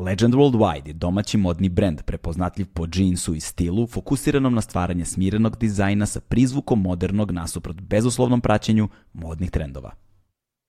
Legend Worldwide je domaći modni brend prepoznatljiv po džinsu i stilu, fokusiranom na stvaranje smirenog dizajna sa prizvukom modernog nasuprot bezuslovnom praćenju modnih trendova.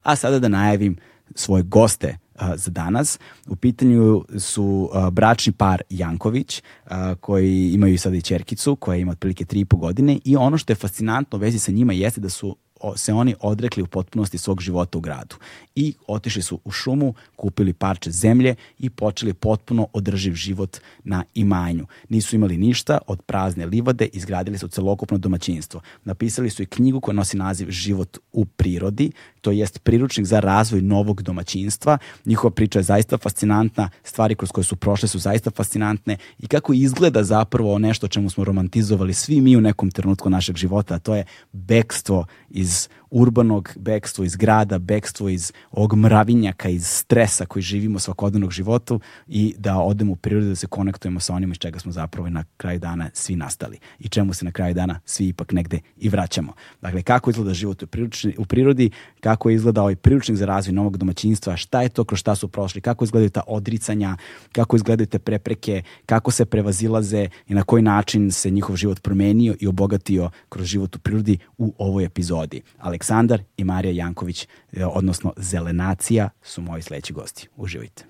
A sada da najavim svoje goste a, za danas. U pitanju su a, bračni par Janković, a, koji imaju sada i čerkicu, koja ima otprilike 3,5 godine i ono što je fascinantno u vezi sa njima jeste da su se oni odrekli u potpunosti svog života u gradu i otišli su u šumu, kupili parče zemlje i počeli potpuno održiv život na imanju. Nisu imali ništa od prazne livade, izgradili su celokupno domaćinstvo. Napisali su i knjigu koja nosi naziv Život u prirodi, to jest priručnik za razvoj novog domaćinstva. Njihova priča je zaista fascinantna, stvari kroz koje su prošle su zaista fascinantne i kako izgleda zapravo nešto čemu smo romantizovali svi mi u nekom trenutku našeg života, a to je bekstvo iz urbanog bekstvo iz grada, bekstvo iz ovog mravinjaka, iz stresa koji živimo svakodnevnog životu i da odemo u prirodu da se konektujemo sa onim iz čega smo zapravo na kraju dana svi nastali i čemu se na kraju dana svi ipak negde i vraćamo. Dakle, kako izgleda život u, priručni, u prirodi, kako izgleda ovaj priručnik za razvoj novog domaćinstva, šta je to kroz šta su prošli, kako izgledaju ta odricanja, kako izgledaju te prepreke, kako se prevazilaze i na koji način se njihov život promenio i obogatio kroz život u prirodi u ovoj epizodi. Ali Aleksandar i Marija Janković, e, odnosno Zelenacija, su moji sledeći gosti. Uživajte.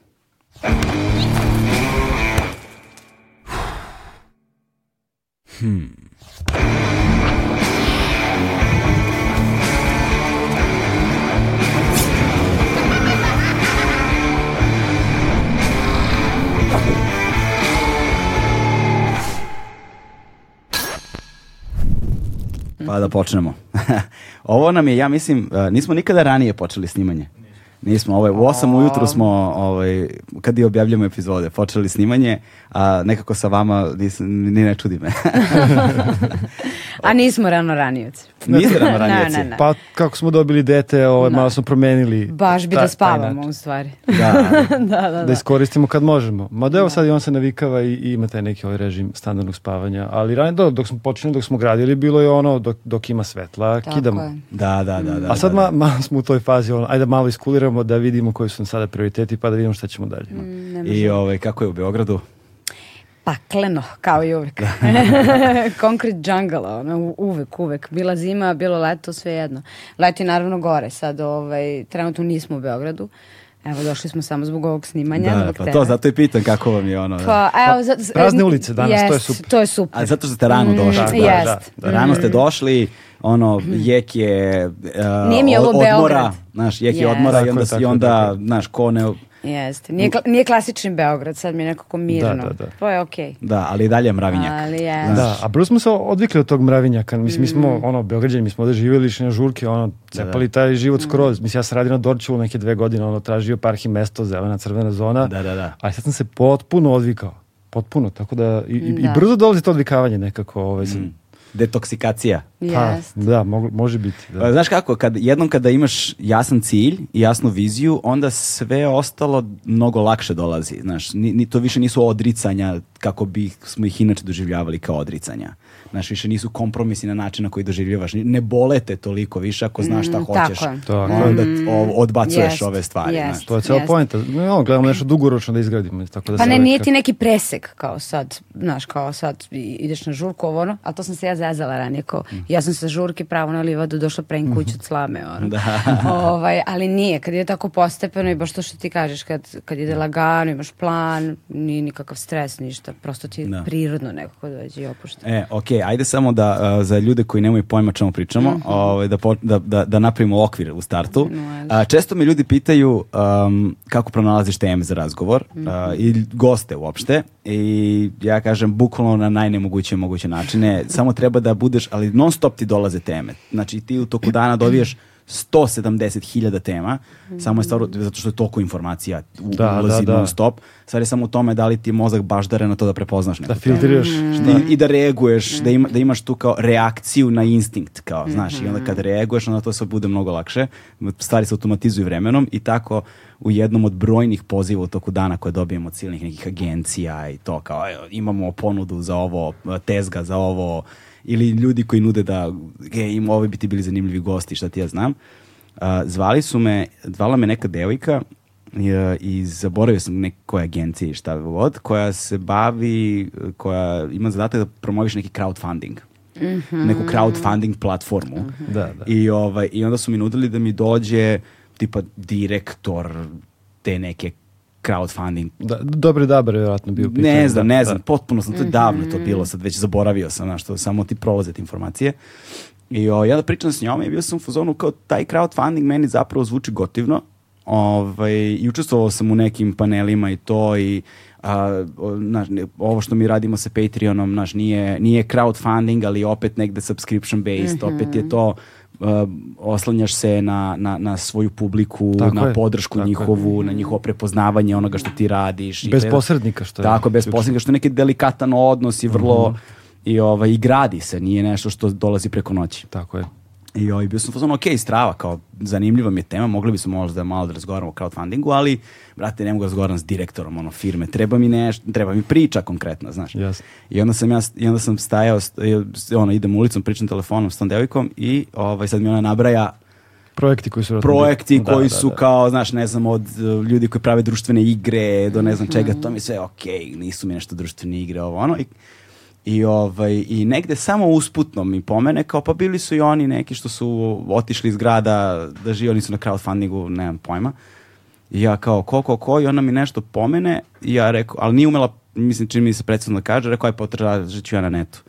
Hmm. Pa da počnemo. Ovo nam je, ja mislim, uh, nismo nikada ranije počeli snimanje. Nismo, ovaj, u 8 ujutru smo, ovaj, kad i objavljamo epizode, počeli snimanje, a nekako sa vama ni ne čudi me. a nismo rano ranioci. Niste rano ranioci? ne, ne, ne. Pa kako smo dobili dete, ovaj, da. malo smo promenili. Baš bi da spavamo u stvari. Da, da, da, da, da. iskoristimo kad možemo. Ma da evo sad i on se navikava i, i ima taj neki ovaj režim standardnog spavanja. Ali ranije, dok, dok smo počeli, dok smo gradili, bilo je ono dok, dok ima svetla, Tako kidamo. Je. Da, da, da, da. A sad da, da. malo smo u toj fazi, ono, ajde malo iskuliramo da vidimo koji su nam sada prioriteti pa da vidimo šta ćemo dalje. Mm, I ovaj, kako je u Beogradu? pakleno, kao i uvek. Concrete jungle, ono, uvek, uvek. Bila zima, bilo leto, sve jedno. Leto je naravno gore, sad ovaj, trenutno nismo u Beogradu. Evo, došli smo samo zbog ovog snimanja. Da, pa to, zato i pitam kako vam je ono. Da. Pa, evo, za, Prazne ulice danas, jest, to je super. To je super. A zato što ste rano mm, došli. Mm, da, da, da, Rano ste došli, ono, mm. jek je uh, Nije mi ovo odmora, Beograd. znaš, jek je yes. odmora i onda, i onda, znaš, ko ne Jeste. Nije, nije klasični Beograd, sad mi je nekako mirno. Da, da, da. To je okej. Okay. Da, ali i dalje mravinjak. Ali jest. Da, a prvo smo se odvikli od tog mravinjaka. Mislim, mm. mi smo, mm. ono, Beograđani, mi smo ovde živjeli na žurke, ono, cepali da, da. taj život skroz. Mm. Mislim, ja sam radio na Dorčevu neke dve godine, ono, tražio parhi mesto, zelena, crvena zona. Da, da, da. A sad sam se potpuno odvikao. Potpuno, tako da i, da. i brzo dolazi to odvikavanje nekako. Ovaj, mm detoksikacija. Pa, da, mo može biti. Da. Pa, znaš kako, kad, jednom kada imaš jasan cilj i jasnu viziju, onda sve ostalo mnogo lakše dolazi. Znaš, ni, ni, to više nisu odricanja kako bi smo ih inače doživljavali kao odricanja. Znaš, više nisu kompromisi na način na koji doživljavaš. Ne bolete toliko više ako znaš šta mm, hoćeš. Tako Onda mm, odbacuješ yes, ove stvari. Yes, znaš. To je cijela yes. pojenta. No, gledamo nešto dugoročno da izgradimo. Tako da pa ne, nije ti neki presek kao sad, znaš, kao sad ideš na žurku ovo ono, a to sam se ja zazala ranije. Kao, mm. Ja sam sa žurke pravo na livadu došla pre kuću od slame. Ono. Da. ovaj, ali nije, kad je tako postepeno i baš to što ti kažeš, kad, kad ide lagano, imaš plan, nije nikakav stres, ništa. Prosto ti da. prirodno nekako dođe i opušta. E, okej, okay, ajde samo da uh, za ljude koji nemaju pojma čemu pričamo, mm -hmm. ovaj, da, po, da, da, da napravimo okvir u startu. Uh, često me ljudi pitaju um, kako pronalaziš teme za razgovor mm -hmm. uh, i goste uopšte i ja kažem bukvalno na najnemoguće moguće načine. Samo treba da budeš, ali non stop ti dolaze teme. Znači ti u toku dana dobiješ 170.000 tema, mm -hmm. samo je stvar, zato što je toliko informacija u, da, ulazi da, da. non stop, stvar je samo u tome da li ti mozak baždare na to da prepoznaš neko. Da filtriraš. Mm -hmm. I, I da reaguješ, mm -hmm. da, ima, da imaš tu kao reakciju na instinkt, kao, znaš, i onda kad reaguješ, onda to sve bude mnogo lakše, stvari se automatizuju vremenom i tako u jednom od brojnih poziva u toku dana koje dobijemo od silnih nekih agencija i to kao imamo ponudu za ovo, tezga za ovo, ili ljudi koji nude da e, im ovo bi ti bili zanimljivi gosti, šta ti ja znam. Uh, zvali su me, zvala me neka devojka i, i zaboravio sam nekoj agenciji šta god, koja se bavi, koja ima zadatak da promoviš neki crowdfunding. Mm -hmm. neku crowdfunding platformu. Mm -hmm. da, da. I, ovaj, I onda su mi nudili da mi dođe tipa direktor te neke crowdfunding. Da, dobri dabar je vjerojatno bio pitanje. Ne znam, ne znam, da. potpuno sam, to je davno to bilo, sad već zaboravio sam, znaš, to samo ti prolaze te informacije. I o, ja da pričam s njom i bio sam u fazonu kao taj crowdfunding meni zapravo zvuči gotivno. Ovaj, I učestvovao sam u nekim panelima i to i a, naš, ovo što mi radimo sa Patreonom, naš, nije, nije crowdfunding, ali opet negde subscription based, mm -hmm. opet je to oslanjaš se na, na, na svoju publiku, tako na je, podršku njihovu, je. na njihovo prepoznavanje onoga što ti radiš. Bez i, posrednika što je. Tako, bez posrednika što je neki delikatan odnos i vrlo... Mm -hmm. I, ovaj, I gradi se, nije nešto što dolazi preko noći. Tako je. I ovaj, bio sam fazon, ok, strava, kao zanimljiva mi je tema, mogli bismo možda malo da razgovaramo o crowdfundingu, ali, brate, ne mogu da razgovaram s direktorom ono, firme, treba mi nešto, treba mi priča konkretna, znaš. Yes. I onda sam ja, i onda sam stajao, ono, idem ulicom, pričam telefonom s tom devojkom i ovaj, sad mi ona nabraja projekti koji su projekti da, koji da, su da. kao znaš ne znam od uh, ljudi koji prave društvene igre do ne znam čega to mi sve ok nisu mi nešto društvene igre ovo ono i I, ovaj, I negde samo usputno mi pomene, kao pa bili su i oni neki što su otišli iz grada da žive, oni su na crowdfundingu, nemam pojma. I ja kao, ko, ko, ko, i ona mi nešto pomene, i ja rekao, ali nije umela, mislim, čini mi se predstavno da kaže, rekao, aj potražit ću ja na netu.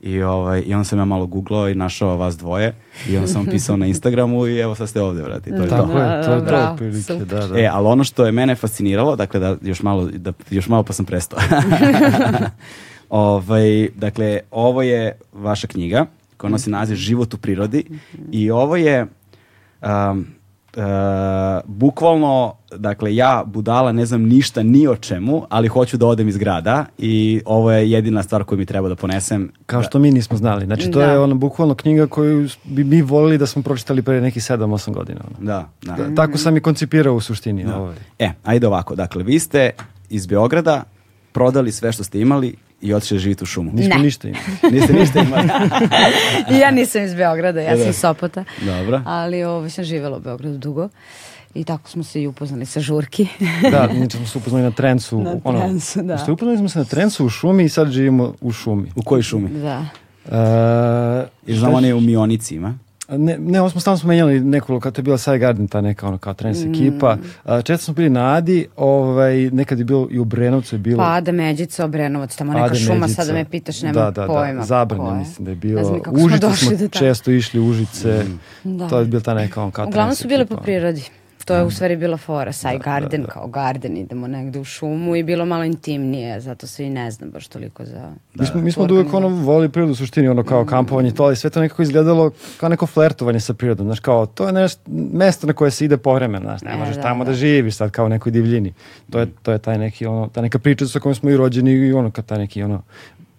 I, ovaj, I onda sam ja malo googlao i našao vas dvoje i onda sam pisao na Instagramu i evo sad ste ovde, vrati. To je Tako to. je, to je to prilike, da, da. E, ali ono što je mene fasciniralo, dakle da još malo, da, još malo pa sam prestao. Ovaj, dakle, ovo je vaša knjiga koja nosi naziv Život u prirodi i ovo je um, uh, bukvalno, dakle, ja budala ne znam ništa ni o čemu, ali hoću da odem iz grada i ovo je jedina stvar koju mi treba da ponesem. Kao što mi nismo znali. Znači, to da. je ono bukvalno knjiga koju bi mi volili da smo pročitali pre nekih 7-8 godina. Ono. Da, da. da. Tako sam i koncipirao u suštini. Da. Ovaj. E, ajde ovako. Dakle, vi ste iz Beograda prodali sve što ste imali i otišli živjeti u šumu. Nismo ne. ništa imali. Niste ništa imali. ja nisam iz Beograda, ja sam iz Sopota. Dobro. Ali ovo, sam živjela u Beogradu dugo. I tako smo se i upoznali sa žurki. da, mi smo se upoznali na trencu. Na ono, trencu, da. Ste upoznali smo se na trencu u šumi i sad živimo u šumi. U kojoj šumi? Da. Uh, I znamo ne u Mionici ima? Ne, ne, ovo smo stalno smo menjali nekoliko, kad je bila Saj Garden, ta neka ono kao trenis mm. ekipa. A, često smo bili na Adi, ovaj, nekad je bilo i u Brenovcu je bilo... Pa Ada Međica, Obrenovac, tamo neka Ade šuma, Međica. sada me pitaš, nema da, da, pojma. Da, Zabranje, mislim da je bilo. Užice smo, smo često išli, Užice, mm. da. to je bila ta neka on kao Uglavnom su bile po prirodi. To je u stvari bila fora, saj da, garden da, da. kao garden, idemo negde u šumu i bilo malo intimnije, zato se i ne znam baš toliko za... Da. Mi smo, mi smo uvijek ono voli prirodu u suštini, ono kao kampovanje to, ali sve to nekako izgledalo kao neko flertovanje sa prirodom, znaš kao, to je nešto, mesto na koje se ide povremeno, znaš, ne e, možeš da, tamo da. da živiš sad kao u nekoj divljini. To je, to je taj neki, ono, ta neka priča sa kojom smo i rođeni i ono, kao taj neki, ono,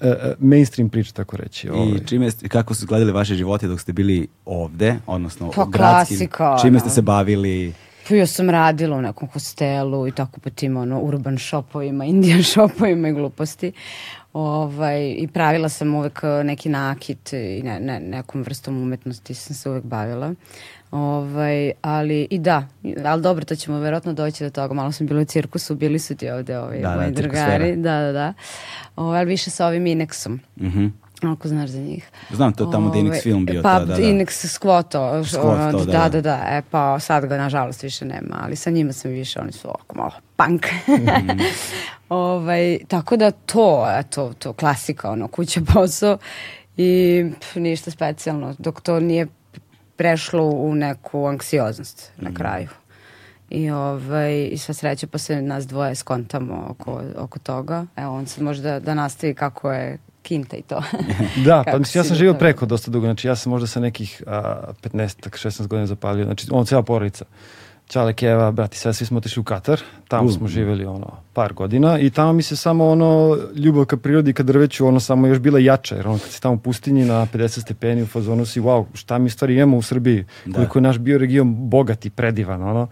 uh, mainstream priča, tako reći. Ovaj. I čime, kako su gledali vaše živote dok ste bili ovde, odnosno pa, u gradskim, klasika, čime ste se bavili? Pa ja sam radila u nekom hostelu i tako po tim ono, urban shopovima, indian shopovima i gluposti. Ovaj, I pravila sam uvek eh, neki nakit i ne, ne, nekom vrstom umetnosti sam se uvek bavila. Ovaj, ali i da, ali dobro, to ćemo verovatno doći do toga. Malo sam bila u cirkusu, bili su ti ovde ovaj, da, moji da, drugari. Da, da, da. Ovaj, ali više sa ovim Inexom. Mhm. Mm ako znaš za njih. Znam, to je tamo gde Inex film bio. Pa, da, da. Inex Squato. Squato, da, da, da, da. E, pa sad ga nažalost više nema, ali sa njima sam više, oni su ovako malo punk. mm. ovaj, tako da to, eto, to klasika, ono, kuća posao i pff, ništa specijalno, dok to nije prešlo u neku anksioznost mm. na kraju. I, ovaj, i sva sreća pa se nas dvoje skontamo oko, oko toga. Evo, on sad može da, da nastavi kako je kinta i to. da, pa mislim, ja sam živio preko dosta dugo, znači ja sam možda sa nekih a, 15-16 godina zapalio, znači on cijela porodica. Čale Keva, brati, sve, svi smo otišli u Katar, tamo smo živjeli ono par godina i tamo mi se samo ono ljubav ka prirodi ka drveću ono samo još bila jača, jer ono kad si tamo u pustinji na 50 stepeni u fazonu si wow, šta mi stvari imamo u Srbiji, da. koliko je naš bioregion bogat i predivan, ono,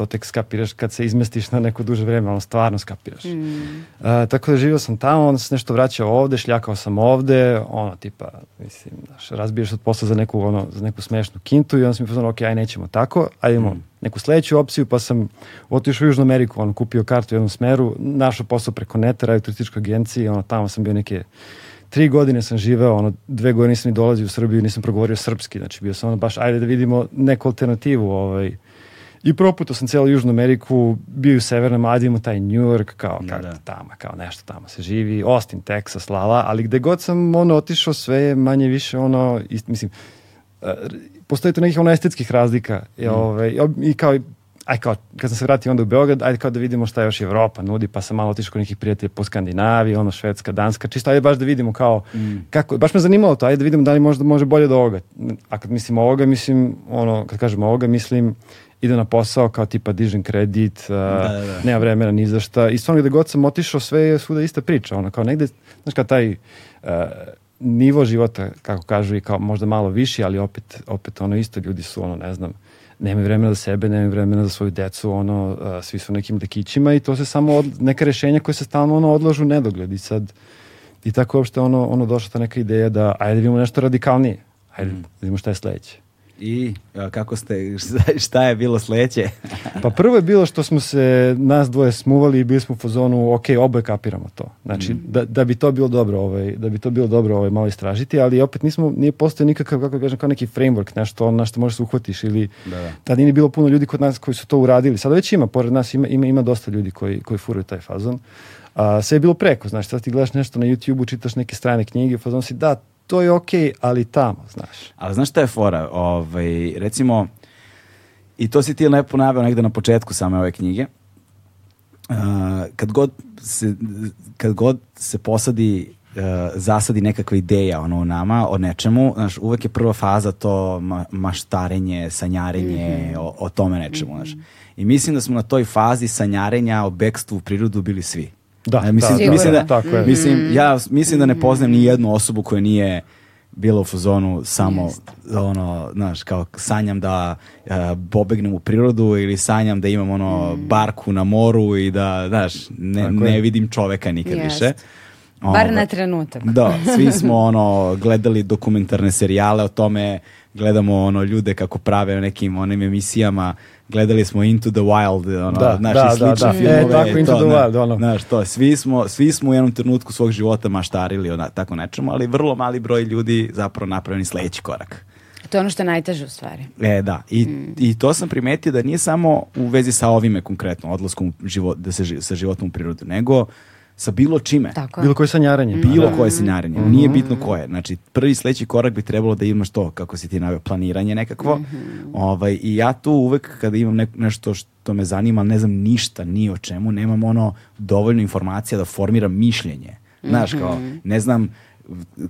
to tek skapiraš kad se izmestiš na neko duže vreme, ono stvarno skapiraš. Mm. Uh, tako da živio sam tamo, onda se nešto vraćao ovde, šljakao sam ovde, ono tipa, mislim, znaš, razbiješ od posla za neku, ono, za neku smešnu kintu i onda sam mi pozvano, ok, aj nećemo tako, ajde imamo mm. neku sledeću opciju, pa sam otišao u Južnu Ameriku, ono, kupio kartu u jednom smeru, našao posao preko neta, radio turističkoj agenciji, ono, tamo sam bio neke tri godine sam živeo, ono, dve godine nisam ni dolazio u Srbiju, nisam progovorio srpski, znači bio sam ono baš, ajde da vidimo neku alternativu, ovaj, I proputo sam cijelu Južnu Ameriku, bio u Severnom Adimu, taj New York, kao, da, da. tamo, kao nešto tamo se živi, Austin, Texas, lala, ali gde god sam ono otišao, sve je manje više ono, ist, mislim, uh, postoji tu nekih ono estetskih razlika i, mm. ove, i kao aj kao, kad sam se vratio onda u Beograd, ajde kao da vidimo šta još Evropa nudi, pa sam malo otišao kod nekih prijatelja po Skandinaviji, ono Švedska, Danska, čisto ajde baš da vidimo kao, mm. kako, baš me zanimalo to, ajde da vidimo da li možda može bolje od ovoga. A kad mislim ovoga, mislim, ono, kad kažem ovoga, mislim ide na posao kao tipa dižem kredit, uh, da, da, da. nema vremena ni za šta. I stvarno gde god sam otišao, sve je svuda ista priča. Ono, kao negde, znaš kao taj uh, nivo života, kako kažu, i kao možda malo viši, ali opet, opet ono isto, ljudi su ono, ne znam, nemaju vremena za sebe, nemaju vremena za svoju decu, ono, uh, svi su nekim dekićima i to se samo od, neka rešenja koje se stalno ono odlažu nedogled i sad i tako uopšte ono, ono došla ta neka ideja da ajde da vidimo nešto radikalnije, ajde mm. da vidimo šta je sledeće. I kako ste, šta je bilo sledeće? pa prvo je bilo što smo se nas dvoje smuvali i bili smo u fazonu, ok, oboje kapiramo to. Znači, mm. da, da bi to bilo dobro, ovaj, da bi to bilo dobro ovaj, malo istražiti, ali opet nismo, nije postoje nikakav, kako kažem, kao neki framework, nešto na što možeš se uhvatiš ili da, da. tad nije bilo puno ljudi kod nas koji su to uradili. Sada već ima, pored nas ima, ima, ima dosta ljudi koji, koji furaju taj fazon. A, sve je bilo preko, znači, sad ti gledaš nešto na YouTube-u, čitaš neke strane knjige, fazon si, da, to je okej, okay, ali tamo, znaš. Ali znaš šta je fora? Ovaj, recimo, i to si ti lepo naveo negde na početku same ove knjige, uh, kad, god se, kad god se posadi uh, zasadi nekakva ideja ono u nama o nečemu, znaš, uvek je prva faza to ma, maštarenje, sanjarenje mm -hmm. o, o tome nečemu, mm -hmm. znaš. I mislim da smo na toj fazi sanjarenja o bekstvu u prirodu bili svi. Da, e, mislim, da, mislim da, tako je. Mislim, ja mislim da ne poznajem ni jednu osobu koja nije bila u fazonu samo Jest. ono, znaš, kao sanjam da uh, pobegnem u prirodu ili sanjam da imam ono mm. barku na moru i da, znaš, ne, ne vidim čoveka nikad Jest. više. Bar na trenutak. Da, svi smo ono gledali dokumentarne serijale o tome, gledamo ono ljude kako prave nekim onim emisijama gledali smo Into the Wild, ono, da, naši da, slični da, da. filmove. E, tako Into to, the Wild, ono. Znaš, to, svi smo, svi smo u jednom trenutku svog života maštarili ona, tako nečemu, ali vrlo mali broj ljudi zapravo napravljeni sledeći korak. To je ono što je najteže u stvari. E, da. I, mm. I to sam primetio da nije samo u vezi sa ovime konkretno, odlaskom život, da se, sa životom u prirodu, nego sa bilo čime. Tako bilo koje sanjaranje. Bilo mm. koje sanjaranje. Mm. Nije bitno koje. Znači, prvi sledeći korak bi trebalo da imaš to, kako si ti navio, planiranje nekakvo. Mm -hmm. ovaj, I ja tu uvek kada imam ne, nešto što me zanima, ne znam ništa, ni o čemu, nemam ono dovoljno informacija da formiram mišljenje. Znaš, kao, mhm. ne znam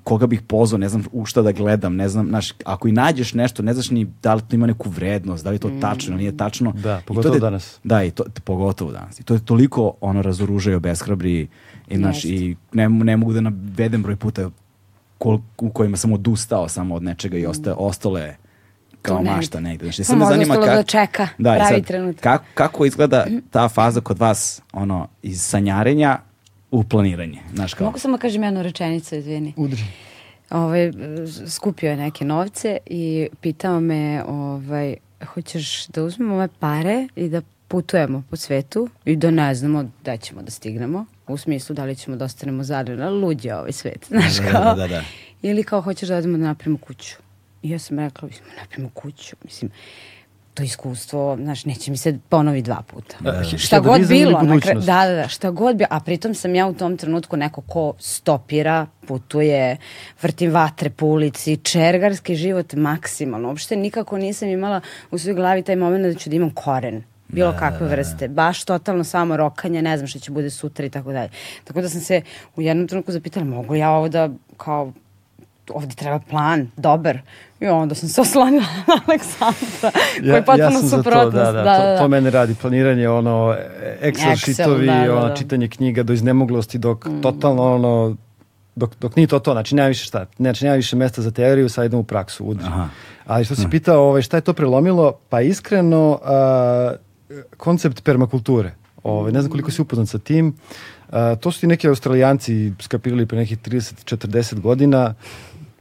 koga bih pozvao, ne znam u šta da gledam, ne znam, znaš, ako i nađeš nešto, ne znaš ni da li to ima neku vrednost, da li je to mm. tačno, nije tačno. Da, pogotovo te, danas. Da, i to, pogotovo danas. I to je toliko ono razoružaju, obeshrabri i, znaš, i ne, ne mogu da navedem broj puta kol, u kojima sam odustao samo od nečega i osta, ostale kao mašta negde. Znači, sad me zanima kako... Da čeka da, pravi sad, trenutak. Kako, kako izgleda ta faza kod vas ono, iz sanjarenja u planiranje. Znaš kao. Mogu samo da kažem jednu rečenicu, izvini. Udri. Ovaj, skupio je neke novce i pitao me ovaj, hoćeš da uzmemo ove pare i da putujemo po svetu i da ne znamo da ćemo da stignemo, u smislu da li ćemo da ostanemo zadrljeni, luđe je ovaj svet, znaš da, da, kao. Da, da, da. Ili kao hoćeš da odemo da napravimo kuću. I ja sam rekla, mislim, napravimo kuću, mislim, to iskustvo, znaš, neće mi se ponovi dva puta. Da, šta god bilo, na kraju, da, da, da, šta god bilo, a pritom sam ja u tom trenutku neko ko stopira, putuje, vrtim vatre po ulici, čergarski život maksimalno. Uopšte nikako nisam imala u svojoj glavi taj moment da ću da imam koren bilo da, kakve da, da, vrste, baš totalno samo rokanje, ne znam što će bude sutra i tako dalje. Tako da sam se u jednom trenutku zapitala, mogu ja ovo da kao ovde treba plan, dobar. I onda sam se oslanila na Aleksandra, koji je potpuno ja suprotnost. Da, da, da, to, da. to mene radi. Planiranje, ono, Excel, Excel šitovi, da, da, ono, da. čitanje knjiga do iznemoglosti, dok mm. totalno, ono, dok, dok nije to to, znači nema više šta, znači nema više mesta za teoriju, sad idem u praksu, udri. Aha. Ali što si hm. pitao, ovaj, šta je to prelomilo? Pa iskreno, a, koncept permakulture. Ovaj, ne znam koliko si upoznat sa tim. A, to su ti neki australijanci skapirali pre nekih 30-40 godina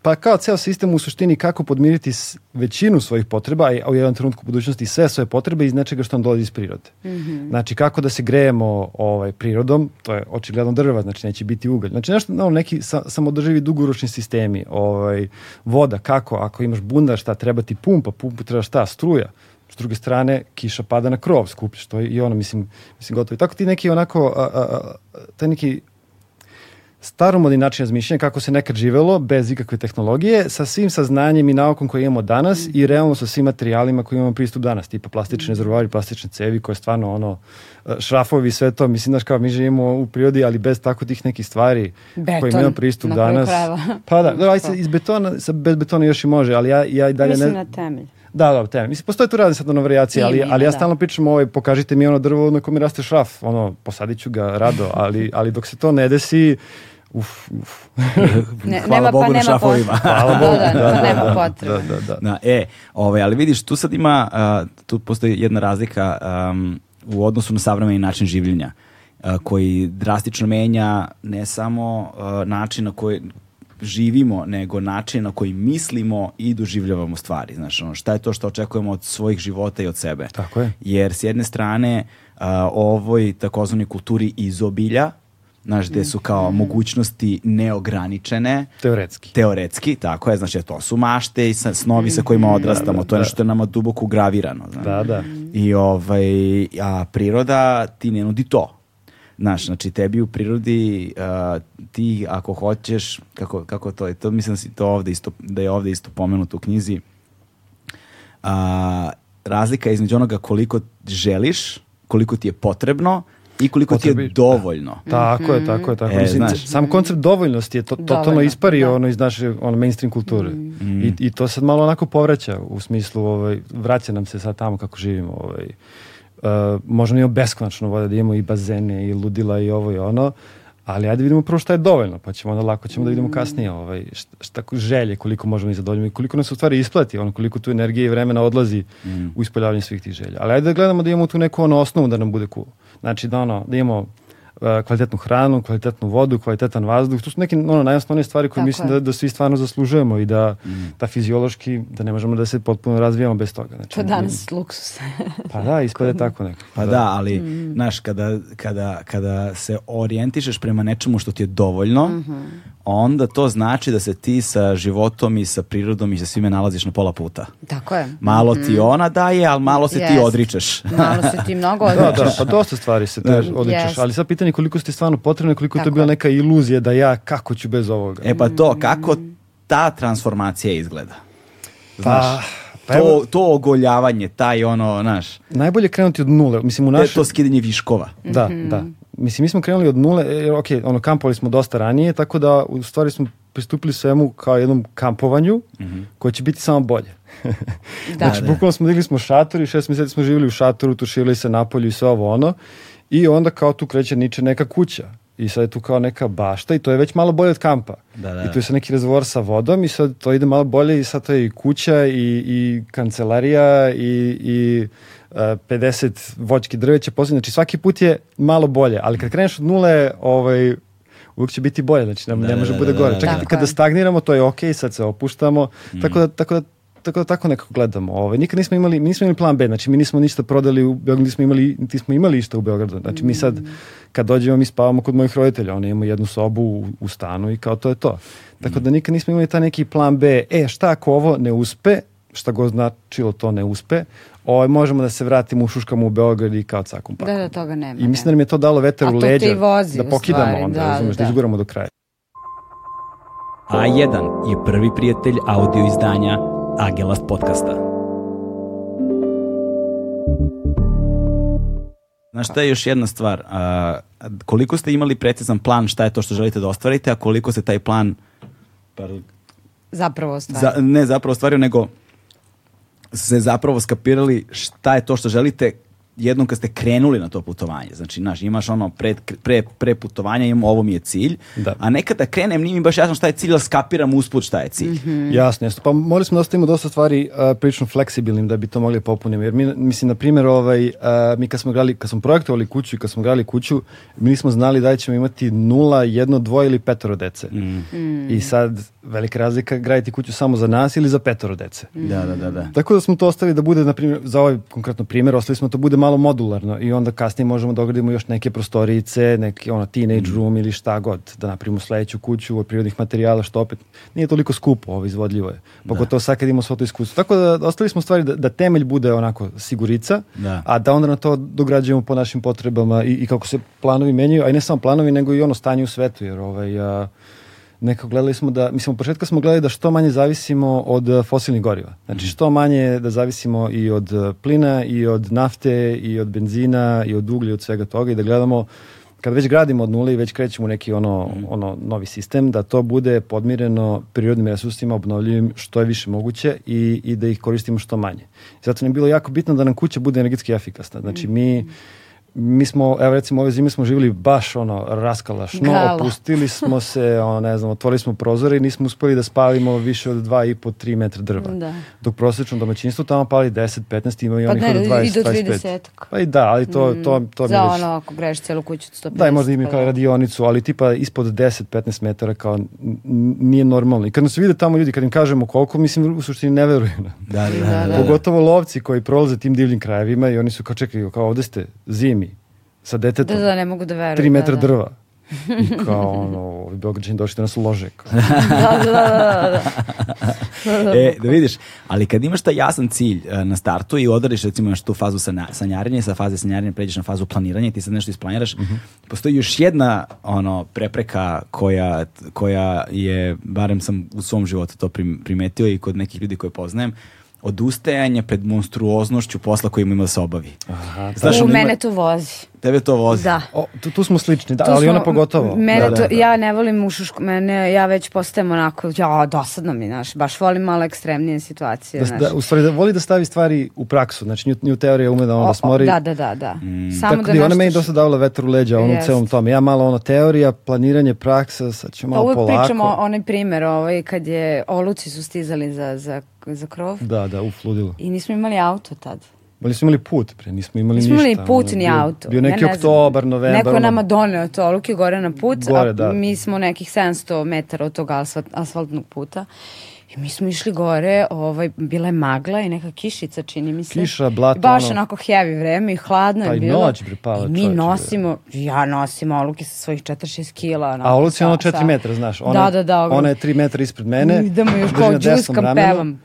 pa kao ceo sistem u suštini kako podmiriti većinu svojih potreba, a u jednom trenutku u budućnosti sve svoje potrebe iz nečega što nam dolazi iz prirode. Mm -hmm. Znači kako da se grejemo ovaj, prirodom, to je očigledno drva, znači neće biti ugalj. Znači nešto, no, neki sa, samodrživi dugoročni sistemi, ovaj, voda, kako, ako imaš bundar, šta treba ti pumpa, pumpu treba šta, struja, s druge strane kiša pada na krov, skupljaš to i ono, mislim, mislim gotovo. I tako ti neki onako, a, a, a, taj neki staromodni način razmišljanja kako se nekad živelo bez ikakve tehnologije sa svim saznanjem i naukom koje imamo danas mm. i realno sa svim materijalima koje imamo pristup danas, tipa plastične mm. rezervoari, plastične cevi koje stvarno ono e, šrafovi sve to, mislim znaš kao mi živimo u prirodi ali bez tako tih nekih stvari Beton, koje imamo pristup danas. Pa da, da iz betona, sa, bez betona još i može, ali ja, ja i dalje mislim ne... na temelj. Da, da, teme. Mislim, postoje tu razne sad ono varijacije, ali, ali ja da. stalno pričam ovaj, pokažite mi ono drvo na kome raste šraf, ono, posadit ću ga rado, ali, ali dok se to ne desi, Uf, uf. ne, Hvala nema, Bogu pa, na šafovima. Hvala Bogu. Da, da, da, nema potrebe. Da, da, da. da. e, ovaj, ali vidiš, tu sad ima, uh, tu postoji jedna razlika um, u odnosu na savremeni način življenja uh, koji drastično menja ne samo uh, način na koji živimo, nego način na koji mislimo i doživljavamo stvari. Znaš, ono, šta je to što očekujemo od svojih života i od sebe. Tako je. Jer s jedne strane uh, ovoj takozvanoj kulturi izobilja, znaš, gde su kao mogućnosti neograničene. Teoretski. Teoretski, tako je, znači to su mašte i snovi sa kojima odrastamo, da, da, to je nešto da. nama duboko ugravirano. Znaš. Da, da. I ovaj, a priroda ti ne nudi to. Znaš, znači tebi u prirodi uh, ti ako hoćeš, kako, kako to je, to mislim da, si to ovde isto, da je ovde isto pomenuto u knjizi, uh, razlika između onoga koliko želiš, koliko ti je potrebno, i koliko ti je dovoljno. Da. Tako je, tako je, tako e, Mislim, znaš, sam koncept dovoljnosti je to, totalno ispario da. ono iz naše ono, mainstream kulture. Mm. I, I to sad malo onako povraća u smislu, ovaj, vraća nam se sad tamo kako živimo. Ovaj. Uh, možemo imamo beskonačno vode, da imamo i bazene i ludila i ovo i ono, ali ajde vidimo prvo šta je dovoljno, pa ćemo onda lako ćemo da vidimo mm. kasnije ovaj, šta, šta želje, koliko možemo i zadovoljimo i koliko nas u stvari isplati, ono, koliko tu energije i vremena odlazi mm. u ispoljavanje svih tih želja. Ali ajde da gledamo da imamo tu neku ono osnovu da nam bude cool. Znači da, ono, da imamo uh, kvalitetnu hranu, kvalitetnu vodu, kvalitetan vazduh. To su neke ono, najosnovnije stvari koje Tako mislim da, da svi stvarno zaslužujemo i da, mm. da fiziološki, da ne možemo da se potpuno razvijamo bez toga. Znači, to danas luksus. pa da, ispade tako neko. Pa da, da ali, mm. znaš, kada, kada, kada se orijentišeš prema nečemu što ti je dovoljno, mm -hmm onda to znači da se ti sa životom i sa prirodom i sa svime nalaziš na pola puta. Tako je. Malo ti mm. ona daje, ali malo se yes. ti odričeš. malo se ti mnogo odričeš. da, da, pa dosta stvari se te odričeš, yes. ali sad pitanje koliko ste stvarno potrebne, koliko Tako. to bila neka iluzija da ja kako ću bez ovoga. E pa to, kako ta transformacija izgleda? Pa, Znaš, pa to, to ogoljavanje, taj ono, znaš. Najbolje krenuti od nule. Mislim, u naš... Je to skidanje viškova. Da, mm -hmm. da mislim, mi smo krenuli od nule, jer, ok, ono, kampovali smo dosta ranije, tako da u stvari smo pristupili svemu kao jednom kampovanju, mm -hmm. koje će biti samo bolje. da, znači, da. bukvalno smo digli smo šator i šest mjeseci smo živjeli u šatoru, tuširali se napolju i sve ovo ono. I onda kao tu kreće niče neka kuća. I sad je tu kao neka bašta i to je već malo bolje od kampa. Da, da. I tu je sad neki razvor sa vodom i sad to ide malo bolje i sad to je i kuća i, i kancelarija i, i 50 voćke drveća posljednje, znači svaki put je malo bolje, ali kad kreneš od nule, ovaj, uvijek će biti bolje, znači ne, da, ne može da, bude da, gore. Da, Čak i kada stagniramo, to je ok, sad se opuštamo, mm. tako da, tako da tako da tako nekako gledamo. Ovaj nikad nismo imali, mi nismo imali plan B, znači mi nismo ništa prodali u Beogradu, nismo imali, niti smo imali ništa u Beogradu. Znači mi sad kad dođemo mi spavamo kod mojih roditelja, oni imaju jednu sobu u, u stanu i kao to je to. Tako da nikad nismo imali taj neki plan B. E, šta ako ovo ne uspe, šta god značilo to ne uspe, ovaj, možemo da se vratimo u šuškamo u Beograd i kao cakom pakom. Da, da, toga nema. I mislim da nam je to dalo vetar u leđa. Vozi, da pokidamo stvari. onda, da, razumeš, da. da izguramo do kraja. A1 je prvi prijatelj audio izdanja Agelast podcasta. Znaš, šta je još jedna stvar? A, koliko ste imali precizan plan šta je to što želite da ostvarite, a koliko se taj plan pardon, Zapravo ostvario. za, ne zapravo ostvario, nego se zapravo skapirali šta je to što želite jednom kad ste krenuli na to putovanje. Znači, znaš, imaš ono pre, pre, pre putovanja, imam ovo mi je cilj, Da. a nekada krenem, nije mi baš jasno šta je cilj, ali skapiram usput šta je cilj. Jasno, jasno. Pa morali smo da ostavimo dosta stvari uh, prilično fleksibilnim da bi to mogli popuniti. Jer mi, mislim, na primjer, ovaj, uh, mi kad smo, gradili, kad smo projektovali kuću i kad smo gradili kuću, mi nismo znali da li ćemo imati nula, jedno, dvoje ili petoro dece. I sad, velika razlika graditi kuću samo za nas ili za petoro dece. Da, da, da, da. Tako da smo to ostavili da bude, na primjer, za ovaj konkretno primjer, ostavili smo da to bude malo modularno i onda kasnije možemo da ogradimo još neke prostorice, neki ono teenage room ili šta god, da napravimo sledeću kuću od prirodnih materijala, što opet nije toliko skupo, ovo izvodljivo je. Pogotovo sad kad imamo svo to iskustvo. Tako da ostavili smo stvari da, da temelj bude onako sigurica, Da. a da onda na to dograđujemo po našim potrebama i, i kako se planovi menjaju, a i ne samo planovi, nego i ono stanje u svetu, jer ovaj, a, nekako gledali smo da, mislim, u početka smo gledali da što manje zavisimo od a, fosilnih goriva. Znači, što manje da zavisimo i od a, plina, i od nafte, i od benzina, i od uglja, od svega toga i da gledamo kad već gradimo od nule i već krećemo u neki ono, ono novi sistem, da to bude podmireno prirodnim resursima, obnovljivim što je više moguće i, i da ih koristimo što manje. Zato nam je bilo jako bitno da nam kuća bude energetski efikasna. Znači mi mi smo, evo recimo ove zime smo živjeli baš ono raskalašno, Gala. opustili smo se, ono, ne znam, otvorili smo prozore i nismo uspeli da spalimo više od 2,5-3 metra drva. Da. Dok prosječno domaćinstvo tamo pali 10-15, ima i Pa onih ne, od 20, i do 25. 30. Pa i da, ali to, to, to mi je Za već- ono, ako greš celu kuću od 150. da, i možda ima pa kao da. radionicu, ali tipa ispod 10-15 metara kao nije normalno. I kad nas vide tamo ljudi, kad im kažemo koliko, mislim, u suštini ne veruju. Da, da, Da, da, da. Pogotovo lovci koji prolaze tim divljim krajevima i oni su kao čekaju, kao ovde ste zimi sa detetom, Da, da, ne mogu da verujem. 3 metra da, da. drva. I kao ono, ovi Beograđani došli da nas ulože. Kao. Da, da, da, da, da. E, da vidiš, ali kad imaš taj jasan cilj e, na startu i odariš recimo imaš tu fazu sanja, sanjarenja i sa faze sanjarenja pređeš na fazu planiranja i ti sad nešto isplaniraš, postoji još jedna ono prepreka koja, koja je, barem sam u svom životu to prim- primetio i kod nekih ljudi koje poznajem, odustajanje pred monstruoznošću posla koji ima da se obavi. Aha, Znaš, U ono ima- mene to vozi. Tebe to vozi. Da. O, tu, tu smo slični, da, Tu ali smo- ona pogotovo. Mene da, da, to, da. ja ne volim ušušku, mene, ja već postajem onako, ja, dosadno mi, znaš, baš volim malo ekstremnije situacije, Da, znaš. da, u stvari da voli da stavi stvari u praksu, znači nju, nju teorija ume da O, onda o, smori. Da, da, da, da. Samo Tako da da ona meni dosta davala vetar u leđa, onom Jeste. celom tome. Ja malo ono teorija, planiranje, praksa, sad ću Pa malo uvek polako. pričamo onaj primer, ovaj, kad je oluci su stizali za, za, za krov Da, da, uf, ludilo. i nismo imali auto tad. Ali smo imali put, pre, nismo imali Nismo ništa. imali put ono, ni bio- auto. Bio neki Ja ne oktobar, novembar. Neko je ono, nama doneo to oluke gore na put, Gore, a da. mi smo nekih 700 metara od tog asfalt, asfaltnog puta. I mi smo išli gore, ovaj, bila je magla i neka kišica, čini mi se. Kiša, blato, I Baš ono. onako heavy vreme i hladno Pa je i bilo. noć, bre, pala, I mi čoveče, nosimo, ja nosim oluke sa svojih 4-6 kila. onako, A oluci je ono sa- 4 sa- metra, znaš. Ona, Da, da, da. Ona je 3 metra ispred mene. Idemo još kao džuskam, pevam.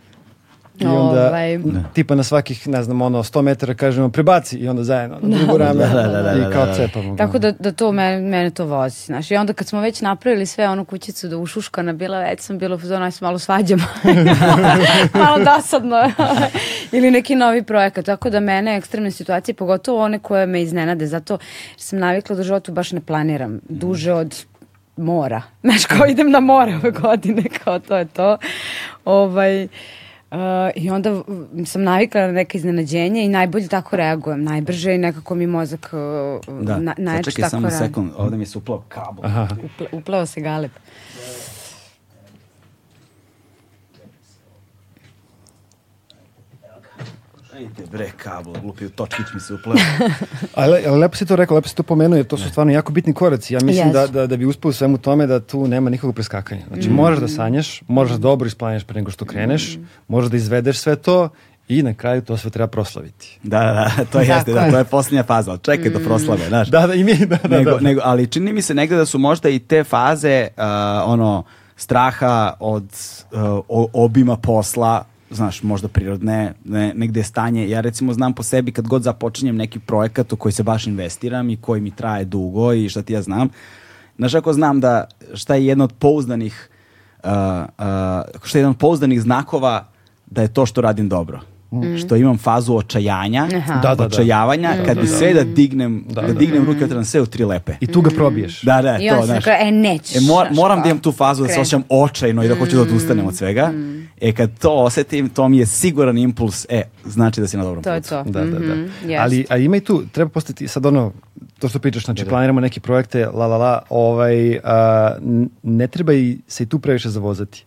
I onda, Ovaj. tipa na svakih, ne znam, ono, 100 metara kažemo prebaci i onda zajedno na drugu rame Da, da, da, da, i kao da, da. cepamo. Tako da, da to mene, mene to vozi, znaš. I onda kad smo već napravili sve onu kućicu da ušuškana bila, već sam bila aj se malo svađamo. malo dosadno. Ili neki novi projekat. Tako da mene ekstremne situacije, pogotovo one koje me iznenade, zato sam navikla da u životu baš ne planiram. Duže od mora. Znaš, kao idem na more ove godine, kao to je to. Ovaj, Uh, I onda sam navikla na neke iznenađenja i najbolje tako reagujem, najbrže i nekako mi mozak uh, Da, na, najjače sačekaj tako samo radi. sekund, ovde mi se uplao kabel. Uple, upleo se galeb. Ajde bre, kabel, glupi točkić mi se uplao. Ali, ali lepo si to rekao, lepo si to pomenuo, jer to su stvarno jako bitni koraci. Ja mislim da, Jesu. da, da bi uspeo u svemu tome da tu nema nikakvog preskakanja. Znači, moraš da sanjaš, moraš da dobro isplanjaš pre nego što kreneš, možeš da izvedeš sve to i na kraju to sve treba proslaviti. Da, da, da, to jeste, da, je. to je posljednja faza, ali čekaj do proslave, znaš. Da, da, i mi, da, da, nego, da. nego, ali čini mi se negde da su možda i te faze uh, ono straha od uh, obima posla znaš, možda prirodne, ne, negde je stanje. Ja recimo znam po sebi kad god započinjem neki projekat u koji se baš investiram i koji mi traje dugo i šta ti ja znam, znaš ako znam da šta je jedna od pouzdanih uh, uh, šta je jedan od pouzdanih znakova da je to što radim dobro. Što imam fazu očajanja. Da, da, da. očajavanja, kad bi sve da dignem, da, dignem ruke od sve u tri lepe. I tu ga probiješ. Da, da, I to, on se znaš. rekao, e, nećeš. E, mor- moram da kao, imam tu fazu da se osjećam očajno i da hoću da odustanem od svega. E, kad to osetim, to mi je siguran impuls, e, znači da si na dobrom To je putu. to. Da, da, da. Mhm, jest. Ali, a ima i tu, treba postati sad ono, to što pričaš, znači planiramo neke projekte, la la la, ovaj, a, ne treba i se i tu previše zavozati.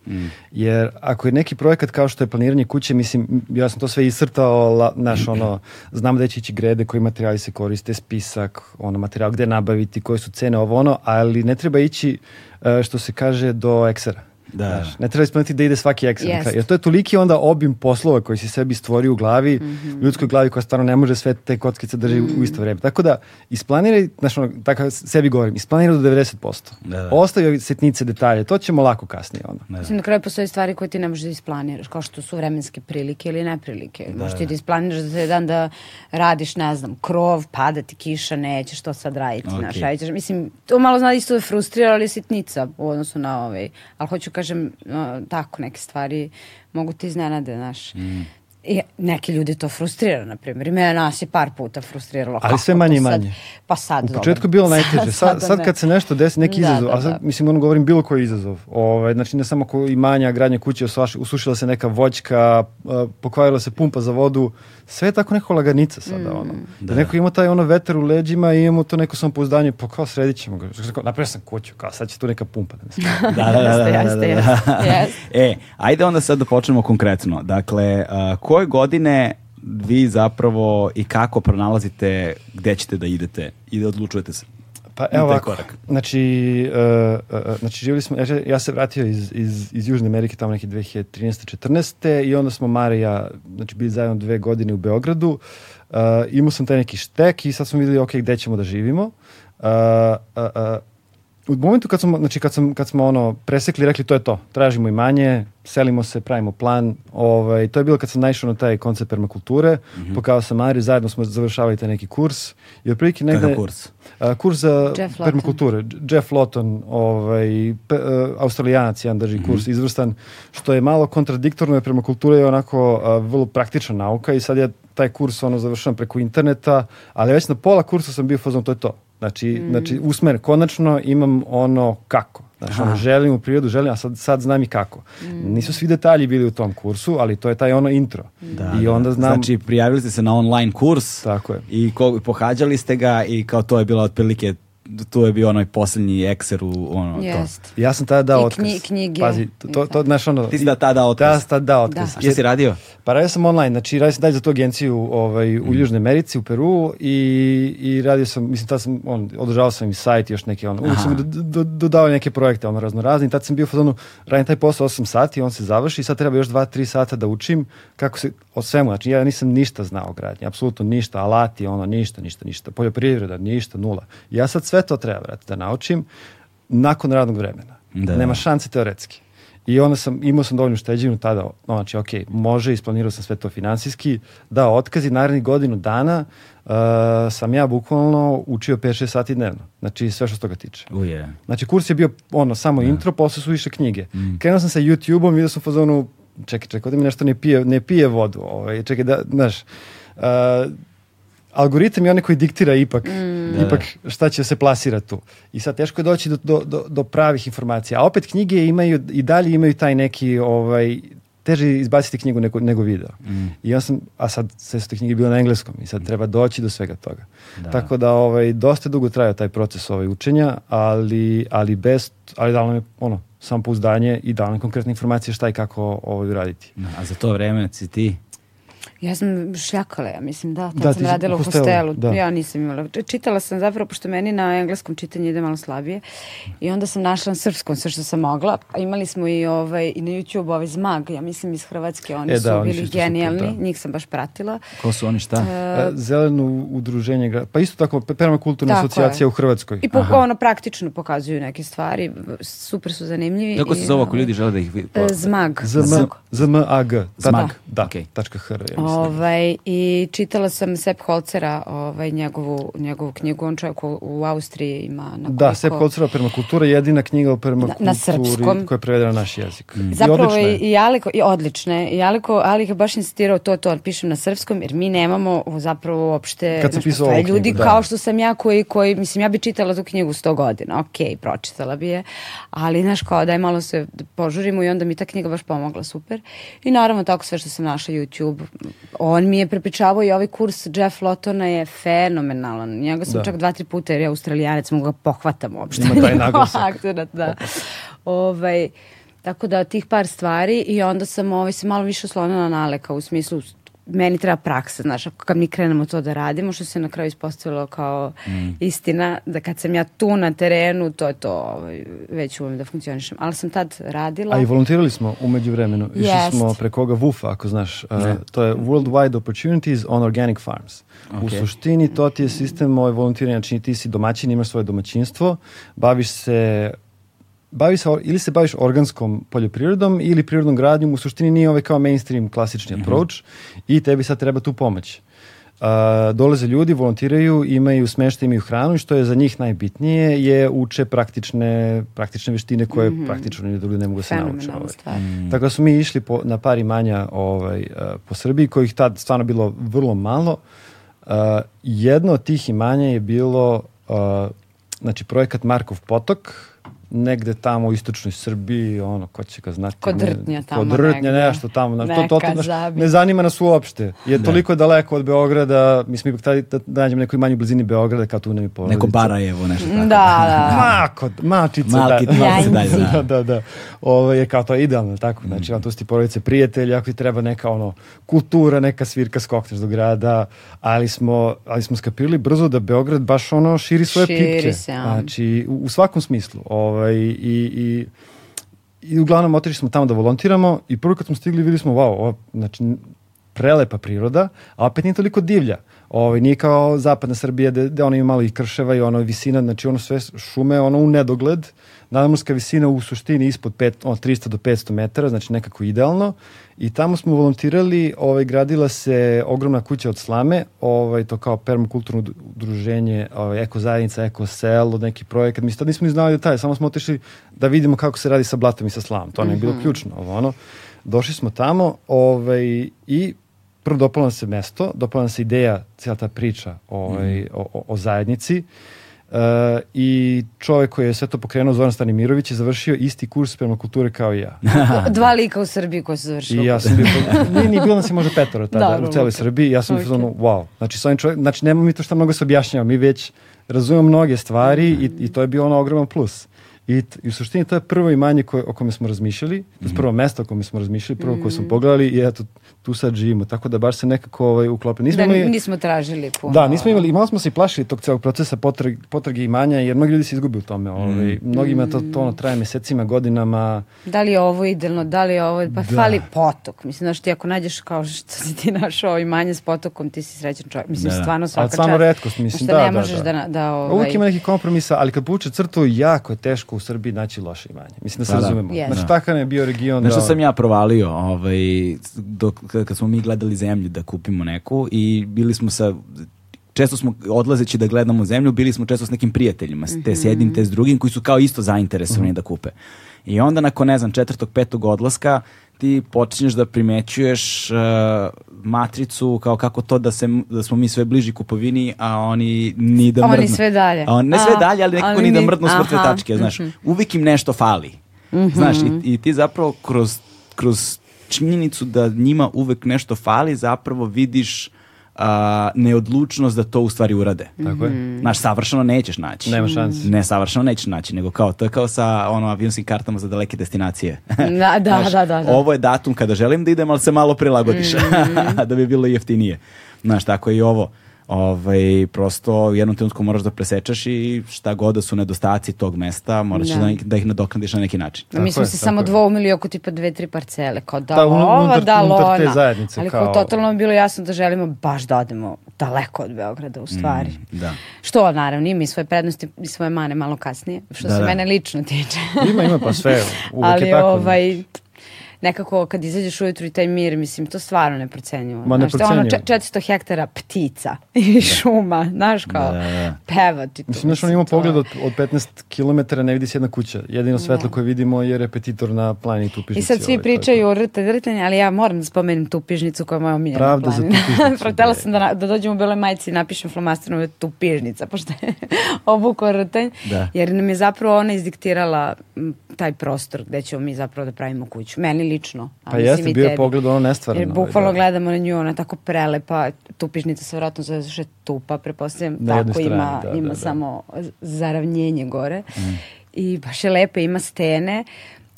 Jer ako je neki projekat kao što je planiranje kuće, mislim, ja sam to sve iscrtao, la, znaš, ono, znam da će ići grede, koji materijali se koriste, spisak, ono, materijal gde nabaviti, koje su cene, ovo ono, ali ne treba ići, e, što se kaže, do eksera. Da. Znaš, ne treba ispuniti da ide svaki Excel. Jest. Jer to je toliki onda obim poslova koji si sebi stvorio u glavi, Mhm. ljudskoj glavi koja stvarno ne može sve te kockice drži u isto vreme. Tako da, isplaniraj, znaš, ono, tako sebi govorim, isplaniraj do 90%. Da, da. Ostavi ove sitnice, detalje, to ćemo lako kasnije. Ono. Mislim, na kraju postoje stvari koje ti ne možeš da isplaniraš, kao što su vremenske prilike ili neprilike. Možeš ti da isplaniraš za jedan da radiš, ne znam, krov, pada ti kiša, nećeš to sad raditi. Ok. Znaš, radit ćeš- mislim, to malo zna isto da frustrira, ali je sitnica u odnosu na ovaj. Ali hoću kažem, no, tako, neke stvari mogu ti iznenade, znaš. Mm. I neki ljudi to frustrira, na primjer. I mene nas je par puta frustriralo. Ali sve manje i sad? manje. Pa sad, U početku je bilo najteže. Sad, sad ne. kad se nešto desi, neki Da, izazov, da, a sad, da. mislim, ono govorim bilo koji izazov. Ovaj, znači, ne samo ko imanja, gradnja kuće, usuš- usušila se neka voćka, uh, pokvarila se pumpa za vodu, sve je tako neko laganica sada, ono. Da. neko ima taj ono vetar u leđima i imamo to neko samopouzdanje, pa kao sredit ćemo ga. Napravio sam kuću, kao sad će tu neka pumpa da mi se Da, da, da, da, da, da, da. E, ajde onda sad da počnemo konkretno. Dakle, a, koje godine vi zapravo i kako pronalazite gde ćete da idete i da odlučujete se? Pa evo ovako, korak. znači, uh, uh, znači živjeli smo, ja, ja se vratio iz, iz, iz Južne Amerike tamo neke 2013. 14. i onda smo Mare i ja, znači bili zajedno dve godine u Beogradu. Uh, imao sam taj neki štek i sad smo vidjeli, ok, gde ćemo da živimo. Uh, uh, uh, u momentu kad smo, znači kad, sam, kad smo ono presekli, rekli to je to, tražimo imanje, selimo se, pravimo plan, ovaj, to je bilo kad sam naišao na taj koncept permakulture, Mhm. pokazao sam Mari, zajedno smo završavali taj neki kurs i otprilike negde... Kakav kurs? A, kurs za Jeff permakulture. Jeff Lawton, ovaj, pe, e, australijanac, jedan drži Mhm. kurs, izvrstan, što je malo kontradiktorno, jer permakultura je onako a, vrlo praktična nauka i sad ja taj kurs ono završavam preko interneta, ali već na pola kursa sam bio u fazonu, to je to. Znači, znači usmer, konačno imam ono kako. Znači, ono, želim u prirodu, želim, a sad, sad znam i kako. Nisu svi detalji bili u tom kursu, ali to je taj ono intro. Da, I da. onda znam... Znači, prijavili ste se na online kurs Tako je. i ko, pohađali ste ga i kao to je bilo otprilike, tu je bio onaj posljednji ekser u ono, to. Jest. Ja sam tada dao I otkaz. knji- knjige. Pazi, to, to, to, znaš, ono... Ti si da tada dao otkaz? Ja sam tada dao otkaz. Da. A šta si radio? Pa radio sam online, znači radio sam dalje za tu agenciju ovaj, u Južnoj Americi, u Peru i, i radio sam, mislim, tad sam, on, održavao sam i sajt i još neke, ono, uvijek sam do, do, dodavao neke projekte, ono, razno razni, tad sam bio u fazonu, radim taj posao 8 sati, on se završi i sad treba još 2-3 sata da učim kako se, o svemu, znači ja nisam ništa znao o gradnji, apsolutno ništa, alati, ono, ništa, ništa, ništa, poljoprivreda, ništa, nula. Ja sad sve to treba, brate, da naučim nakon radnog vremena. Da. Nema šanse teoretski. I onda sam, imao sam dovoljnu šteđevinu tada, no, znači, ok, može, isplanirao sam sve to finansijski, dao otkaz i narednih godinu dana uh, sam ja bukvalno učio 5-6 sati dnevno. Znači, sve što se toga tiče. Uje. Znači, kurs je bio ono, samo intro, posle su više knjige. Krenuo sam sa YouTube-om, vidio sam u fazonu, čekaj, čekaj, ovdje mi nešto ne pije, ne pije vodu, ovaj, čekaj, da, znaš, uh, algoritam je onaj koji diktira ipak, ipak šta će se plasira tu. I sad teško je doći do, do, do, do pravih informacija. A opet knjige imaju, i dalje imaju taj neki, ovaj, teže je izbaciti knjigu nego, nego video. I ja sam, a sad sve su te knjige bile na engleskom i sad treba doći do svega toga. Tako da ovaj, dosta dugo traja taj proces ovaj, učenja, ali, ali bez, ali dalo mi ono, samopouzdanje i dalo mi konkretne informacije šta i kako ovaj, uraditi. A za to vreme si ti Ja sam šljakala, ja mislim, da. Tad Da, sam radila u hostelu, da. Ja nisam imala. Čitala sam zapravo, pošto meni na engleskom čitanje ide malo slabije. I onda sam našla na srpskom sve što sam mogla. A imali smo i, ovaj, i na YouTube ovaj Zmag, ja mislim iz Hrvatske. Oni E, da, su oni bili super, genijalni. da. Njih sam baš pratila. Ko su oni šta? E, Zeleno udruženje, pa isto tako permakulturna Tako asocijacija je. u Hrvatskoj. I po, ono praktično pokazuju neke stvari. Super su zanimljivi. Kako se zove ako ljudi žele da ih vidi? e, Zmag. ZM, ZMAG. Zmag. Da, Okej. tačka HR. je. Ovaj, I čitala sam Sepp Holcera, ovaj, njegovu, njegovu knjigu, on čovjek u, u Austriji ima na koliko... Da, Sepp Holcera permakultura je jedina knjiga o permakulturi na, na srpskom. koja je prevedena na naš jezik. Mm. Zapravo i, i Aliko, i odlične, i Aliko, Alik je baš insistirao to, to pišem na srpskom, jer mi nemamo zapravo uopšte... Kad sam pisao ovu ljudi knjigu, da. kao što sam ja koji, koji, mislim, ja bi čitala tu knjigu 100 godina, ok, pročitala bi je, ali, znaš, kao daj malo se požurimo i onda mi ta knjiga baš pomogla, super. I naravno tako sve što sam našla YouTube, on mi je prepričavao i ovaj kurs Jeff Lotona je fenomenalan. Njega sam Da. čak dva, tri puta, jer ja australijanac mogu ga pohvatam uopšte. Ima taj naglasak. akcenat, da. ovaj, tako da tih par stvari i onda sam ovaj, se malo više oslonila na Aleka u smislu meni treba praksa, znaš, ako kad mi krenemo to da radimo, što se na kraju ispostavilo kao Mm. istina, da kad sam ja tu na terenu, to je to, ovaj, već umem da funkcionišem. Ali sam tad radila. A i volontirali smo umeđu vremenu. Išli Jest. smo preko oga WUF-a, ako znaš. Uh, to je Worldwide Opportunities on Organic Farms. U Ok. suštini to ti je sistem ovaj, volontiranja, znači ti si domaćin, imaš svoje domaćinstvo, baviš se bavi se, ili se baviš organskom poljoprivredom ili prirodnom gradnjom, u suštini nije ovaj kao mainstream klasični approach i tebi sad treba tu pomoć. Uh, dolaze ljudi, volontiraju, imaju smeštaj, imaju hranu i što je za njih najbitnije je uče praktične, praktične veštine koje praktično ni drugi ne mogu da se. Fenomenalna Ovaj. stvar. Tako da smo mi išli po, na par imanja ovaj, uh, po Srbiji, kojih tad stvarno bilo vrlo malo. Uh, jedno od tih imanja je bilo uh, znači projekat Markov potok, negde tamo u istočnoj Srbiji, ono, ko će ga znati. Kod ne- Rtnja tamo Kod Rtnja, nešto tamo. Znaš, to, to, to, Neka znaš, zabi. ne zanima nas uopšte. Je toliko daleko od Beograda, mi smo ipak tada da, da nađemo neku manju blizini Beograda, kao tu nam je porodica. Neko Barajevo, nešto tako. Da, da. Mako, mačice, Malki- da. malci dalje, da, da. da, da. Ovo je kao to idealno, tako. Znači, mm. tu su ti porodice prijatelji, ako ti treba neka ono kultura, neka svirka skokneš do grada, ali smo, ali smo skapirali brzo da Beograd baš ono širi svoje Širi pipke. se, a. Znači, u, u svakom smislu. Ovaj, i, i, I uglavnom otišli smo tamo da volontiramo i prvo kad smo stigli videli smo, wow, ovo, znači, prelepa priroda, a opet nije toliko divlja. Ovaj, nije kao zapadna Srbija gde, gde ono ima malo i krševa i ono visina, znači ono sve šume, ono u nedogled. Nadmorska visina u suštini ispod pet, ono, 300 do 500 metara, znači nekako idealno. I tamo smo volontirali, ovaj, gradila se ogromna kuća od slame, ovaj, to kao permakulturno ud- udruženje, ovaj, eko zajednica, eko selo, neki projekat. Mi sad nismo ni znali detalje, samo smo otišli da vidimo kako se radi sa blatom i sa slamom. To nam je bilo ključno. Ovo, ono. Došli smo tamo ovaj, i prvo dopala nam se mesto, dopala nam se ideja, cijela ta priča ovaj, o, o, o zajednici. E, I čovjek koji je sve to pokrenuo, Zoran Stanimirović, je završio isti kurs permakulture kao i ja. Dva lika u Srbiji koji su završili. I ja sam bio, nije ni bilo nas je možda petoro tada Dobro, u celoj. Srbiji. Ja sam Ok. okay. bio wow. Znači, s ovim čovjek, znači, nema mi to šta mnogo se objašnjava. Mi već razumemo mnoge stvari i, i to je bio ono ogroman plus. I, I u suštini to je prvo imanje koje, o kome smo razmišljali, to je prvo mesto o kome smo razmišljali, prvo koje smo pogledali i eto, tu sad živimo. Tako da baš se nekako ovaj, uklopili. Nismo Da, imali, nismo tražili puno. da, nismo imali, i malo smo se i plašili tog celog procesa potrage, potrage imanja, jer mnogi ljudi se izgubi u tome. Ovaj, Mnogima to, to ono, traje mesecima, godinama. Da li je ovo idealno, da li je ovo, pa Da. fali potok. Mislim, znaš, ti ako nađeš kao što si ti našao imanje s potokom, ti si srećan čovjek. Mislim, Da, stvarno svaka Ali stvarno čast. retkost, mislim, da, ne da, možeš da. da, da, ovaj, Uvijek ima neki kompromisa, ali kad povuče crtu, jako je teško u Srbiji naći loše imanje. Mislim da se Pa da. razumemo. Jest. Znači, Da. takav je bio region. Znaš što da- sam ja provalio ovaj, dok, kad smo mi gledali zemlju da kupimo neku i bili smo sa često smo odlazeći da gledamo zemlju, bili smo često s nekim prijateljima, te s jednim, te s drugim, koji su kao isto zainteresovani da kupe. I onda nakon, ne znam, četvrtog, petog odlaska, ti počinješ da primećuješ uh, matricu kao kako to da, se, da smo mi sve bliži kupovini, a oni ni da Oni mrdnu. sve dalje. A on, ne sve A, dalje, ali nekako ali ni da ni- mrdnu s mrtve tačke, znaš. Uvijek im nešto fali. Znaš, i, i ti zapravo kroz, kroz činjenicu da njima uvek nešto fali, zapravo vidiš a, neodlučnost da to u stvari urade. Tako je. Znaš, savršeno nećeš naći. Nema šanse. Ne, savršeno nećeš naći, nego kao, to je kao sa ono, avionskim kartama za daleke destinacije. Da, da, Znaš, da, da, da. Ovo je datum kada želim da idem, ali se malo prilagodiš, da bi bilo jeftinije. Znaš, tako je i ovo. Ovaj, prosto u jednom trenutku moraš da presečeš i šta god da su nedostaci tog mesta, moraš Da. da, da ih nadoknadiš na neki način. Mi smo se samo dvoumili oko tipa dve, tri parcele. Kao da, Da, ova, unutar- da, unutar te zajednice, Ali kao- kao totalno bilo jasno da želimo baš da odemo daleko od Beograda u stvari. Da. Što naravno ima i svoje prednosti i svoje mane malo kasnije, što Da, se da. mene lično tiče. Ima, ima pa sve. Uvek Ali je tako. ovaj nekako kad izađeš ujutru i taj mir, mislim, to stvarno ne procenjuju. Ma ne Znaš, to je ono procenjuju. če- 400 hektara ptica i šuma, znaš, kao Da, da, da. peva ti to. Mislim, znaš, on ima to- pogled od, od 15 km, ne vidi se jedna kuća. Jedino svetlo koje vidimo je repetitor na planini Tupižnici. I sad svi ovaj, pričaju o rtanje, ali ja moram da spomenem tu pižnicu koja je moja omiljena Pravda za planina. Tupižnicu, Protela bre. sam da, na- da dođem u Beloj majici i napišem flomasterom tu pižnica, pošto je obuko rtanj, Da. jer nam je zapravo ona izdiktirala taj prostor gde ćemo mi zapravo da pravimo kuću. Meni lično. a Pa jeste, bio je pogled ono nestvaran. Jer ovaj, bukvalno da. gledamo na nju, ona je tako prelepa, tupižnica se vjerojatno zove što je tupa, prepostavljam, jednoj tako ima, strani, da, ima da, da. samo zaravnjenje gore. I baš je lepa, ima stene.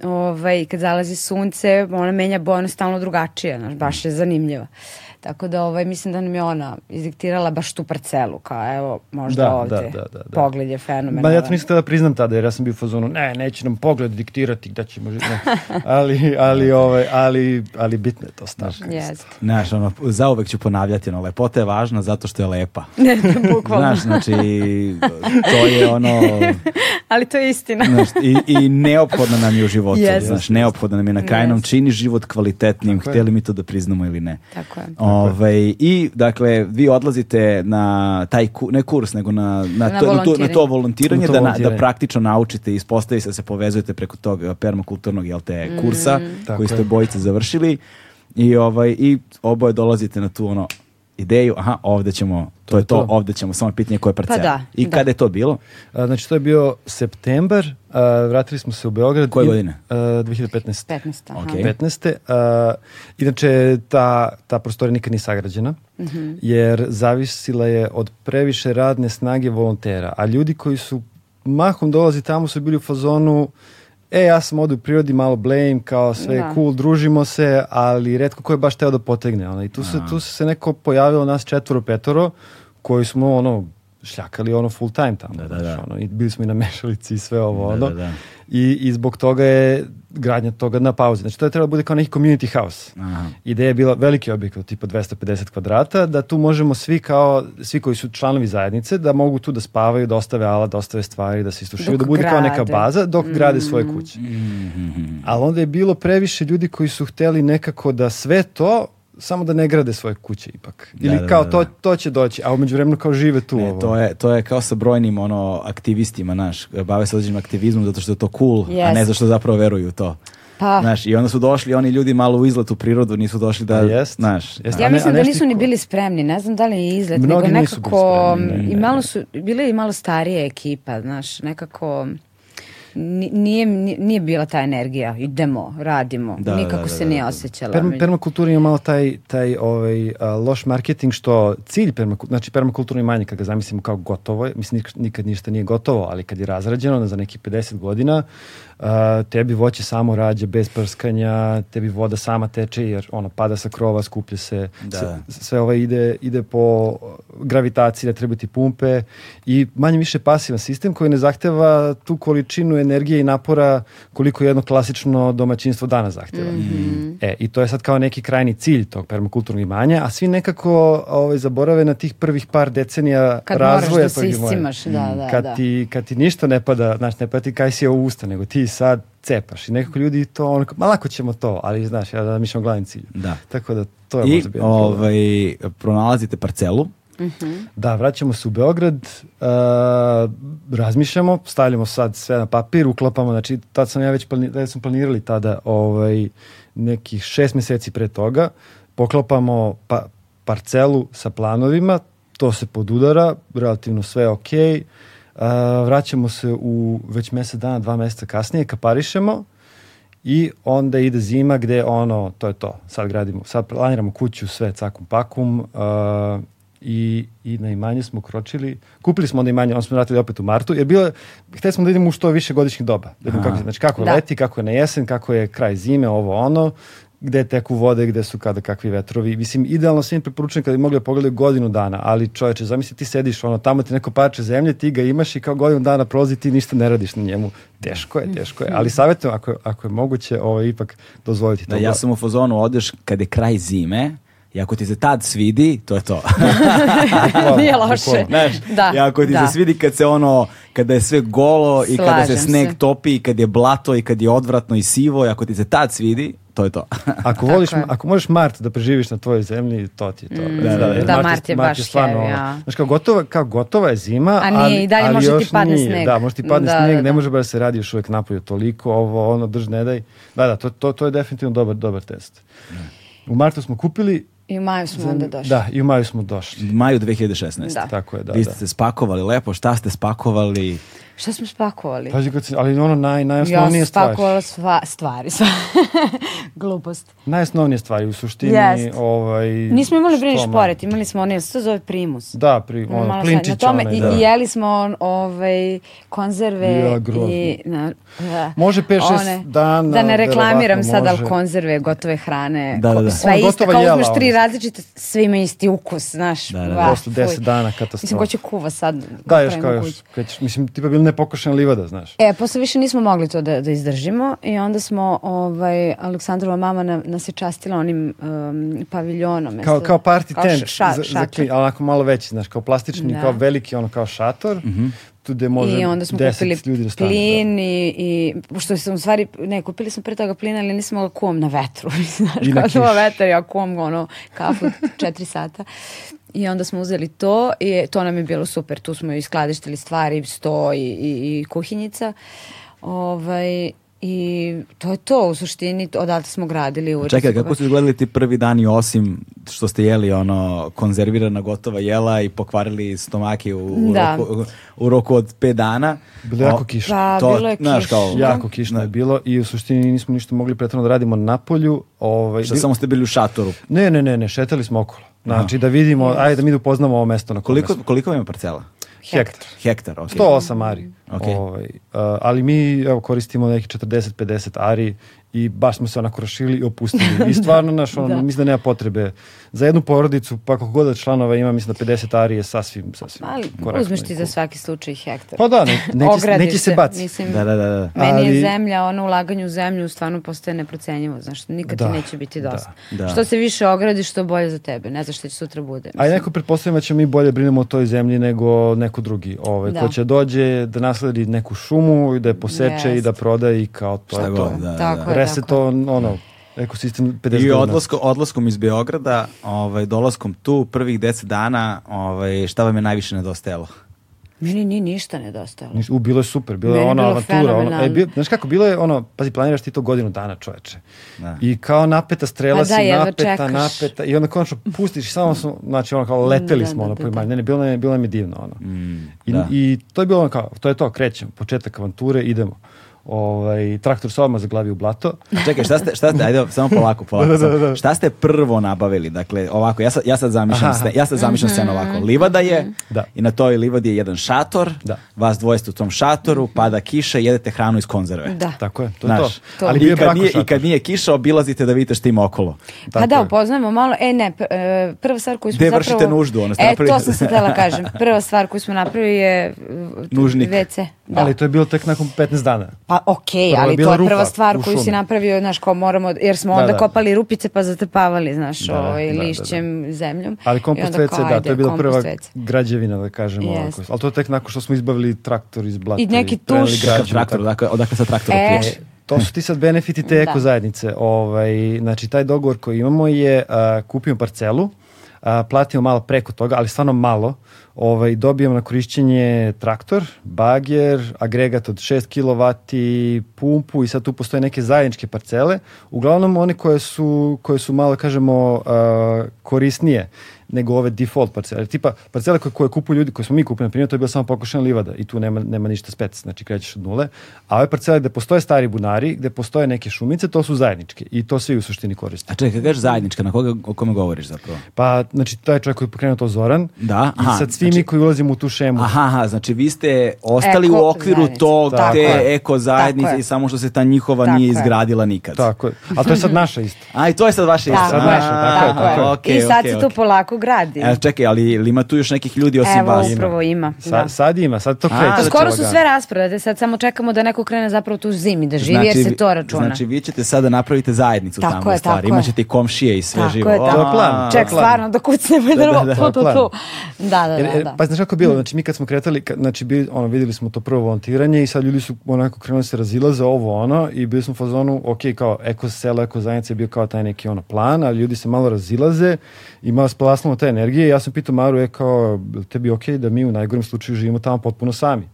Ovaj, kad zalazi sunce, ona menja boju, ona stalno drugačija, znaš, baš je zanimljiva. Tako da ovaj, mislim da nam je ona izdiktirala baš tu parcelu, kao evo, možda Da, ovde. da, da, da, da. Pogled je fenomenalan. Ma ja to nisam htio da priznam tada, jer ja sam bio u fazonu, ne, neće nam pogled diktirati da ćemo živjeti. Ne. Ali, ali, ovaj, ali, ali bitno je to stavka. Jeste. Znaš, ono, zauvek ću ponavljati, ono, lepota je važna zato što je lepa. Bukvalno. Znaš, znači, to je ono, Ali to je istina. znaš, i, i neophodno nam je u životu, Jeste. znaš, neophodno nam je na kraju nam Jeste. čini život kvalitetnim, Tako je. htjeli mi to da priznamo ili ne. Tako je. Ovaj, I, dakle, vi odlazite na taj, ku, ne kurs, nego na, na, Na to, na, to, na volontiranje. to volontiranje, Na to da, na- da volontiranje. praktično naučite i ispostavi se da se povezujete preko tog eh, permakulturnog jel te, kursa Tako koji ste je. bojice završili i, ovaj, i oboje dolazite na tu ono ideju, aha, ovde ćemo, to, je je to, to. ovde ćemo, samo je pitanje koje parcela. da, I da. kada je to bilo? A, znači, to je bio septembar, a, vratili smo se u Beograd. Koje i- godine? a, 2015. 15. aha. Ok. 15. A, inače, ta, ta prostorija nikad nije sagrađena, jer zavisila je od previše radne snage volontera. A ljudi koji su mahom dolazi tamo su bili u fazonu e, ja sam ovdje u prirodi, malo blame, kao sve je Da. cool, družimo se, ali redko ko je baš teo da potegne. Ono. I tu se, tu se neko pojavilo, nas četvoro, petoro, koji smo ono, šljakali ono full time tamo. Da, da, da. ono, I bili smo i na mešalici i sve ovo. Da, ono. I, I zbog toga je gradnja toga na pauzi. Znači to je trebalo da bude kao neki community house. Aha. Ideja je bila veliki objekat, tipa 250 kvadrata, da tu možemo svi kao, svi koji su članovi zajednice, da mogu tu da spavaju, da ostave alat, da ostave stvari, da se istušaju, Dok da bude kao neka grade. baza dok grade svoje kuće. Ali onda je bilo previše ljudi koji su hteli nekako da sve to samo da ne grade svoje kuće ipak. Ili Da, da, kao da, to, da. to će doći, a umeđu vremenu kao žive tu. Ne, ovo. to je, to je kao sa brojnim ono, aktivistima, znaš, bave se određenim aktivizmom zato što je to cool, a Jest. ne zato što zapravo veruju u to. Pa, Znaš, i onda su došli oni ljudi malo u izlet u prirodu, nisu došli da, A jest. znaš, Jest. Ja A ne- mislim a da nisu ni bili spremni, ne znam da li je izlet, Mnogi nego nisu bili nekako, spremni, ne, i ne, malo ne. su, bile i malo starije ekipa, znaš, nekako, nije, nije bila ta energija, idemo, radimo, Da, nikako da, da, se da, nije da. osjećala. Perma, Među- permakultura ima malo taj, taj ovaj, a, loš marketing što cilj permakulture, znači permakulturno imanje kad ga zamislimo kao gotovo je, mislim nik- nikad ništa nije gotovo, ali kad je razrađeno za nekih 50 godina, a, tebi voće samo rađa bez prskanja, tebi voda sama teče jer ono pada sa krova, skuplja se, Da. sve, sve ovo ide, ide po gravitaciji, ne treba ti pumpe i manje više pasivan sistem koji ne zahteva tu količinu energije i napora koliko jedno klasično domaćinstvo danas zahteva. E, i to je sad kao neki krajni cilj tog permakulturnog imanja, a svi nekako ovaj, zaborave na tih prvih par decenija Kad moraš razvoja da se tog imanja. iscimaš, da, da, kad da. Ti, kad ti ništa ne pada, znaš, ne pada ti kaj si je u usta, nego ti sad cepaš i nekako ljudi to onako, ma lako ćemo to, ali znaš, ja da mišljam o glavnim cilju. Da. Tako da to je I možda ovaj, pronalazite parcelu, Da, vraćamo se u Beograd, uh, razmišljamo, stavljamo sad sve na papir, uklapamo, znači tad sam ja već plani, tad smo planirali tada ovaj, nekih šest meseci pre toga, poklapamo pa, parcelu sa planovima, to se podudara, relativno sve ok, uh, vraćamo se u već mesec dana, dva meseca kasnije, kaparišemo, i onda ide zima gde ono, to je to, sad gradimo, sad planiramo kuću, sve cakum pakum uh, i, i na imanje smo kročili, kupili smo onda imanje, onda smo vratili opet u martu, jer bilo hteli smo da idemo u što više godišnjih doba, da vidimo kako, znači kako Da. leti, kako je na jesen, kako je kraj zime, ovo ono, gde teku vode, gde su kada kakvi vetrovi. Mislim, idealno svim preporučujem kada bi mogli da pogledaju godinu dana, ali čoveče, zamisli ti sediš, ono, tamo ti neko parče zemlje, ti ga imaš i kao godinu dana prolazi ti ništa ne radiš na njemu. Teško je, teško je, ali savjetujem ako, ako je moguće, ovo ipak dozvoliti to. da ja sam u fazonu, odeš kad je kraj zime, I ako ti se tad svidi, to je to. Nije loše. Znaš, Da, i ako ti da. se svidi kad se ono, kada je sve golo i kada se Slažem sneg se. topi i kad je blato i kad je odvratno i sivo i ako ti se tad svidi, to je to. Ako voliš, je. ako možeš Mart da preživiš na tvojoj zemlji, to ti je to. Mm, da, jer da, Mart je baš stvarno heavy, ono, ja. Znaš, kao gotova, kao gotova je zima, A nije, ali, i dalje ali može ti još padne nije. sneg. Da, može ti padne Da, sneg, da, ne da. može baš se radi još uvijek napolju toliko, ovo, ono, drž, ne daj. Da, da, to, to, to je definitivno dobar, dobar test. U martu smo kupili, I u maju smo onda došli. da, i u maju smo došli. Maju 2016. Da. Tako je, da, Vi da. ste se spakovali lepo, šta ste spakovali? Šta smo spakovali? Pazi, kad si, ali ono naj, ja najosnovnije sam stvari. spakovala sva, stvari. Sva. Glupost. Najosnovnije stvari u suštini, Jest. ovaj... Nismo imali brini šporet, imali smo onaj, se zove primus. Da, pri, Malo ono, sad, plinčić, na tome, onaj, i, da. i jeli smo on, ovaj, konzerve Ja, grozno. i... Na, da, Može pet, šest one- dana, Da ne reklamiram sad, ali konzerve, gotove hrane, Da, da, da. sve Ono, isto, kao jela, uzmeš tri različite, sve ima isti ukus, znaš. Da, da, da. Posle 10 fuj. dana katastrofa. Mislim, ko će kuva sad? Da, još kao još. mislim, tipa bilo nepokošena livada, znaš. E, posle više nismo mogli to da, da izdržimo i onda smo, ovaj, Aleksandrova mama na- nas je častila onim um, paviljonom. Kao, kao party kao tent, ša- za, za klin, ali onako malo veći, znaš, kao plastični, Da. kao veliki, ono kao šator, tu gde može I onda smo 10 kupili ljudi da stane. plin i, i što sam u stvari, ne, kupili smo pre toga plin, ali nisam mogla kuvam na vetru. Znaš, I na kao da ima kiši. vetar, ja kuvam ono kafu četiri sata. I onda smo uzeli to i to nam je bilo super. Tu smo i skladištili stvari, sto i, i, i kuhinjica. Ovaj, I to je to u suštini, odatle smo gradili ulicu. Čekaj, kako su izgledali ti prvi dani osim što ste jeli ono konzervirana gotova jela i pokvarili stomake u, u, Da. roku, u roku od 5 dana? Bilo je jako kišno. Pa, To, bilo je kišno. kao- Jako kišno je bilo i u suštini nismo ništa mogli pretredno da radimo na polju. Ovaj, Šta bil- samo ste bili u šatoru? Ne, ne, ne, ne, šetali smo okolo. Znači da vidimo, ajde da mi da upoznamo ovo mesto na Koliko, koliko? koliko ima parcela? Hektar. Hektar, ok. 108 ari. Ok. Ovaj, uh, ali mi evo, koristimo neki 40-50 ari i baš smo se onako rašili i opustili. I stvarno, naš, ono, Da. mislim da nema potrebe. Za jednu porodicu, pa kako god da članova ima, mislim da 50 ari je sasvim, sasvim Ali korektno uzmeš i ti za svaki slučaj hektar. Pa da, ne, neće, neće se baci. Mislim, Da, da, da. da. Meni Ali- je zemlja, ono ulaganje u zemlju stvarno postaje neprocenjivo, znaš, nikad Da, ti neće biti da, dosta. da. Što se više ogradiš, što bolje za tebe, ne znaš šta će sutra bude. A i neko pretpostavljam da ćemo mi bolje brinemo o toj zemlji nego neko drugi. Ovaj, Da. Ko će dođe da nasledi neku šumu i da je poseče i Jest. da proda i kao to Šta je god, to. da, Tako da. je. Rese to, ono, ekosistem 50 I godina. odlasko, odlaskom iz Beograda, ovaj, dolaskom tu, prvih 10 dana, ovaj, šta vam je najviše nedostajalo? Meni ni ništa nedostajalo. Ništa, U, bilo je super, bilo je bilo avantura. Ono, e, bil, znaš kako, bilo je ono, pazi, planiraš ti to godinu dana, čoveče. Da. I kao napeta strela Pa si, da, napeta, čekaš. napeta. I onda konačno pustiš i samo smo, znači ono kao leteli Da, smo, da, ono, da, imanju. da. Ne, ne, bilo nam je, bilo nam je divno, ono. I, da. I to je bilo ono kao, to je to, krećemo, početak avanture, idemo. Ovaj, traktor se odmah zaglavi u blato. A Čekaj, šta ste, šta ste, ajde, samo polako, polako. Da, da, da, da. Šta ste prvo nabavili? Dakle, ovako, ja sad, ja sad zamišljam, ste, ja sad zamišljam scenu ovako. Livada je, Da. i na toj livadi je jedan šator, Da. vas dvoje ste u tom šatoru, pada kiša, jedete hranu iz konzerve. Da. Tako je, to je Znaš, to. Ali bio I, kad nije, I kad nije kiša, obilazite da vidite šta ima okolo. Pa Tako da, je. upoznajemo malo. E, ne, e, prva stvar koju smo zapravo... vršite nuždu, ono ste E, napravili? to sam se htjela kažem. Prva stvar koju smo napravili je uh, Nužnik. WC. Da. Ali to je bilo tek nakon 15 dana. Pa okej, je ali bila to je prva rupa stvar koju si napravio, znaš, kao moramo, jer smo Da, onda da. kopali rupice pa zatrpavali, znaš, Da, ovaj, da, da, da. lišćem, zemljom. Ali kompost WC, da, ajde, to je bila prva WC. građevina, da kažemo. Jest. ovako. Ali to je tek nakon što smo izbavili traktor iz blata. I neki tuš. građu, traktor, dakle, odakle sa traktor E, kriješ? To su ti sad benefiti te Da. eko zajednice. Ovaj, znači, taj dogovor koji imamo je a, kupimo parcelu, a, platimo malo preko toga, ali stvarno malo. Ovaj, dobijemo na korišćenje traktor, bager, agregat od 6 kW, pumpu i sad tu postoje neke zajedničke parcele. Uglavnom one koje su, koje su malo, kažemo, korisnije nego ove default parcele. Tipa, parcele koje, koje kupuju ljudi, koje smo mi kupili, na primjer, to je bila samo pokošena livada i tu nema, nema ništa spec, znači krećeš od nule. A ove parcele gde postoje stari bunari, gde postoje neke šumice, to su zajedničke i to svi u suštini koriste. A čekaj, kad kažeš zajednička, na koga, o kome govoriš zapravo? Pa, znači, taj čovjek koji je pokrenuo to Zoran Da, i aha, sad svi mi znači- koji ulazimo u tu šemu. Aha, aha, znači vi ste ostali Eko u okviru tog, Tako te je. eko zajednice i samo što se ta njihova Tako nije je. izgradila nikad. Tako je. A to je sad naša isto. A i to je sad vaše Tako isto. je, naše, tako je, tako je. okej, I sad se to okej. polako gradi. E, čekaj, ali ili ima tu još nekih ljudi osim Evo, vas? upravo ima. Sa, da. Sad ima, sad to A, kreće. da Skoro su sve rasprodate, sad samo čekamo da neko krene zapravo tu zimi da živi, jer se vi- to računa. Znači vi ćete sada napravite zajednicu Tako tamo je, u stvari. tako. Imaćete i komšije i sve Tako živo. je, tako. To je plan. Ček, plan. stvarno, da kucnemo i Da, da, da, da, tu, tu, to je tu. Da, da, da. jer, da. pa znaš kako je bilo, znači mi kad smo kretali, znači bili, ono, vidjeli smo to prvo volontiranje i sad ljudi su onako krenuli se razilaze ovo ono i bili smo u fazonu, ok, kao eko selo, eko zajednica je bio kao taj neki ono plan, ali ljudi se malo razilaze i malo splasnemo te energije. Ja sam pitao Maru, je kao, "Jel tebi ok da mi u najgorem slučaju živimo tamo potpuno sami?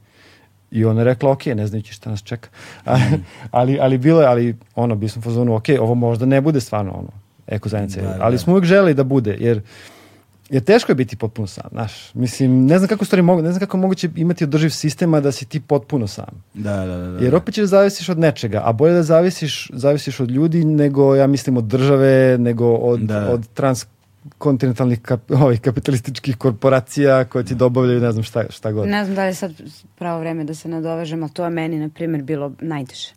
I ona je rekla, ok, ne znajući šta nas čeka. ali, ali bilo je, ali ono, bili smo u fazonu, ok, ovo možda ne bude stvarno ono, eko zajednica, Da, da, ali da. smo uvijek želeli da bude, jer jer teško je biti potpuno sam, znaš. Mislim, ne znam kako stvari mogu, ne znam kako moguće imati održiv sistema da si ti potpuno sam. Da, da, da. da. Jer opet ćeš da zavisiš od nečega, a bolje da zavisiš, zavisiš od ljudi nego, ja mislim, od države, nego od, Da. od transkontinentalnih kap, ovih kapitalističkih korporacija koje ti dobavljaju ne znam šta, šta god. Ne znam da li je sad pravo vreme da se nadovežem, ali to je meni, na primjer, bilo najteže.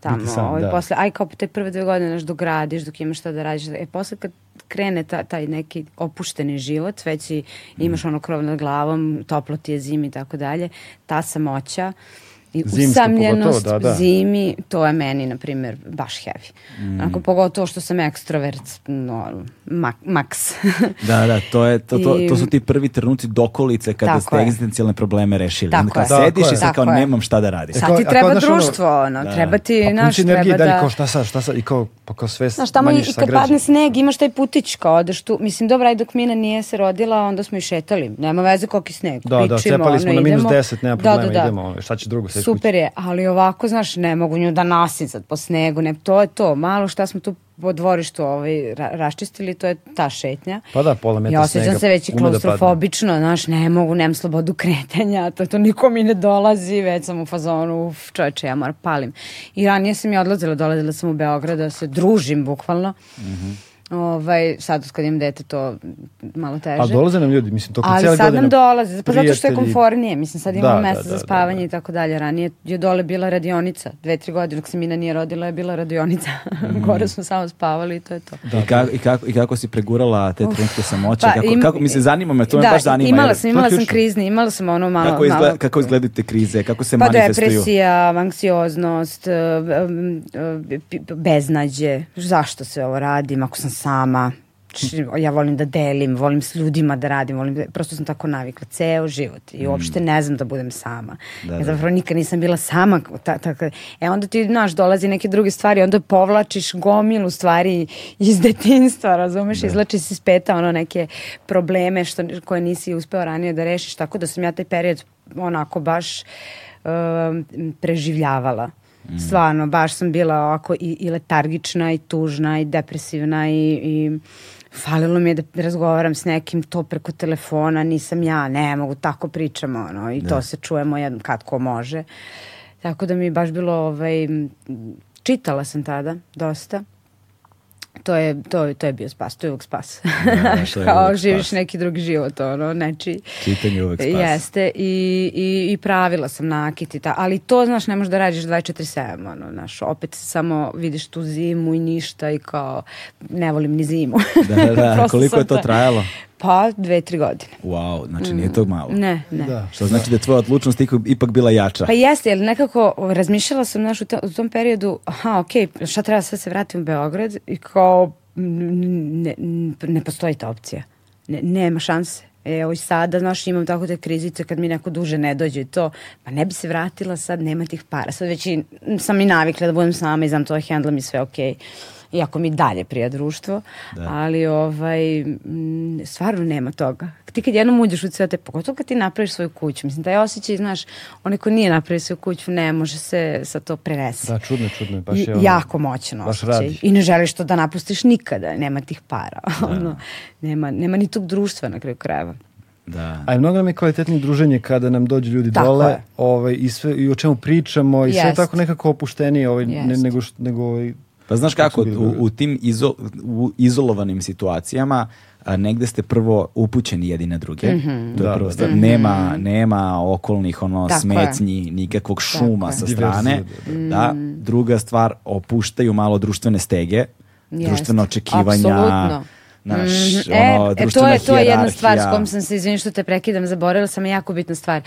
Tamo, sam, ovaj, da. posle, aj kao te prve dve godine, znaš, dok radiš, dok imaš šta da radiš, e, posle kad krene ta, taj neki opušteni život, već si, imaš ono krov nad glavom, toplo ti je zimi i tako dalje, ta samoća i Zimska usamljenost pogotovo, da, da. zimi, to je meni, na primjer, baš heavy. Mm. Onako, pogotovo što sam ekstrovert, no, mak, maks. Da, da, to, je, to, to, I- to su ti prvi trenuci dokolice kada Tako ste je. egzistencijalne probleme rešili. Tako Onda kao je. sediš Tako i sad kao je. nemam šta da radim. Sad ti treba znaš, ono- društvo, ono, Da. treba ti, Pa energije treba dalje da... kao šta sad, šta sad, i kao, pa kao sve Znaš, tamo i, i kad padne sneg, imaš taj putić kao odeš tu. Mislim, dobro, aj dok Mina nije se rodila, onda smo i šetali. Nema veze koliki sneg. Da, da, cepali smo na minus idemo. 10, nema Da, problema, da, da. idemo, šta će drugo. Super je, ali ovako, znaš, ne mogu nju da nasim sad po snegu, ne, to je to. Malo šta smo tu po dvorištu ovaj, ra raščistili, to je ta šetnja. Pa da, pola metra Ja osjećam snega se već i da klaustrofobično, znaš, ne mogu, nemam slobodu kretanja, to, to niko mi ne dolazi, već sam u fazonu, uf, čoveče, ja moram palim. I ranije sam i odlazila, dolazila sam u Beograd da se družim, bukvalno. Mhm. Ovaj, sad kad imam dete to malo teže. A dolaze nam ljudi, mislim, tokom Ali cijele sad godine. nam dolaze, pa zato što je komfornije. Mislim, sad Da, imamo da, mesta da, za da, spavanje da. i tako dalje. Ranije je dole bila radionica. Dve, tri godine dok se Mina nije rodila je bila radionica. Mm. Gore smo samo spavali i to je to. I, kako, i, kako, I kako si pregurala te trenutke samoće? Pa kako, im- kako, mislim, zanima me, to me da, baš zanima. imala sam, imala sam krizni, imala sam ono malo... Kako, izgleda, malo, kako izgledaju te krize? Kako se Pa manifestuju? depresija, anksioznost, e, um, e, pi- beznađe, zašto sve ovo radim ako sam sama, Či- ja volim da delim, volim s ljudima da radim, volim da, prosto sam tako navikla, ceo život i uopšte ne znam da budem sama. Mm. Da, ja da. zapravo nikad nisam bila sama. Ta, ta, e onda ti, znaš, dolazi neke druge stvari, onda povlačiš gomilu stvari iz detinstva, razumeš, izlači si iz peta ono neke probleme što, koje nisi uspeo ranije da rešiš, tako da sam ja taj period onako baš um, preživljavala. Stvarno, baš sam bila ovako i, i letargična i tužna i depresivna i, i falilo mi je da razgovaram s nekim to preko telefona, nisam ja, ne mogu, tako pričamo, ono, i to se čujemo jednom kad ko može. Tako da mi je baš bilo, ovaj, čitala sam tada dosta. To je, to, to je bio spas, to je uvijek spas. da, to je Kao uvek živiš spas. neki drugi život, ono, nečiji. Čitanje je uvek spas. Jeste, i, i, i pravila sam nakit i ta, ali to, znaš, ne možeš da radiš 24-7, ono, znaš, opet samo vidiš tu zimu i ništa i kao, ne volim ni zimu. Da, da, da. Koliko je to trajalo? Pa, dve, tri godine. Wow, znači nije to malo. Ne, ne. Da. Što znači da je tvoja odlučnost ipak- bila jača. Pa jeste, jer nekako razmišljala sam znaš, u, to- u tom periodu, aha, okej, šta treba sad se vratim u Beograd i kao ne, ne postoji ta opcija. Ne, nema šanse. Evo i sada, znaš, imam tako te krizice kad mi neko duže ne dođe i to, pa ne bi se vratila sad, nema tih para. Sad već i, sam i navikla da budem sama i znam to, handlam i sve okej. Iako mi dalje prija društvo, Da. ali ovaj, stvarno nema toga. Ti kad jednom uđeš u ceo te, pogotovo kad ti napraviš svoju kuću, mislim, taj osjećaj, znaš, onaj ko nije napravio svoju kuću, ne može se sa to prenesi. Da, čudno, čudno. Baš I- je ono, jako moćan baš osjećaj. radi. I ne želiš to da napustiš nikada, nema tih para. ono, nema, nema ni tog društva na kraju krajeva. Da. A je mnogo nam je kvalitetnije druženje kada nam dođu ljudi Tako dole je. ovaj, i, sve, i o čemu pričamo i sve Jest. tako nekako opuštenije ovaj, ne, nego, nego ovaj, Pa znaš Kako u, u tim izo, u izolovanim situacijama a, negde ste prvo upućeni jedni na druge. To je Da, prva da, stvar. Nema, nema okolnih ono, Tako je. smetnji, nikakvog šuma je. sa Diverzije, strane. Da. Druga stvar, opuštaju malo društvene stege, Jest. društvene očekivanja. Apsolutno. Naš, Mhm. ono, e, e, to je, to je jedna stvar s kojom sam se, izvinjam što te prekidam, zaboravila sam jako bitna stvar.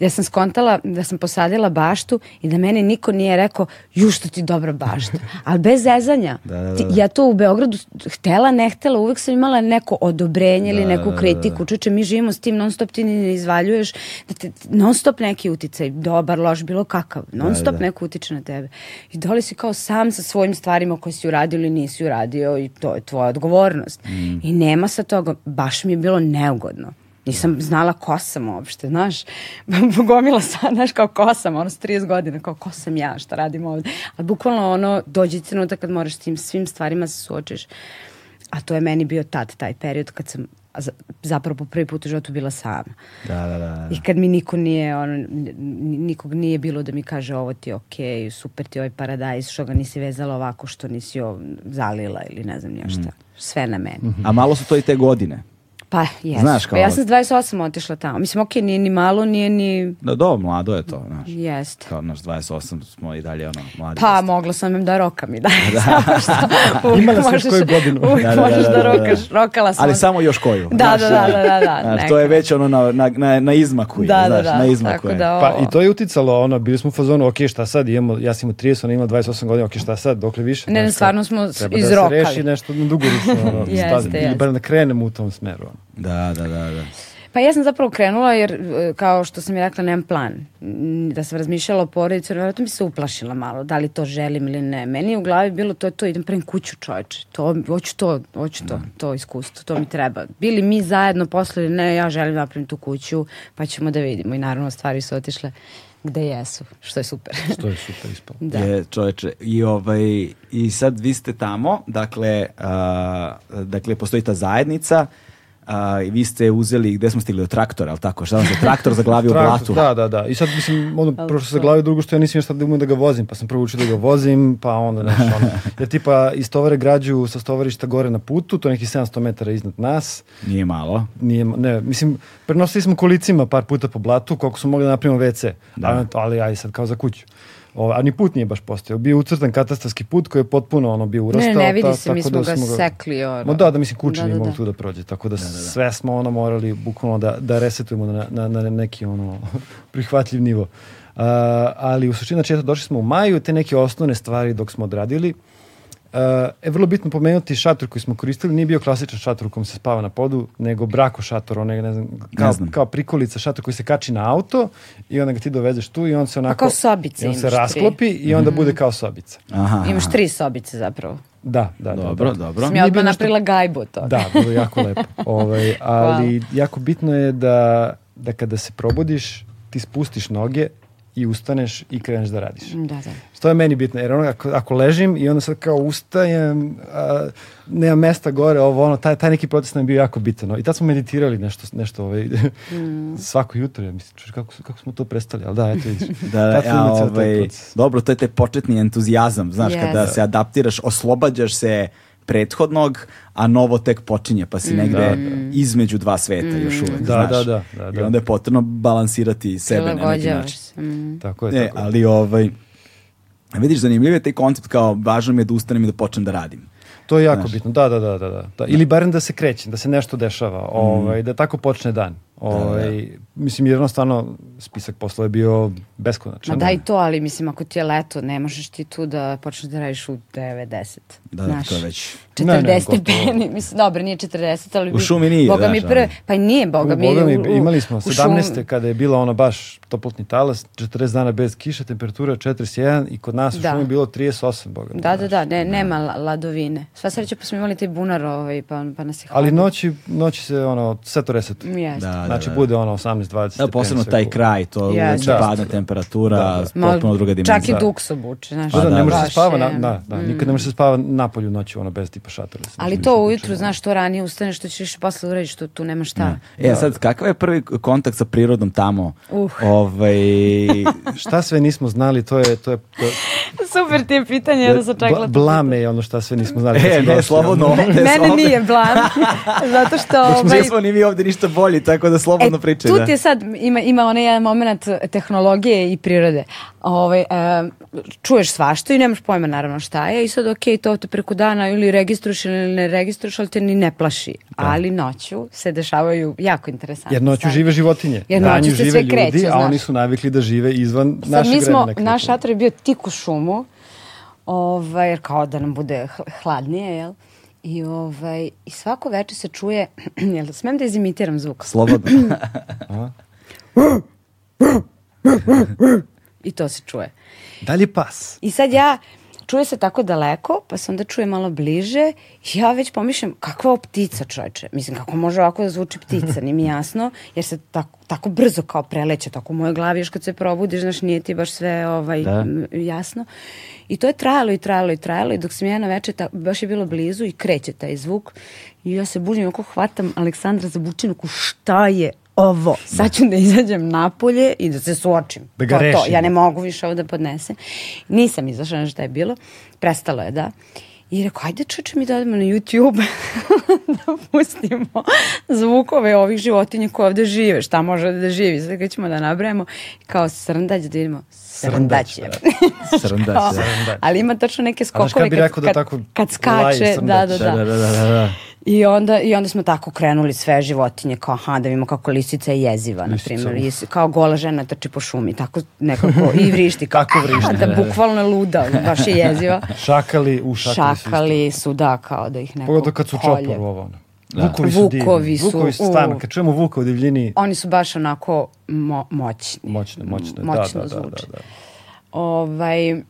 Ja sam skontala da sam posadila baštu i da meni niko nije rekao, ju što ti dobra bašta. Ali bez zezanja. Da, da, da, Ti- ja to u Beogradu htela, ne htela, uvek sam imala neko odobrenje ili Da, neku da, da, da. kritiku. Čuče, mi živimo s tim, non stop ti ne izvaljuješ, da te, non stop neki uticaj, dobar, loš, bilo kakav, non stop da. neko utiče na tebe. I doli si kao sam sa svojim stvarima koje si uradio ili nisi uradio i to je tvoja odgovornost. Mm. I nema sa toga, baš mi je bilo neugodno. Nisam znala ko sam uopšte, znaš. Gomila sam, znaš, kao ko sam, ono, s 30 godina, kao ko sam ja, šta radim ovde. Ali bukvalno, ono, dođe trenutak kad moraš s tim svim stvarima se suočiš. A to je meni bio tad, taj period kad sam za- zapravo po prvi put u životu bila sama. Da, da, da. da. I kad mi niko nije, ono, nikog nije bilo da mi kaže ovo ti je okej, super ti je ovaj paradajz, što ga nisi vezala ovako, što nisi ovo zalila ili ne znam nije šta. Sve na meni. A malo su to i te godine. Pa, jes. Znaš pa kao- ja sam s 28 otišla tamo. Mislim, okej, nije ni malo, nije ni... Da, do, mlado je to, znaš. Jeste. Kao naš 28 smo i dalje ono mladi. Pa, mogla sam im da rokam i dalje. Samo što uvijek Imala možeš- koju godinu. Uvijek Da, da, da, možeš da, da, da, da. rokaš. Rokala sam. Ali samo još koju. Da, znaš, da, da, da, da, da, Znaš, to je već ono na, na, na, na izmaku je, Da, da, znaš, da. na izmaku je. da, Pa o- i to je uticalo, ono, bili smo u fazonu, ok, šta sad, imamo, ja sam imao 30, ona ima 28 godina, ok, šta sad, dokle više? Ne, ne, stvarno smo treba da izrokali. se reši nešto na dugoročno, ono, Jeste, ili jeste. bar da krenemo u tom smeru. Da, da, da, da. Pa ja sam zapravo krenula jer, e, kao što sam i rekla, nemam plan. Da sam razmišljala o porodicu, vjerojatno bi se uplašila malo, da li to želim ili ne. Meni je u glavi bilo to je to, idem pravim kuću čoveče. To, hoću to, hoću to, to iskustvo, to mi treba. Bili mi zajedno posle ili ne, ja želim da napravim tu kuću, pa ćemo da vidimo. I naravno stvari su otišle gde jesu, što je super. Što je super ispalo. da. Je, čoveče. I, ovaj, I sad vi ste tamo, dakle, a, dakle postoji ta zajednica, a, i vi ste uzeli, gde smo stigli do traktora, ali tako? Šta vam se traktor zaglavio u Traktor, blatu? Da, da, da. I sad mislim, ono, prvo što se glavi drugo što ja nisam još sad da umem da ga vozim, pa sam prvo učio da ga vozim, pa onda nešto ono. Jer tipa istovare građu sa stovarišta gore na putu, to je nekih 700 metara iznad nas. Nije malo. Nije, ne, mislim, prenosili smo kolicima par puta po blatu, koliko smo mogli da napravimo WC. Da. Ali, ali aj sad kao za kuću. O, a ni put nije baš postojao. Bio je ucrtan katastarski put koji je potpuno ono bio urastao. Ne, ne vidi ta- se, mi tako smo da ga sekli. Ono. Ma da, da mislim kuće Da, da, moglo da. tu da prođe. Tako da, sve smo ono morali bukvalno da, da resetujemo na, na, na neki ono prihvatljiv nivo. Uh, ali u suštini, znači, eto, došli smo u maju, te neke osnovne stvari dok smo odradili. Uh, je vrlo bitno pomenuti šator koji smo koristili, nije bio klasičan šator u kom se spava na podu, nego brako šator, onaj, ne znam, kao, znam. kao prikolica šator koji se kači na auto i onda ga ti dovezeš tu i on se onako... kao sobice i on se imaš tri. rasklopi i onda bude kao sobica. Aha. Imaš tri sobice zapravo. Da, da, da. Dobro, da. dobro. Sam ja odmah napravila gajbu od toga. Da, bilo jako lepo. Ovaj, ali jako bitno je da, da kada se probudiš, ti spustiš noge i ustaneš i kreneš da radiš. Da, da. To je meni bitno, jer ono, ako, ako ležim i onda sad kao ustajem, a, nema mesta gore, ovo, ono, taj, taj neki proces nam je bio jako bitan. I tad smo meditirali nešto, nešto ovaj, svako jutro, ja mislim, čuš, kako, kako smo to prestali, ali da, eto vidiš. Da, da, ja, ovaj, dobro, to je taj početni entuzijazam, znaš, Yes. kada se adaptiraš, oslobađaš se prethodnog, a novo tek počinje, pa si negde između dva sveta još uvek, Da, znaš. da, da, da, I da. onda je potrebno balansirati sebe na neki način. se. Mm. Tako je, Ne, tako je. ali ovaj, vidiš, zanimljiv je taj koncept kao važno mi je da ustanem i da počnem da radim. To je jako Znaš. bitno, da, da, da, da, da, da. Ili barem da se krećem, da se nešto dešava, Mm. ovaj, da tako počne dan. Ovaj, Mislim, jednostavno, spisak posla je bio beskonačan. Ma da i to, ali mislim, ako ti je leto, ne možeš ti tu da počneš da radiš u 9-10. Da, da, to je već... 40 Ne, ne, stepeni, mislim, dobro, nije 40, ali... U šumi nije, Boga mi znaš, prve, pa i nije, Boga mi... Boga mi, u- u- imali smo u 17. šum- kada je bila ono baš toplotni talas, 40 dana bez kiše, temperatura 41 i kod nas u Da. šumi je bilo 38, boga mi, Da, da, znaš. da, ne, nema la- ladovine. Sva sreća pa smo imali taj bunar ovaj, pa, pa nas je Ali hladno. noći, noći se ono, sve to resetuje. Jeste. Da, da, Znači da. bude ono 18, 20 Da, stepeni, posebno taj kraj, to uvek Da. padne temperatura, Da, Ma, potpuno druga dimenzija. Čak i duks obuče, znaš. Da, da, Pa ne može se spava, je- na, da, da, nikad ne može se spava napolju noću, ono, bez tipa šatora. Ali to ujutru, znaš, to ranije ustaneš, što ćeš posle uraditi, što tu nema šta. E, sad, kakav je prvi kontakt sa prirodom tamo? Uh. Ovaj, Šta sve nismo znali, to je, to je, to je Super ti je pitanje, jedno sam čekala. bla, blame je ono šta sve nismo znali. e, ne, slobodno. Mene nije blam, zato što... Ovaj, Nismo ni mi ovde ništa bolji, tako da slobodno E, pričaj. tu da. ti je sad, ima, ima onaj jedan moment tehnologije i prirode. Ovaj, e, čuješ svašta i nemaš pojma naravno šta je i sad ok, to te preko dana ili registruješ ili ne registruješ, ali te ni ne plaši. Da. Ali noću se dešavaju jako interesantne Jer noću stvari. žive životinje. Jer Danju noću se žive sve ljudi, kreće, a znaš. oni su navikli da žive izvan Sad našeg mi smo, vremena. naš šator je bio tik u šumu, ovaj, jer kao da nam bude hl- hladnije, jel? I, ovaj, I svako veče se čuje, jel da smem da izimitiram zvuk? Slobodno. I to se čuje. Dalje pas. I sad ja, čuje se tako daleko, pa se onda čuje malo bliže ja već pomišljam, kakva ovo ptica čoveče? Mislim, kako može ovako da zvuči ptica, nije mi jasno, jer se tako, tako brzo kao preleće, tako u mojoj glavi, još kad se probudiš, znaš, nije ti baš sve ovaj, Da. jasno. I to je trajalo i trajalo i trajalo i dok sam ja na večer, ta, baš je bilo blizu i kreće taj zvuk i ja se budim, oko hvatam Aleksandra za bučinuku, šta je ovo? Sad ću da izađem napolje i da se suočim. Da ga to, to. rešim. Ja ne mogu više ovo da podnesem. Nisam izašla na šta je bilo. Prestalo je, da. I rekao, ajde čoče mi da odemo na YouTube da pustimo zvukove ovih životinja koje ovde žive, šta može da živi. Sad kad ćemo da nabrajemo, kao srndać, da vidimo Srndać, srndać. Srndać, Kao, da. ali ima tačno neke skokove kad rekao da kad, tako kad skače, da, srndać? da, Da, da. da, da, da, da. I onda, I onda smo tako krenuli sve životinje, kao aha, da vidimo kako lisica je jeziva, na primjer. uf. I s- kao gola žena trči po šumi, tako nekako, i vrišti. Kao, Kako vrišti, Da, da, da. bukvalno luda, baš je jeziva. Šakali, u šakali, su Šakali su, da, kao da ih neko Pogotovo kad su čopor ovo. Da. Vukovi su. Vukovi su, Vukovi su u. stvarno. Kad čujemo vuka u divljini, Oni su baš onako mo moćni. moćno. Moćno da, da, da, da, da. Ovaj,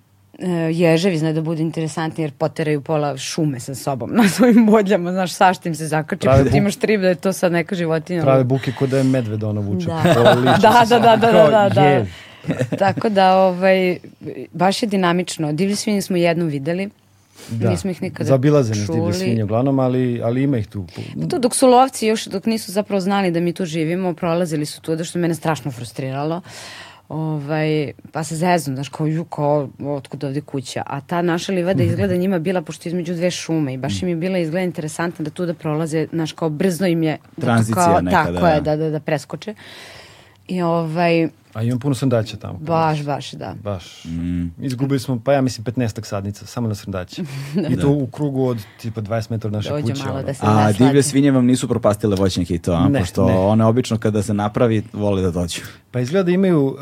ježevi znaju da budu interesantni jer poteraju pola šume sa sobom na svojim bodljama, znaš, sašta im se zakači, Prave pa ti bu- imaš trip da je to sad neka životinja. Prave buke kod da je medved ono vuče. Da. Da, da, da, da, da, da, da. je. Tako da, ovaj, baš je dinamično. Divlje svinje smo jednom videli. Da. Nismo ih nikada Zabilaze nas divlje čuli. svinje uglavnom, ali, ali ima ih tu. To dok su lovci još, dok nisu zapravo znali da mi tu živimo, prolazili su tu, da što mene strašno frustriralo. Ovaj, pa se zeznu, znaš, kao ju, kao, otkud ovde kuća. A ta naša livada izgleda njima bila, pošto između dve šume i baš im je bila izgleda interesantna da tu da prolaze, znaš, kao brzno im je. Da Tranzicija kao, neka, Tako da. je, da, da, da preskoče. I ovaj, A imam puno srndaća tamo. baš, baš, da. Baš. Mm. Izgubili smo, pa ja mislim, 15 sadnica, samo na srndaće. I to u krugu od tipa 20 metara od naše Dođe kuće. malo da se A divlje svinje vam nisu propastile voćnjake i to, a? Ne, pošto ne. one obično kada se napravi vole da dođu. Pa izgleda da imaju uh,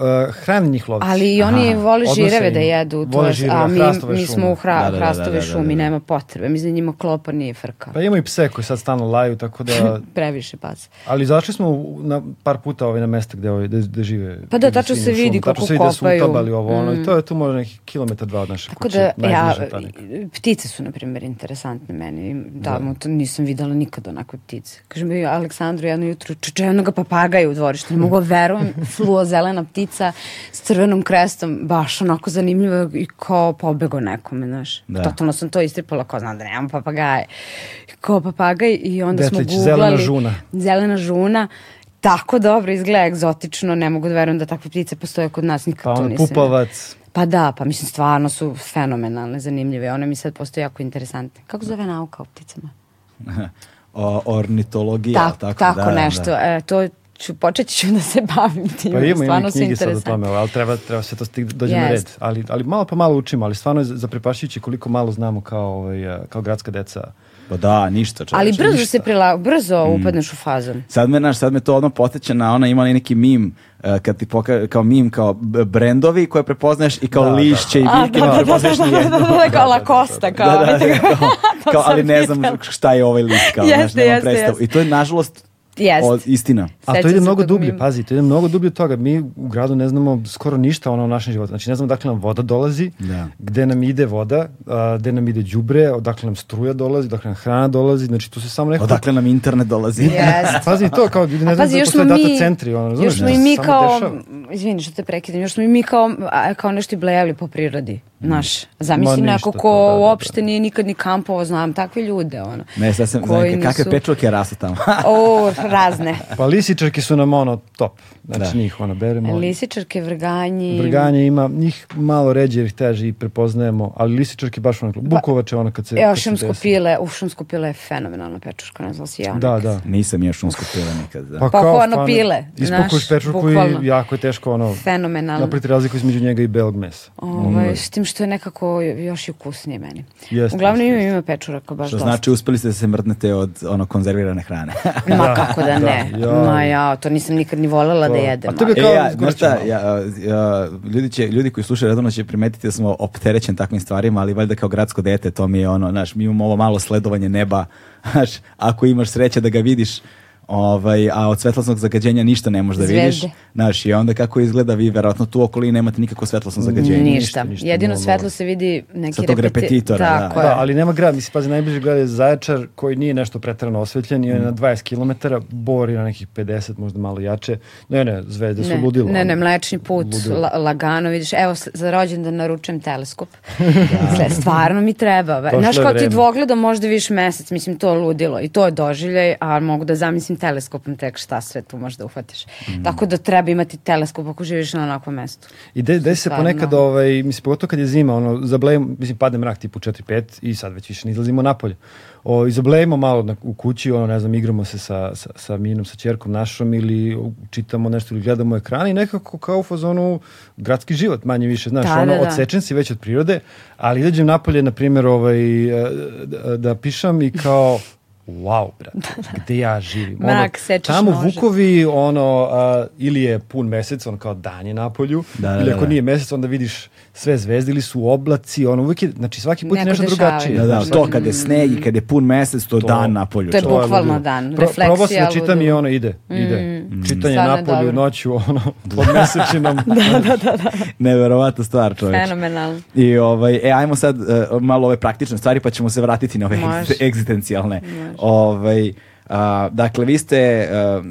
hranjenih lovci. Ali i oni Aha, vole žireve da jedu, to Vole žireve, a mi, mi smo u hra, Da, da, da, hrastove da, da, šumi, da. nema potrebe. Mislim da njima klopa nije frka. Pa imaju i pse koji sad stalno laju, tako da... Previše pas. Ali zašli smo na par puta ovaj, na mesta gde, ovaj, gde, gde žive. Pa da, tačno se u šumi. vidi Tačno kako se vidi da su kopaju. utabali ovo, ono, Mm. i to je tu možda neki kilometar, dva od naše Tako kuće. da, ja, ptice su, na primjer, interesantne meni. Tamo to nisam videla nikad onakve ptice. Kažem bi Aleksandru jedno jutro, čeče, jednog papagaja u dvorištu. Ne mogu da verujem, fluo zelena ptica s crvenom krestom, baš onako zanimljivo i kao pobego nekome, znaš. Da. Totalno sam to istripala, kao znam da nemam papagaje. Kao papagaj i onda smo Detlić, googlali. zelena žuna. Zelena žuna. Tako dobro izgleda egzotično, ne mogu da verujem da takve ptice postoje kod nas, nikad Pa to nisam. pupavac. Pa da, pa mislim stvarno su fenomenalne, zanimljive. One mi sad postoje jako interesantne. Kako zove nauka o pticama? O, ornitologija, Tak, tako, tako, da, nešto. Da. E, to ću, počet ću da se bavim tim. Pa ima, ima stvarno i su knjige sad o tome, ali treba, treba se to stig, dođe na red. Ali, ali malo pa malo učimo, ali stvarno je zaprepašćujuće koliko malo znamo kao, ovaj, kao gradska deca. Pa da, ništa čoveče. Ali brzo ništa. se prila, brzo Mm. upadneš u fazon. Sad me, naš, sad me to odmah poteće na ona ima neki mim uh, kad ti poka kao mim kao brendovi koje prepoznaješ i kao Da, da, lišće i A, biljke da, da, da, prepoznaješ da, da, jedno. da, da, kao Lacosta, kao. Da, da, da, kao, kao, sam ali ne znam šta je ovaj list kao, znaš, Jeste, nemam jeste, predstavu. jeste. I to je nažalost Jest. o, istina. A to ide mnogo dublje, mima. pazi, to ide mnogo dublje od toga. Mi u gradu ne znamo skoro ništa ono o našem životu. Znači ne znamo dakle nam voda dolazi, Da. gde nam ide voda, a, gde nam ide đubre, odakle nam struja dolazi, odakle nam hrana dolazi, znači tu se samo nekako... Odakle nam internet dolazi. Jest. Pazi to, kao ljudi ne pazi, da još postoje data mi- centri, ono, razumeš? Još smo i se mi kao dešava. izvini što te prekidam, još smo i mi kao, kao nešto i blejali po prirodi. Znaš, zamisli Ma neko ko to, da, da, da. uopšte nije nikad ni kampovo, znam takve ljude, ono. Ne, sad sam, znam, kakve nisu- pečurke rastu tamo. O, razne. Pa lisičarke su nam ono top. Znači Da. njih ono beremo. Lisičarke, vrganji. Vrganje ima, njih malo ređe jer ih teže i prepoznajemo, ali lisičarke baš ono, bukovače ono kad se... Evo, šumsko desi. pile, u šumsko pile je fenomenalna pečurka, ne znam da si ja. Da, da. Nisam još šumsko pila nikad. Da. Pa Pa kao ono pile, znaš, pečurku i bukvalno. jako je teško ono, Fenomenalno. napraviti razliku između njega i belog mesa. Ovaj, s tim što je nekako još i ukusnije meni. Jeste, Uglavnom jeste, ima, ima pečuraka baš Što dosta. znači uspeli ste da se mrtnete od ono konzervirane hrane. Ma kako da ne. da, ja. Ma ja, to nisam nikad ni voljela da To. jedem. A tebi ali- Kao e, ja, šta, ja, ja, ljudi, će, ljudi koji slušaju redovno će primetiti da smo opterećen takvim stvarima, ali valjda kao gradsko dete, to mi je ono, znaš, mi imamo ovo malo sledovanje neba, znaš, ako imaš sreće da ga vidiš, ovaj, a od svetlosnog zagađenja ništa ne možeš da vidiš, Zvezde. znaš, i onda kako izgleda, vi verovatno tu okolini nemate nikakvo svetlosno zagađenje. Ništa. ništa, ništa, Jedino nula, svetlo se vidi neki Sa tog repeti- repetitora, Tako da. je. Da, ali nema grad, mislim, pazi, najbliži grad je Zaječar koji nije nešto pretrano osvetljen i on je na 20 km, Bor je na nekih 50, možda malo jače. Ne, ne, zvezde su Ne, ludilo. ne, ne, mlečni put, Ludilo. la- lagano, vidiš, evo, za rođendan naručujem teleskop. Sve, stvarno mi treba. Znaš, kao ti dvogledom možda viš mesec, mislim, to je ludilo i to je doživljaj, a mogu da zamislim teleskopom tek šta sve tu možda uhvatiš. Mm. Tako da treba imati teleskop ako živiš na onakvom mestu. I de, desi se ponekad, ovaj, mislim, pogotovo kad je zima, ono, zablejemo, mislim, padne mrak tipu 4-5 i sad već više ne izlazimo napolje. O, i zablejemo malo na, u kući, ono, ne znam, igramo se sa, sa, sa Minom, sa čerkom našom ili čitamo nešto ili gledamo ekran i nekako kao u fazonu gradski život, manje više, znaš, Da, ono, da, da. odsečen si već od prirode, ali izađem napolje, na primjer, ovaj, da, da pišam i kao, wow, brate, gde ja živim? Mrak, sečeš tamo nože. Vukovi, ono, a, ili je pun mesec, on kao dan je napolju, Da, da, ili da, ako da. nije mesec, onda vidiš sve zvezde ili su oblaci, ono, uvijek je, znači svaki put je Neko nešto dešavanje. drugačije. Da, da, to kad je sneg i kad je pun mesec, to, To- dan na polju. To je bukvalno ludilo. dan, Pro, refleksija, probao sam da čitam i ono ide, ide. Čitanje Stvarno je napolju dobro. noću, ono, pod mesečinom. Neverovatna stvar, čovječ. Fenomenalno. I ovaj, e, ajmo sad e, malo ove praktične stvari pa ćemo se vratiti na ove egzistencijalne. Ovaj, a, dakle, vi ste,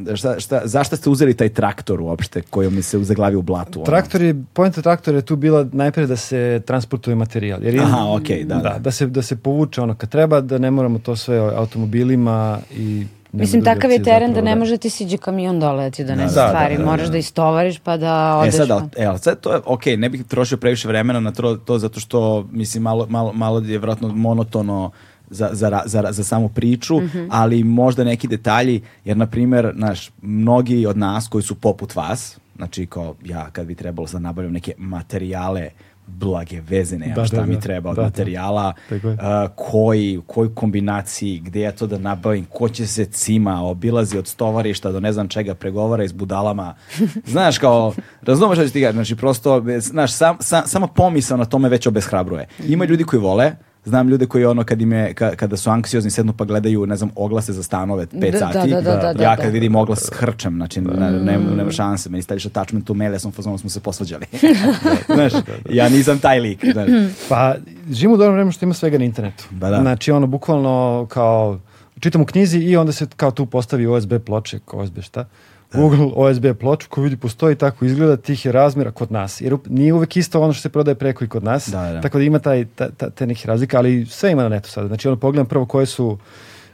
a, šta, šta, zašto ste uzeli taj traktor uopšte koji mi se zaglavio u blatu? ono? Traktor je, pojenta traktora je tu bila najprije da se transportuje materijal. Jer je- Aha, okej, da, da. da, se, da se povuče ono kad treba, da ne moramo to sve automobilima i... nema Mislim, takav je teren da ne može ti siđe kamion dole da ti donese Da, da, stvari. da, da, Moraš da. da istovariš pa da E odeš. sad, pa- e, ali sad to je, ok, ne bih trošio previše vremena na to, to zato što, mislim, malo, malo, malo je vjerojatno monotono za, za, za, za samu priču, Mhm. ali možda neki detalji, jer, na primjer, naš, mnogi od nas koji su poput vas, znači, kao ja, kad bi trebalo sad nabavljam neke materijale, blage veze, nemam Da, šta da, mi da. treba od Da, da. materijala, Tako je. a, koji, u kojoj kombinaciji, gde ja to da nabavim, ko će se cima, obilazi od stovarišta do ne znam čega, pregovara i s budalama. Znaš, kao, razumeš šta ću ti kažem, znači prosto, znaš, sam, sam, sama pomisao na tome već obeshrabruje. Ima ljudi koji vole, Znam ljude koji ono kad im je, ka- kada su anksiozni sednu pa gledaju, ne znam, oglase za stanove 5 Da, sati. da, da, da, da, ja da. kad vidim oglas hrčem, znači ne, ne, nema šanse. Meni staviš attachment u mail, ja sam u fazonu smo se posvađali. znaš, ja nisam taj lik. Znaš. Pa, živimo u dobro vremenu što ima svega na internetu. Ba da. Znači, ono, bukvalno kao, čitam u knjizi i onda se kao tu postavi OSB ploče, kao OSB šta? Google OSB ploču koju vidi postoji tako izgleda tih je razmjera kod nas. Jer nije uvek isto ono što se prodaje preko i kod nas. Da, da. Tako da ima taj, ta, ta, te nekih razlika, ali sve ima na netu sada. Znači, ono, pogledam prvo koje su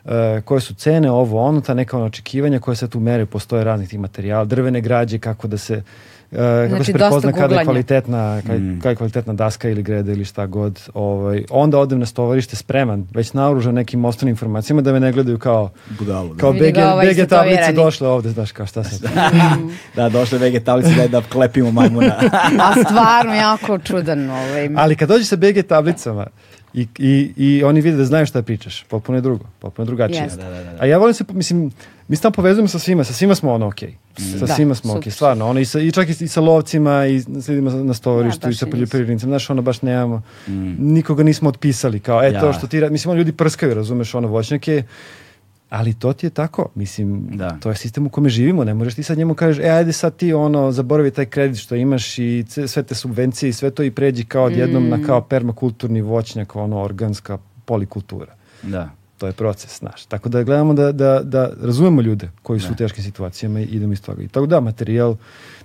e, koje su cene, ovo, ono, ta neka ono, očekivanja koje se tu mere, postoje raznih tih materijala, drvene građe, kako da se kako Znači, se dosta prepozna kada je kvalitetna, kada, Mm. kada je kvalitetna daska ili greda ili šta god. Ovaj, onda odem na stovarište spreman, već naoružan nekim osnovnim informacijama da me ne gledaju kao, Budalu, da. kao BG, ovaj BG tablice došle ovde, znaš kao šta sad. Da, došle vege tablice daj da klepimo majmuna. A stvarno jako čudan ovaj. Ali kad dođeš sa BG tablicama i, i, i oni vide da znaju šta pričaš, potpuno je drugo, potpuno je drugačije. Jeste. Da, da, da, da. A ja volim se, mislim, mi se tamo povezujemo sa svima, sa svima smo ono okej. Sa Da, svima smo okej, super. stvarno. Ono, i, sa, I čak i, i sa lovcima, i s ljudima na stovarištu, Da, i sa poljoprivrednicima. Znaš, ono baš nemamo, nikoga nismo otpisali. Kao, e, to Ja. što ti, mislim, ono ljudi prskaju, razumeš, ono, voćnjake, ali to ti je tako, mislim, Da. to je sistem u kome živimo, ne možeš ti sad njemu kažeš, e, ajde sad ti ono, zaboravi taj kredit što imaš i sve te subvencije i sve to i pređi kao odjednom Mm. na kao permakulturni voćnjak, ono, organska polikultura. Da. To je proces, znaš. Tako da gledamo da, da, da razumemo ljude koji su u teškim situacijama i idemo iz toga. I tako da, materijal,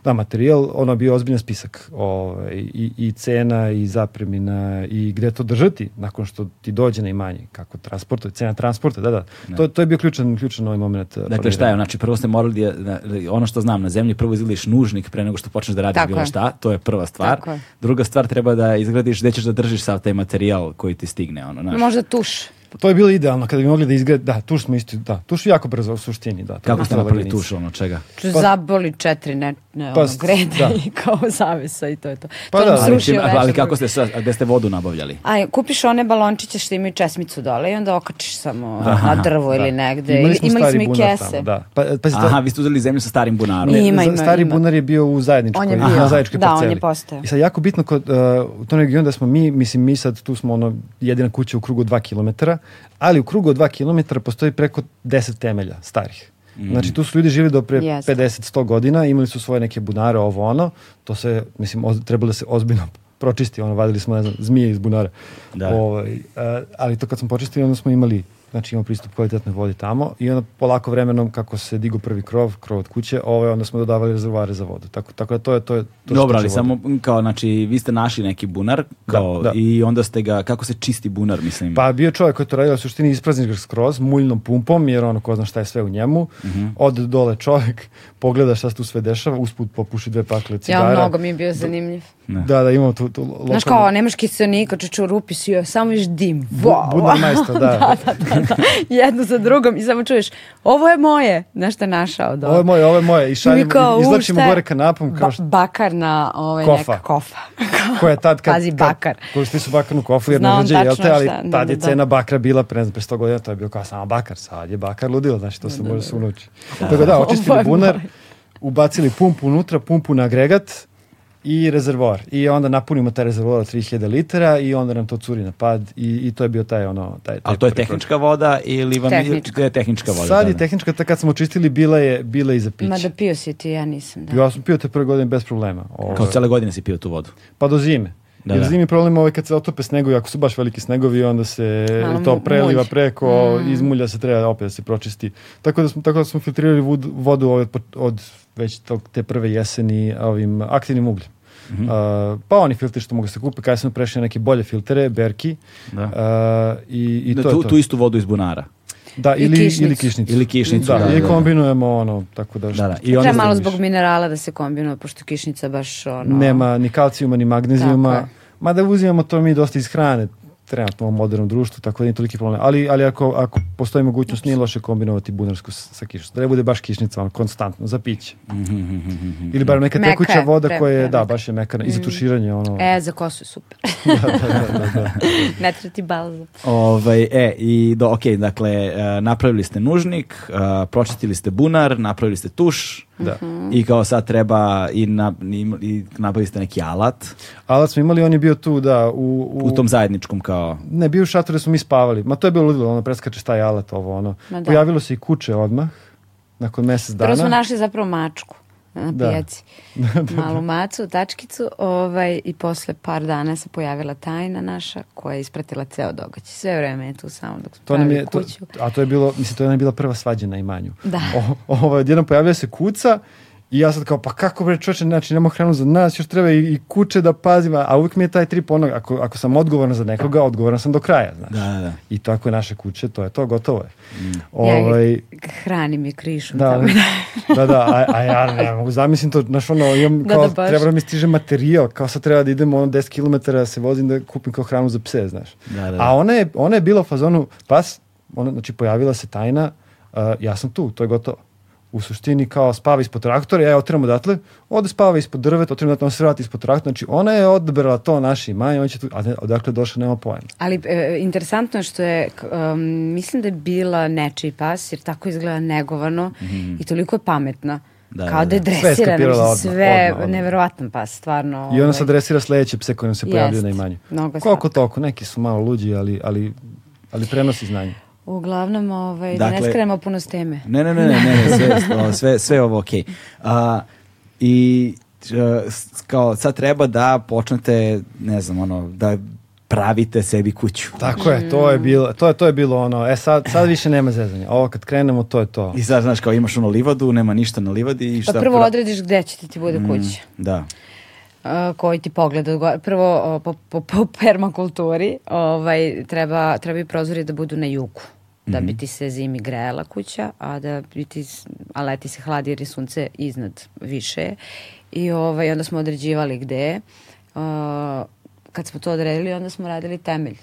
da, materijal, ono je bio ozbiljan spisak ovaj, i, i cena i zapremina i gde to držati nakon što ti dođe na imanje, kako transporta, cena transporta, da, da. To, to je bio ključan, ključan ovaj moment. Dakle, šta je, znači prvo ste morali, da, da, ono što znam na zemlji, prvo izglediš nužnik pre nego što počneš da radiš bilo je. šta, to je prva stvar. Tako je. Druga stvar treba da izgradiš gde ćeš da držiš sav taj materijal koji ti stigne, ono, znaš. Možda tuš. To je bilo idealno kada bi mogli da izgleda, da, tuš smo isto, da, tuš je jako brzo u suštini, da. Kako ste napravili laganica. tuš, ono, čega? Ču zaboli četiri ne, ne Pa, ono, grede da. i kao zavisa i to je to. Pa to da, ali čim- ali kako ste, sa- a gde ste vodu nabavljali? Aj, kupiš one balončiće što imaju česmicu dole i onda okačiš samo na drvo ili negde. Imali smo, Imali stari smo i bunar kese. Tamo, da. Pa, pazite, Aha, vi ste uzeli zemlju sa starim bunarom. Nije. Ima, za- ima, stari ima. bunar je bio u zajedničkoj, On je bio. na zajedničkoj Da, on parceli. je postojao. I sad jako bitno kod, uh, u tom regionu da smo mi, mislim mi sad tu smo ono jedina kuća u krugu od 2 km, ali u krugu od 2 km postoji preko 10 temelja starih. Znači tu su ljudi živjeli do pre Jeste. 50-100 godina, imali su svoje neke bunare, ovo ono, to se, mislim, oz, trebalo da se ozbiljno pročisti, ono, vadili smo, ne znam, zmije iz bunara. Da. Ovaj, uh, ali to kad smo počistili, onda smo imali znači imamo pristup kvalitetnoj vodi tamo i onda polako vremenom kako se digu prvi krov, krov od kuće, ovaj, onda smo dodavali rezervoare za vodu. Tako, tako da to je to je to Dobro, ali samo kao, znači, vi ste našli neki bunar kao, da. i onda ste ga, kako se čisti bunar, mislim? Pa bio je čovjek koji to radio u suštini isprazni ga skroz muljnom pumpom jer ono ko zna šta je sve u njemu. Mhm. Od dole čovjek pogleda šta se tu sve dešava, usput popuši dve pakle cigara. Ja, mnogo mi je bio zanimljiv. Da, da, imamo tu, tu lokalnu... Znaš kao, nemaš kiselnika, čeče u rupi si joj, samo viš dim. Wow. Budnar majstor, da. da, da, da. Jedno za drugom i samo čuješ, ovo je moje. Znaš šta je našao? Do... Ovo je moje, ovo je moje. I šaljemo, kao, izlačimo gore kanapom kao Ba- što bakar na ovaj Kofa. neka kofa. koja je tad kad, Pazi, kad bakar. koristili su bakarnu kofu jer Zna ne rađe, jel te, ali šta, da, tad je da, da. cena bakra bila pre, ne znam, pre 100 godina, to je bio kao samo bakar, sad je bakar ludilo, znači to se može sunući. Tako da, očistili Ovo je bunar, moj. Ubacili pumpu unutra, pumpu na agregat i rezervoar. I onda napunimo taj rezervoar od 3000 litara i onda nam to curi na pad i, i to je bio taj ono... Taj, taj Ali to je tehnička voda ili vam Tehnička. je tehnička voda? Sad da, je da. tehnička, ta kad smo očistili, bila je, bila je i za piće. Ma da pio si ti, ja nisam. Da. Ja sam pio te prve godine bez problema. Ovaj. Kao cele godine si pio tu vodu. Pa do zime. Da, Jer da. zimi problem ovaj kad se otope snegovi, ako su baš veliki snegovi, onda se Malo to preliva mulj. preko, Mm. izmulja se, treba opet da se pročisti. Tako da smo, tako da smo filtrirali vodu, vodu od, od već tog, te prve jeseni ovim aktivnim ugljem. Mhm. Uh, pa oni filtri što mogu se kupe, kada smo prešli na neke bolje filtere, berki, Da. uh, i, i Da, to tu, je to. tu istu vodu iz bunara. Da, I ili, kišnicu. ili kišnicu. Ili kišnicu, Da, da, i da, da. kombinujemo ono, tako da, Da, da. I Treba malo zbog minerala da se kombinuje, pošto kišnica baš ono... Nema ni kalcijuma, ni magnezijuma. Mada uzimamo to mi dosta iz hrane trenutno u modernom društvu, tako da nije toliki problem. Ali, ali ako, ako postoji mogućnost, nije loše kombinovati bunarsku sa kišnicom. Da ne bude baš kišnica, ono, konstantno, za piće. Ili bar neka Meka tekuća voda koja je, da, baš je mekana. I za tuširanje, ono... E, za kosu je super. da, da, da. ne treba ti balzam. Ovaj, e, i do, ok, dakle, e, napravili ste nužnik, e, pročistili ste bunar, napravili ste tuš Da. i kao sad treba i, na, i, i nabavili ste neki alat Alat smo imali, on je bio tu, da, u... u tom zajedničkom kao... Ne, bio u šatoru da smo mi spavali. Ma to je bilo ludilo, ono, preskače taj alat, ovo, ono. Ma da. Pojavilo se i kuće odmah, nakon mjesec dana. Prvo smo našli zapravo mačku na Da. pijaci. Malu macu, tačkicu, ovaj, i posle par dana se pojavila tajna naša koja je ispratila ceo događaj. Sve vreme je tu samo dok smo To nam pravili je, to, kuću. a to je bilo, mislim, to je nam bila prva svađa na imanju. Da. O, ovaj, odjednom pojavlja se kuca i ja sad kao, pa kako bre čoče, znači nemamo hranu za nas, još treba i, i kuće da pazim, a uvijek mi je taj trip onog, ako, ako sam odgovoran za nekoga, odgovoran sam do kraja, znaš. Da, da, da. I tako je naše kuće, to je to, gotovo je. Ja Ovaj, ih hranim je krišom. da, tamo. da, da, a, a ja ne mogu zamislim to, znaš ono, imam Da, kao, da, baš. treba da mi stiže materijal, kao sad treba da idem ono 10 km da se vozim da kupim kao hranu za pse, znaš. Da, da, da. A ona je, ona je bila u fazonu, pas, ona, znači pojavila se tajna, uh, ja sam tu, to je gotovo. U suštini kao spava ispod traktora, ja je otiram odatle, ode spava ispod drveta, otiram odatle, on se vrati ispod traktora, znači ona je odabrala to naše imanje, on će tu, a ne, odakle je došla, nema pojma. Ali e, interesantno je što je, um, mislim da je bila nečiji pas, jer tako izgleda negovano i toliko je pametna. Da, Kao da, da je da. Sve je dresirana, mislim, odmah, sve, odmah, odmah. neverovatan pas, stvarno. I ona ovaj. sad dresira sledeće pse koje nam se pojavljaju na imanju. Koliko toliko, neki su malo luđi, ali, ali, ali prenosi znanje. Uglavnom, ovaj, da Dakle- ne skrenemo puno s teme. Ne, ne, ne, ne, ne, ne, sve, sve, sve ovo okej. A, I e, kao sad treba da počnete, ne znam, ono, da pravite sebi kuću. Tako je, to je bilo, to je, to je bilo ono, e sad, sad više nema zezanja. Ovo kad krenemo, to je to. I sad, znaš, kao imaš ono livadu, nema ništa na livadi i šta... Pa prvo odrediš gde će ti ti bude Mm. kuća. Da. Uh, koji ti pogled odgovara. Prvo po, po, po permakulturi ovaj, treba, treba i prozori da budu na jugu da Mhm. bi ti se zimi grejala kuća, a da bi ti, a leti se hladi jer je sunce iznad više. I ovaj, onda smo određivali gde. Uh, kad smo to odredili, onda smo radili temelj.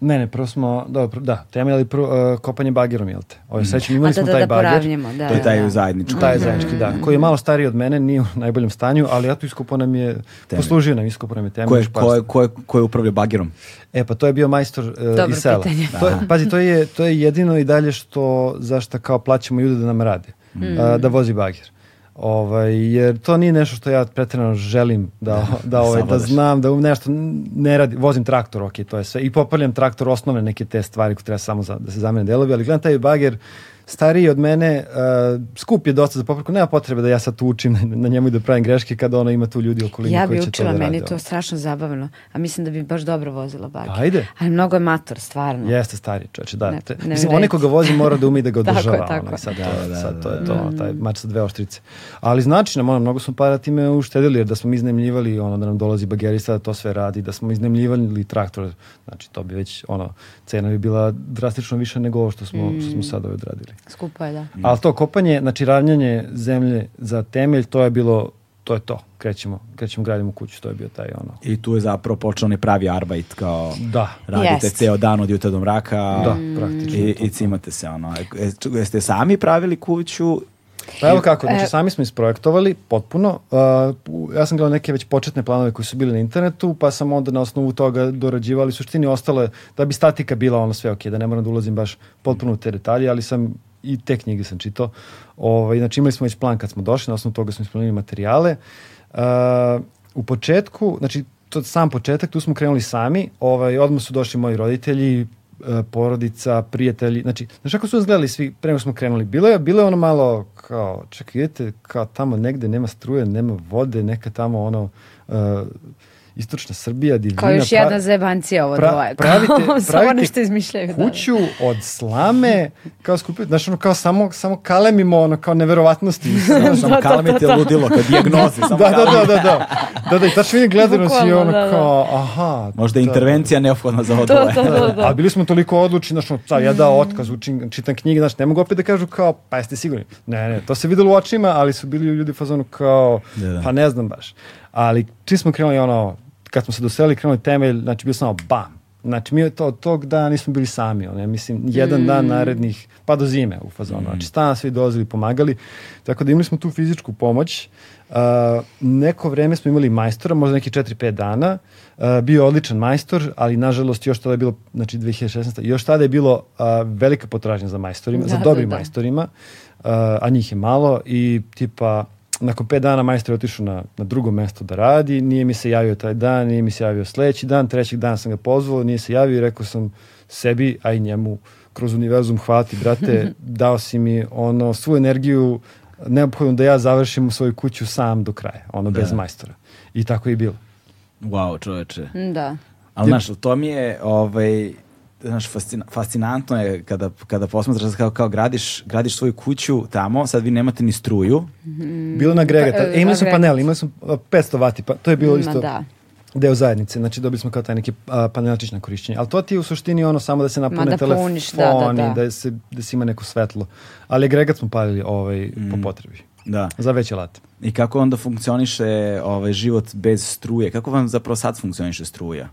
Ne, ne, prvo smo, dobro, da, temelj, ali prvo uh, kopanje bagerom, jel te? Ovo, sećam, imali a da, smo da, taj da bager. poravnjamo. Da, To je taj da. zajednički. Taj zajednički, da. Koji je malo stariji od mene, nije u najboljem stanju, ali ja tu iskopo nam je, poslužio nam, iskopo nam je temelj. Ko je, ko, je, ko, je, ko je upravlja bagerom? E, pa to je bio majstor uh, Dobro iz sela. pitanje. To je, pazi, to je, to je jedino i dalje što, zašto kao plaćamo ljude da nam rade. Mm. Uh, da vozi bager. Ovaj, jer to nije nešto što ja pretredno želim da, da, ovaj, da znam, da nešto ne radi, vozim traktor, ok, to je sve. I popravljam traktor, osnovne neke te stvari koje treba samo za, da se zamene delovi, ali gledam taj bager, stariji od mene, uh, skup je dosta za popravku, nema potrebe da ja sad tu učim na, na njemu i da pravim greške kada ono ima tu ljudi okolini Ja koji bi će učila, to da meni je rade. to strašno zabavno. A mislim da bi baš dobro vozila bager. Ajde. Ali mnogo je mator, stvarno. Jeste stari čoveče, da. Ne- ne mislim, onaj ko ga vozi mora da umi da ga Tako je, održava. tako ono, sad, Da, to, da, sad to da, je to, ono, taj mač sa dve oštrice. Ali znači nam, ono, mnogo smo para time uštedili, jer da smo iznemljivali, ono, da nam dolazi bagerista da to sve radi, da smo iznemljivali traktor, znači to bi već, ono, cena bi bila drastično više nego ovo što smo, što smo sad ovaj odradili. Skupo je, da. Ali to kopanje, znači ravnjanje zemlje za temelj, to je bilo, to je to. Krećemo, krećemo gradimo kuću, to je bio taj ono. I tu je zapravo počeo onaj pravi arbajt, kao Da. radite Jest. ceo dan od jutra do mraka. Da, praktično I, to. i cimate se, ono. E, Jeste sami pravili kuću? Pa evo kako, znači E. sami smo isprojektovali potpuno. Uh, ja sam gledao neke već početne planove koji su bili na internetu, pa sam onda na osnovu toga dorađivali. Suštini ostalo je da bi statika bila ono sve ok, da ne moram da ulazim baš potpuno u te detalje, ali sam i te knjige sam čitao. Ovaj, znači imali smo već plan kad smo došli, na osnovu toga smo isplanili materijale. Uh, u početku, znači to sam početak, tu smo krenuli sami, ovaj, odmah su došli moji roditelji, e, porodica, prijatelji, znači, znaš kako su nas gledali svi pre nego smo krenuli, bilo je, bilo je ono malo kao, čekaj, idete kao tamo negde nema struje, nema vode, neka tamo ono, uh, istočna Srbija, divljina. Kao još pra- jedna zebancija ovo pra- dvoje. pravite- pravite nešto izmišljaju. da. kuću od slame, kao skupiti, znaš, ono, kao samo, samo kalemimo, ono, kao neverovatnosti. Znaš, Samo kalemite ludilo, kao dijagnoze. Samo da, da, da, da, da. Da, da, i tačno vidim gledaju nas i Bukvalno, ono da, da. kao, aha. Možda je da. intervencija neophodna za ovo Da, dvoje. da, da, da. Ali bili smo toliko odlučni, znaš, ono, sad ja dao otkaz, učim, čitam knjige, znaš, ne mogu opet da kažu kao, pa jeste sigurni? Ne, ne, to se videlo u očima, ali su bili ljudi u fazonu kao, Da, da. pa ne znam baš. Ali čim smo krenuli ono, kad smo se doselili, krenuli temelj, znači bio samo bam. Znači mi to, od tog dana nismo bili sami, ja mislim, jedan dan narednih, pa do zime u fazonu. Znači stalno svi dolazili, pomagali, tako da imali smo tu fizičku pomoć. Uh, neko vreme smo imali majstora, možda neki 4-5 dana, uh, bio je odličan majstor, ali nažalost još tada je bilo, znači 2016. Još tada je bilo uh, velika potražnja za majstorima, Da, za da, dobrim da. majstorima, uh, a njih je malo i tipa nakon pet dana majstor je otišao na, na drugo mesto da radi, nije mi se javio taj dan, nije mi se javio sledeći dan, trećeg dana sam ga pozvao, nije se javio i rekao sam sebi, a i njemu kroz univerzum hvala ti brate, dao si mi ono svu energiju neophodno da ja završim svoju kuću sam do kraja, ono bez majstora. I tako je i bilo. Wow, čoveče. Da. Ali, znaš, to mi je, ovaj, znaš, fascina, fascinantno je kada, kada posmatraš kao, kao gradiš, gradiš svoju kuću tamo, sad vi nemate ni struju, Bilo na agregata. Pa, E, imali smo panel, imali smo a, 500 vati, pa to je bilo isto da. deo zajednice. Znači dobili smo kao taj neki a, panelčić na korišćenje. Ali to ti je u suštini ono samo da se napune Ma da telefoni, puniš, da, da, da. se, da se ima neko svetlo. Ali agregat smo palili ovaj, po potrebi. da. Za veće late. I kako onda funkcioniše ovaj, život bez struje? Kako vam zapravo sad funkcioniše struja?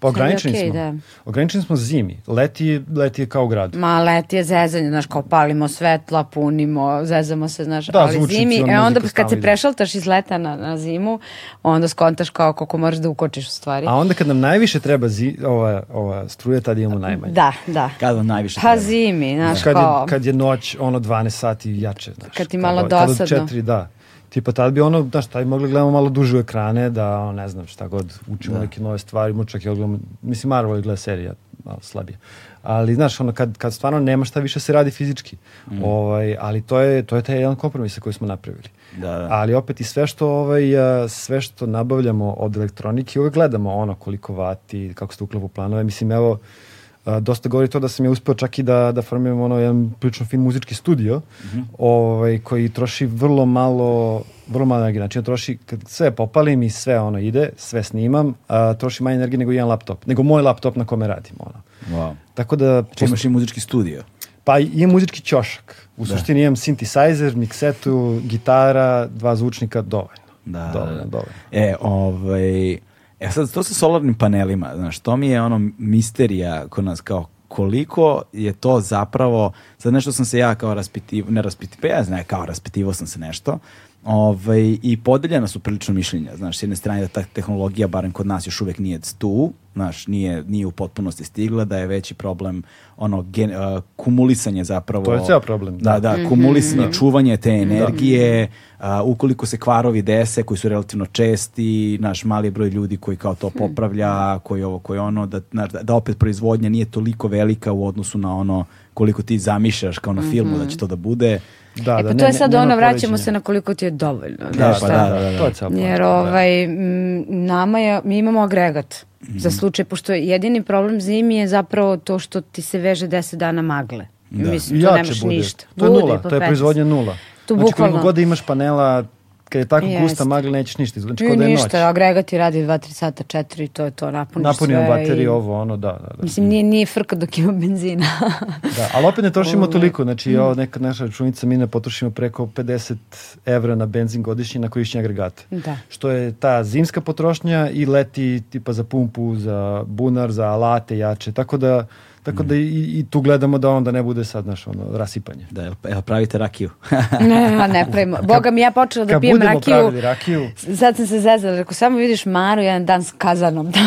Pa ograničeni okej, smo. da. Ograničeni smo zimi. Leti je, leti je kao u gradu. Ma leti je zezanje, znaš, kao palimo svetla, punimo, zezamo se, znaš, Da, ali zimi, e onda kad se ide. prešaltaš iz leta na, na zimu, onda skontaš kao koliko moraš da ukočiš u stvari. A onda kad nam najviše treba zi, ova, ova struja, tad imamo najmanje. Da, da. Kada vam najviše Pa treba? zimi, znaš, kad, kao... je, kad je noć ono 12 sati jače. Znaš, Kad ti kao malo kad od dosadno. Četiri, da. Tipa tad bi ono, znaš, tad bi mogli gledamo malo duže u ekrane, da, ono, ne znam, šta god, učimo neke nove stvari, mo čak i odgledamo, mislim, Marvel gleda serija, malo slabije. Ali, znaš, ono, kad, kad stvarno nema šta više se radi fizički. Mm. Ovaj, ali to je, to je taj jedan kompromis koji smo napravili. Da, da. Ali opet i sve što, ovaj, sve što nabavljamo od elektronike, uvek gledamo ono koliko vati, kako se uklapa u planove. Mislim, evo, a, dosta govori to da sam je uspeo čak i da, da formiram ono jedan prilično fin muzički studio mm -hmm. ovaj, koji troši vrlo malo vrlo malo energije. Znači, ja troši, kad sve popalim i sve ono ide, sve snimam, a, troši manje energije nego jedan laptop. Nego moj laptop na kome radim. Ono. Wow. Tako da... Či imaš i muzički studio? Pa imam muzički ćošak. U da. suštini imam synthesizer, miksetu, gitara, dva zvučnika, dovoljno. Da, dovoljno, da. dovoljno. E, ovaj, E sad, to sa solarnim panelima, znaš, to mi je ono misterija kod nas kao koliko je to zapravo, sad nešto sam se ja kao raspitivo, ne raspitivo, pa ja znam, kao raspitivo sam se nešto, ovaj, i podeljena su prilično mišljenja, znaš, s jedne strane da ta tehnologija, barem kod nas, još uvek nije tu, znaš, nije, nije u potpunosti stigla, da je veći problem ono gen, uh, kumulisanje zapravo. To je ceo problem. Da, da, da kumulisanje, mm -hmm. čuvanje te energije, da. uh, ukoliko se kvarovi dese koji su relativno česti, naš mali broj ljudi koji kao to hm. popravlja, koji ovo, koji ono, da, da opet proizvodnja nije toliko velika u odnosu na ono koliko ti zamišljaš kao na filmu mm -hmm. da će to da bude. Da, e pa da, to je sad ono, vraćamo se na koliko ti je dovoljno. Da, pa da, da, da, da. To je Jer ovaj, nama je, mi imamo agregat mm -hmm. za slučaj, pošto jedini problem zimi je zapravo to što ti se veže 10 dana magle. Da. Mislim, tu nemaš bude. ništa. To je nula, to je proizvodnja nula. Tu znači, bukvalno. koliko god da imaš panela, kad je tako Jest. gusta magla nećeš ništa, znači kao da je ništa, noć. agregati radi 2-3 sata, 4 to je to, napuniš Napunimo sve. bateriju, i... ovo, ono, da, da, da. Mislim, nije, nije frka dok ima benzina. da, ali opet ne trošimo toliko, znači ovo neka naša računica mi ne potrošimo preko 50 evra na benzin godišnje na korišćenje agregata. Da. Što je ta zimska potrošnja i leti tipa za pumpu, za bunar, za alate jače, tako da Tako da i, i tu gledamo da onda ne bude sad naš ono rasipanje. Da, evo pravite rakiju. ne, ne pravimo. Boga mi ja počela da pijem rakiju. Kad budemo rakiju. Sad sam se zezala, rekao samo vidiš Maru jedan dan s kazanom. da,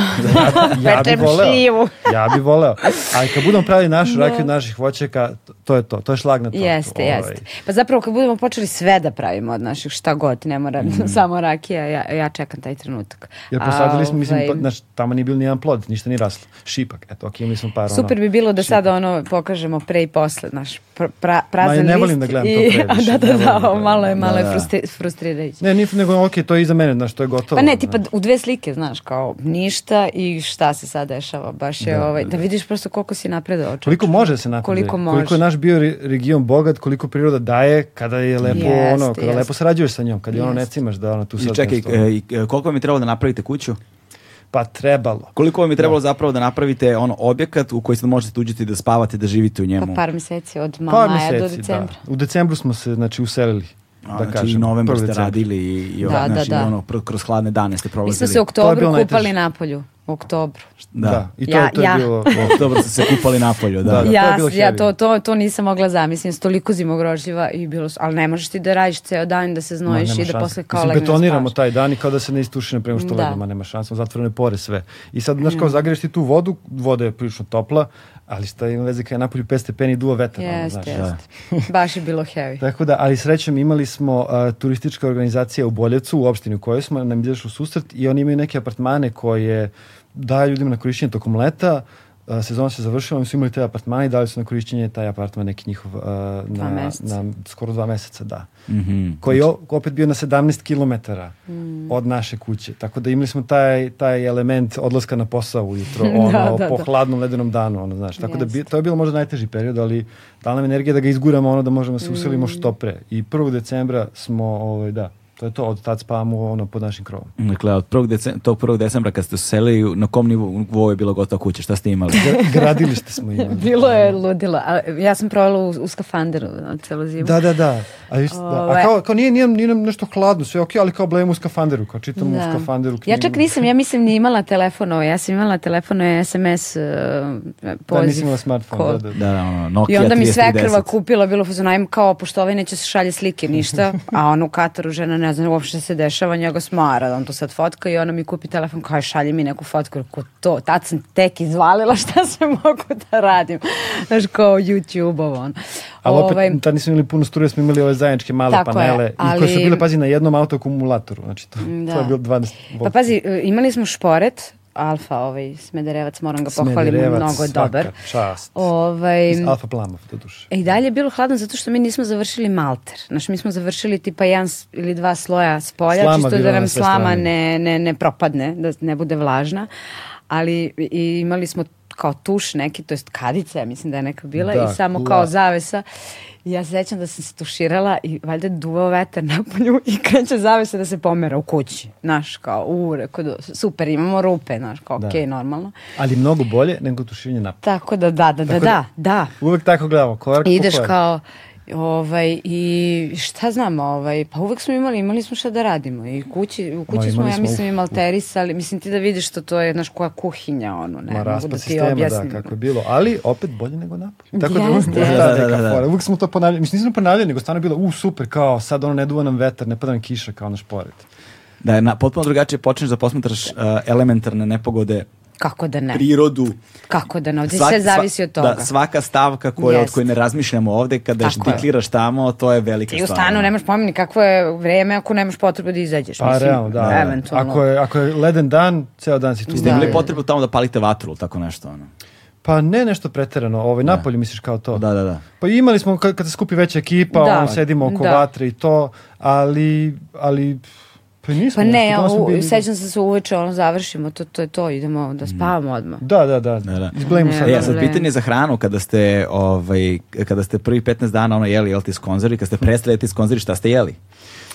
ja, ja bi voleo. Šljivu. ja bi voleo. Ali kad budemo pravili našu no. rakiju naših voćaka, to je to. To je šlag na to. Jeste, ovaj. jeste. Pa zapravo kad budemo počeli sve da pravimo od naših šta god, ne mora mm. samo rakija, ja, ja čekam taj trenutak. Jer posadili smo, mislim, ovaj... znaš, tamo nije bil nijedan plod, ništa ni raslo. Šipak, eto, ok, mi smo par Super bi bilo da sada ono pokažemo pre i posle, naš pra, prazan list. Ma, ne volim da gledam i, to previše. Da, da, da, da, malo je, malo da, da. je frustrirajuće. Ne, nije, nego, ok, to je iza mene, znaš, to je gotovo. Pa ne, tipa u dve slike, znaš, kao ništa i šta se sad dešava, baš je da, ovaj, da vidiš prosto koliko si napredao. Koliko može se napredati. Koliko može. Koliko je naš bio region bogat, koliko priroda daje kada je lepo, jest, ono, kada jest. lepo sarađuješ sa njom, kada je ono ne cimaš da ono tu sad... I čekaj, e, e, koliko vam je trebalo da napravite kuću? Pa trebalo. Koliko vam je trebalo da. zapravo da napravite ono objekat u koji sad možete uđeti da spavate, da živite u njemu? Pa par meseci od maja meseci, do decembra. Da. U decembru smo se znači uselili. A, da znači kažem, novembar ste radili i, i da, znači, da, da. ono, kroz hladne dane ste prolazili. Mi smo se u oktobru kupali na polju. U oktobru. Da. da. I to, ja, to je ja. bilo... U oktobru ste se kupali napolju, da. da, da ja, to ja to, to, to nisam mogla zamislim, toliko zimogroživa i bilo, ali ne možeš ti da radiš ceo dan, da se znojiš no, i da posle kao legne betoniramo taj dan i kao da se ne istuši na prema što da. legamo, nema šansa, zatvorene pore sve. I sad, znaš, kao mm. zagreš ti tu vodu, voda je prilično topla, ali šta ima veze kada je napolju 5 stepeni duo vetar. Jeste, jeste. Da. Baš je bilo heavy. Tako da, ali srećom imali smo uh, turistička organizacija u Boljevcu, u opštini u kojoj smo nam izašli u susret i oni imaju neke apartmane koje daje ljudima na korišćenje tokom leta, sezona se završila, oni su imali te apartmane i dali su na korišćenje taj apartman neki njihov uh, na, na skoro dva meseca, da. Mm -hmm. Koji je opet bio na 17 km mm. od naše kuće. Tako da imali smo taj, taj element odlaska na posao ujutro, da, ono, da, da, po da. hladnom ledenom danu, ono, znaš. Tako yes. da bi, to je bilo možda najteži period, ali dala nam energija da ga izguramo, ono, da možemo se uselimo mm. što pre. I 1. decembra smo, ovaj, da, To je to, od tad spavamo ono pod našim krovom. Dakle, od prvog decembra, tog prvog decembra kad ste se selili, na kom nivou je bilo gotova kuća? Šta ste imali? Gradilište smo imali. bilo je ludilo. A, ja sam provela u, u skafanderu na celu zimu. Da, da, da. A, viš, da. A kao, kao nije, nije, nije nešto hladno, sve ok, ali kao blejemo u skafanderu, kao čitam da. u skafanderu knjigu. Ja čak nisam, ja mislim ni imala telefon ovo, ja sam imala telefon i SMS uh, poziv. Da, nisam imala smartphone, da, da. da, da ono, Nokia I onda mi sve krva kupila, bilo fazon, kao, pošto ovaj neće se šalje slike, ništa, a on u Kataru žena ne zna uopšte se dešava, njega smara, on to sad fotka i ona mi kupi telefon, kao šalje mi neku fotku, ko to, tad sam tek izvalila šta se mogu da radim, znaš, kao YouTube-ovo, on. Ali opet, ovaj, tad nismo imali puno struje, smo imali ove zajedničke male panele, je, ali, i koje su bile, pazi, na jednom autoakumulatoru, znači to, da. to je bilo 12 volt. Pa pazi, imali smo šporet, Alfa, ovaj Smederevac, moram ga pohvaliti, mnogo je dobar. čast. Ovaj, Iz Alfa Plamov, do duše. E, I dalje je bilo hladno zato što mi nismo završili malter. Znači, mi smo završili tipa jedan ili dva sloja s polja, slama čisto da nam slama ne, ne, ne propadne, da ne bude vlažna. Ali i imali smo kao tuš neki, to jest kadica, ja mislim da je neka bila, da, i samo la. kao zavesa. Ja se sećam da sam se tuširala i valjda duvao vetar na polju i kreće zavesa da se pomera u kući. Znaš, kao, u, rekao, super, imamo rupe, znaš, kao, da. okej, okay, normalno. Ali mnogo bolje nego tuširanje na Tako da, da, da, da, da, da. Uvek tako gledamo, korak Ideš kao, Ovaj, I šta znam, ovaj, pa uvek smo imali, imali smo šta da radimo. I kući, u kući Ma, smo, ja mislim, uf, malterisali. Mislim ti da vidiš što to je, znaš, koja kuhinja, ono, ne, Ma, mogu da ti sistema, da, objasnim. Da, kako je bilo, ali opet bolje nego napolje. Tako Jeste. da, da, da, da, da. Uvek smo to ponavljali, mislim, nismo ponavljali, nego stvarno bilo, u, super, kao, sad ono, ne duva nam vetar, ne pada nam kiša, kao naš pored. Da je na, potpuno drugačije počneš da posmatraš uh, elementarne nepogode Kako da ne? Prirodu. Kako da ne? Ovdje Svak, sve zavisi od toga. Da, svaka stavka koja, od koje ne razmišljamo ovde, kada dekliraš tamo, to je velika stvar. I u stanu nemaš pomeni kakvo je vreme ako nemaš potrebu da izađeš. Pa mislim, realno, da. Eventualno. Ako je, ako je leden dan, ceo dan si tu. Ste imali da. potrebu tamo da palite vatru, tako nešto? Ono? Pa ne nešto preterano, ovaj da. napolju misliš kao to. Da, da, da. Pa imali smo kad, kad se skupi veća ekipa, da. on sedimo oko da. vatre i to, ali ali Pa nismo. Pa ne, u, bili... sećam se da se uveče, ono, završimo, to, to je to, idemo da spavamo odmah. Da, da, da. da, da. Izblejimo sad. E, ja sad pitanje za hranu, kada ste, ovaj, kada ste prvi 15 dana ono jeli, jeli ti skonzori, kada ste prestali jeti skonzori, šta ste jeli?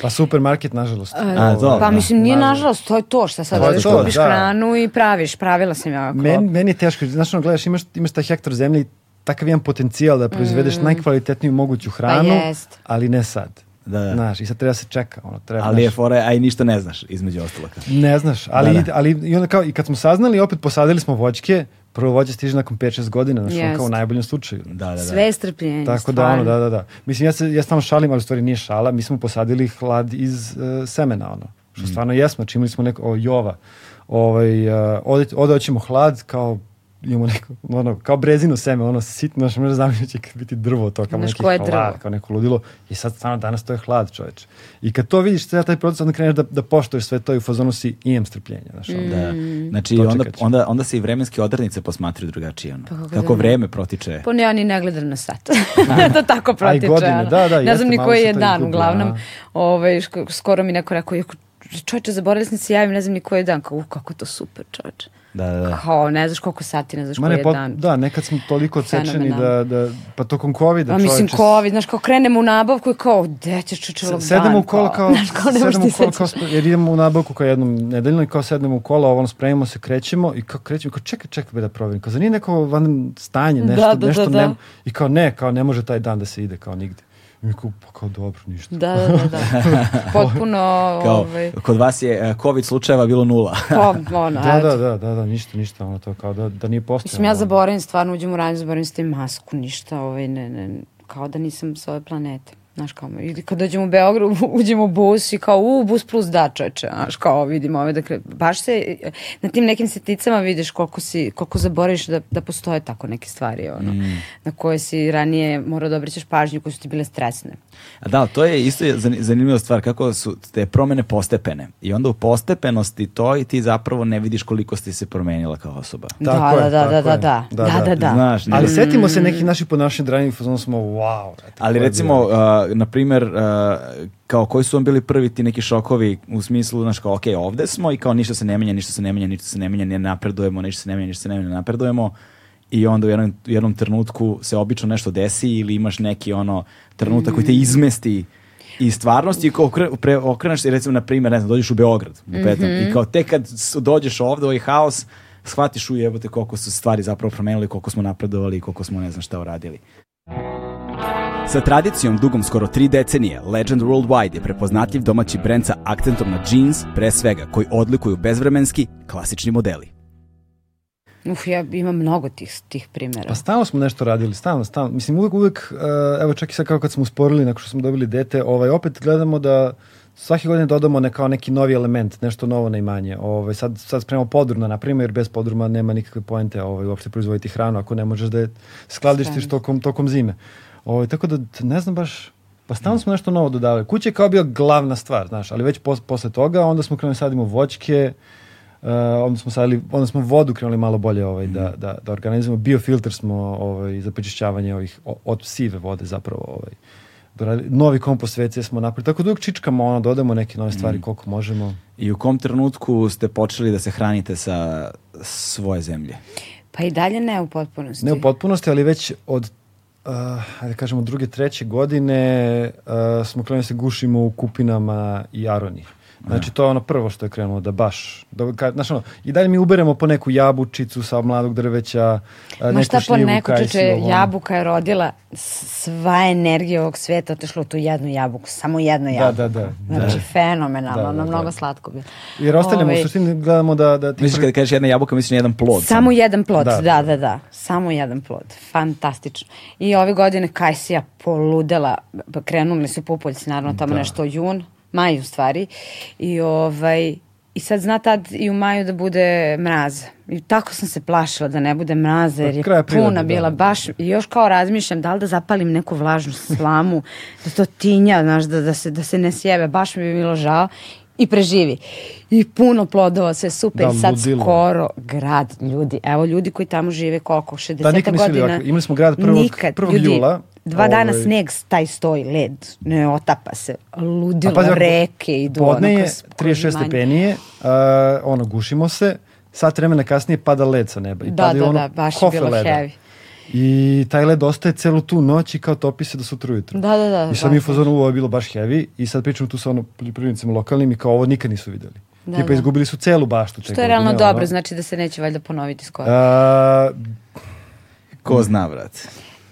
Pa supermarket, nažalost. A, to, pa da. mislim, nije nažalost, to je to što sad odeš, kupiš da. hranu i praviš, pravila sam ja. Men, meni je teško, znaš, ono, gledaš, imaš, imaš taj hektar zemlje i takav jedan potencijal da proizvedeš mm. najkvalitetniju moguću hranu, pa ali ne sad. Da, da. Znaš, i sad treba se čeka. Ono, treba, ali je fora, a i ništa ne znaš, između ostalaka. Ne znaš, ali, da, da. ali i onda kao, i kad smo saznali, opet posadili smo voćke, prvo voće stiže nakon 5-6 godina, znači yes. kao u najboljem slučaju. Da, da, da. Sve strpljenje, Tako stvarno. da, ono, da, da, da. Mislim, ja, se, ja stvarno šalim, ali u stvari nije šala, mi smo posadili hlad iz uh, semena, ono. Što mm. stvarno jesmo, čimili smo neko, o, jova. Ovaj, uh, ode, ode hlad, kao imamo neko, ono, kao brezino seme, ono sitno, znaš, možda znam će biti drvo to, kao neki hlad, kao neko ludilo. I sad stvarno danas to je hlad, čoveče. I kad to vidiš, sve taj proces, onda kreneš da, da poštoješ sve to i u fazonu si imam strpljenja. Znaš, mm. da. Znači, onda, onda, onda se i vremenske odrednice posmatruju drugačije. Ono. Pa kako, kako da vreme protiče. Pa ne, ja ni ne gledam na sat. to tako protiče. godine, da, da, ne znam ni koji je dan, uglavnom. Ovaj, skoro mi neko rekao, čovječe, zaboravili sam se javim, ne znam ni koji je dan. Kao, kako to super, čovječe. Da, da, da. Kao, ne znaš koliko sati, ne znaš koji je pot, dan. Da, nekad smo toliko odsečeni da, da, pa tokom COVID-a A mislim, COVID, znaš, kao krenemo u nabavku i kao, gde ćeš čučelog dan? Sedemo u kola kao, znaš, kao sedemo u kola kao, jer idemo u nabavku kao jednom nedeljno i kao sedemo u kola, ovo spremimo se, krećemo i kao krećemo, kao čekaj, čekaj da provjerim. Kao, za nije neko van stanje, da, nešto, da, da, nešto da, da. Ne, I kao ne, kao ne može taj dan da se ide, kao nigde. I kao, pa kao dobro, ništa. Da, da, da. da. Potpuno... kao, ovaj... Kod vas je uh, COVID slučajeva bilo nula. pa, ono, da, da, da, da, da, ništa, ništa, ono to kao da, da nije postojalo. Mislim, ja zaboravim, stvarno uđem u ranju, zaboravim s tim masku, ništa, ovaj, ne, ne, kao da nisam s ove planete. Znaš kao, ili kad dođemo u Beograd, uđemo u bus i kao, u, bus plus da čoče, znaš kao, vidimo ove, dakle, baš se, na tim nekim seticama vidiš koliko si, koliko zaboraviš da, da postoje tako neke stvari, ono, mm. na koje si ranije morao da obrićaš pažnju, koje su ti bile stresne. A da, to je isto zanimljiva stvar, kako su te promene postepene. I onda u postepenosti to i ti zapravo ne vidiš koliko si se promenila kao osoba. Da, tako da, je, da, da, da, da, da, da, da, da. Znaš, ne... Ali setimo se nekih naših ponašanja dranih fazona smo, wow. Ali recimo, uh, na primer, uh, kao koji su vam bili prvi ti neki šokovi u smislu, znaš, kao, ok, ovde smo i kao ništa se ne menja, ništa se ne menja, ništa se ne menja, ne napredujemo, ništa se ne menja, ništa se ne menja, napredujemo i onda u jednom, u jednom trenutku se obično nešto desi ili imaš neki ono trenutak koji te mm. izmesti i stvarnosti i kao pre, okrenaš se recimo na primjer, ne znam, dođeš u Beograd u petom mm -hmm. i kao tek kad dođeš ovde u ovaj haos shvatiš u jebote koliko su stvari zapravo promenili, koliko smo napredovali i koliko smo ne znam šta uradili. Sa tradicijom dugom skoro tri decenije, Legend Worldwide je prepoznatljiv domaći brend sa akcentom na jeans, pre svega, koji odlikuju bezvremenski, klasični modeli. Uf, ja imam mnogo tih, tih primjera. Pa stalno smo nešto radili, stalno, stalno. Mislim, uvek, uvek, uh, evo čak i sad kao kad smo usporili, nakon što smo dobili dete, ovaj, opet gledamo da svake godine dodamo ne, kao neki novi element, nešto novo na imanje. Ovaj, sad, sad spremamo podruma, na primjer, bez podruma nema nikakve poente ovaj, uopšte proizvoditi hranu ako ne možeš da je skladištiš tokom, tokom zime. Ovaj, tako da ne znam baš, pa stalno smo nešto novo dodavali. Kuća je kao bio glavna stvar, znaš, ali već pos, posle toga onda smo krenuli sadimo voćke, Uh, onda smo sadili, onda smo vodu krenuli malo bolje ovaj, da, da, da organizujemo. Biofilter smo ovaj, za prečišćavanje ovih, od sive vode zapravo ovaj, doradili. Novi kompost WC smo napravili. Tako da uvijek čičkamo, ono, dodamo neke nove stvari koliko možemo. I u kom trenutku ste počeli da se hranite sa svoje zemlje? Pa i dalje ne u potpunosti. Ne u potpunosti, ali već od uh, ajde da kažemo druge, treće godine uh, smo krenuli da se gušimo u kupinama i aroni. Znači to je ono prvo što je krenulo da baš, da, ka, znaš ono, i dalje mi uberemo po neku jabučicu sa mladog drveća, Ma neku šta po šljivu, neku čeče, jabuka je rodila sva energija ovog sveta otišla u tu jednu jabuku, samo jednu Da, jabuku. da, da. Znači, fenomenalno, Da, da, da. mnogo slatko bilo. Jer ostavljamo, Ovaj, u suštini gledamo da... da ti Misliš kada kažeš jedna jabuka, misliš na jedan plod? Samo jedan plod, Da. da, da, da, Samo jedan plod. Fantastično. I ove godine Kajsija poludela, pa krenuli su pupoljci, naravno, tamo Da. nešto jun, maj u stvari. I ovaj, I sad zna tad i u maju da bude mraz. I tako sam se plašila da ne bude mraza jer je puna da. bila baš. I još kao razmišljam da li da zapalim neku vlažnu slamu, da to tinja, znaš, da, da, se, da se ne sjebe. Baš mi bi bilo žao. I preživi. I puno plodova, sve super. Da, I sad ludilo. skoro grad ljudi. Evo ljudi koji tamo žive koliko, 60 Da, nikad godina. ovako. Imali smo grad prvog- Nikad. prvog Ljudi, jula. Dva dana Ovaj- sneg taj stoji, led, ne otapa se. Ludilo, A pazi, ovako, reke idu. Podne ono, je kroz 36 manje. stepenije, uh, ono, gušimo se, sat vremena kasnije pada led sa neba. I Da, padaju da, ono da, baš je bilo leda. heavy. I taj led ostaje celu tu noć i kao topi se do sutra ujutro. Da, da, da, I sad mi u da. fazonu ovo je bilo baš heavy i sad pričamo tu sa ono poljoprivrednicima lokalnim i kao ovo nikad nisu videli. Da, Tipa da. izgubili su celu baštu. Što je realno godine, ono. dobro, znači da se neće valjda ponoviti skoro. A, Ko zna, brate.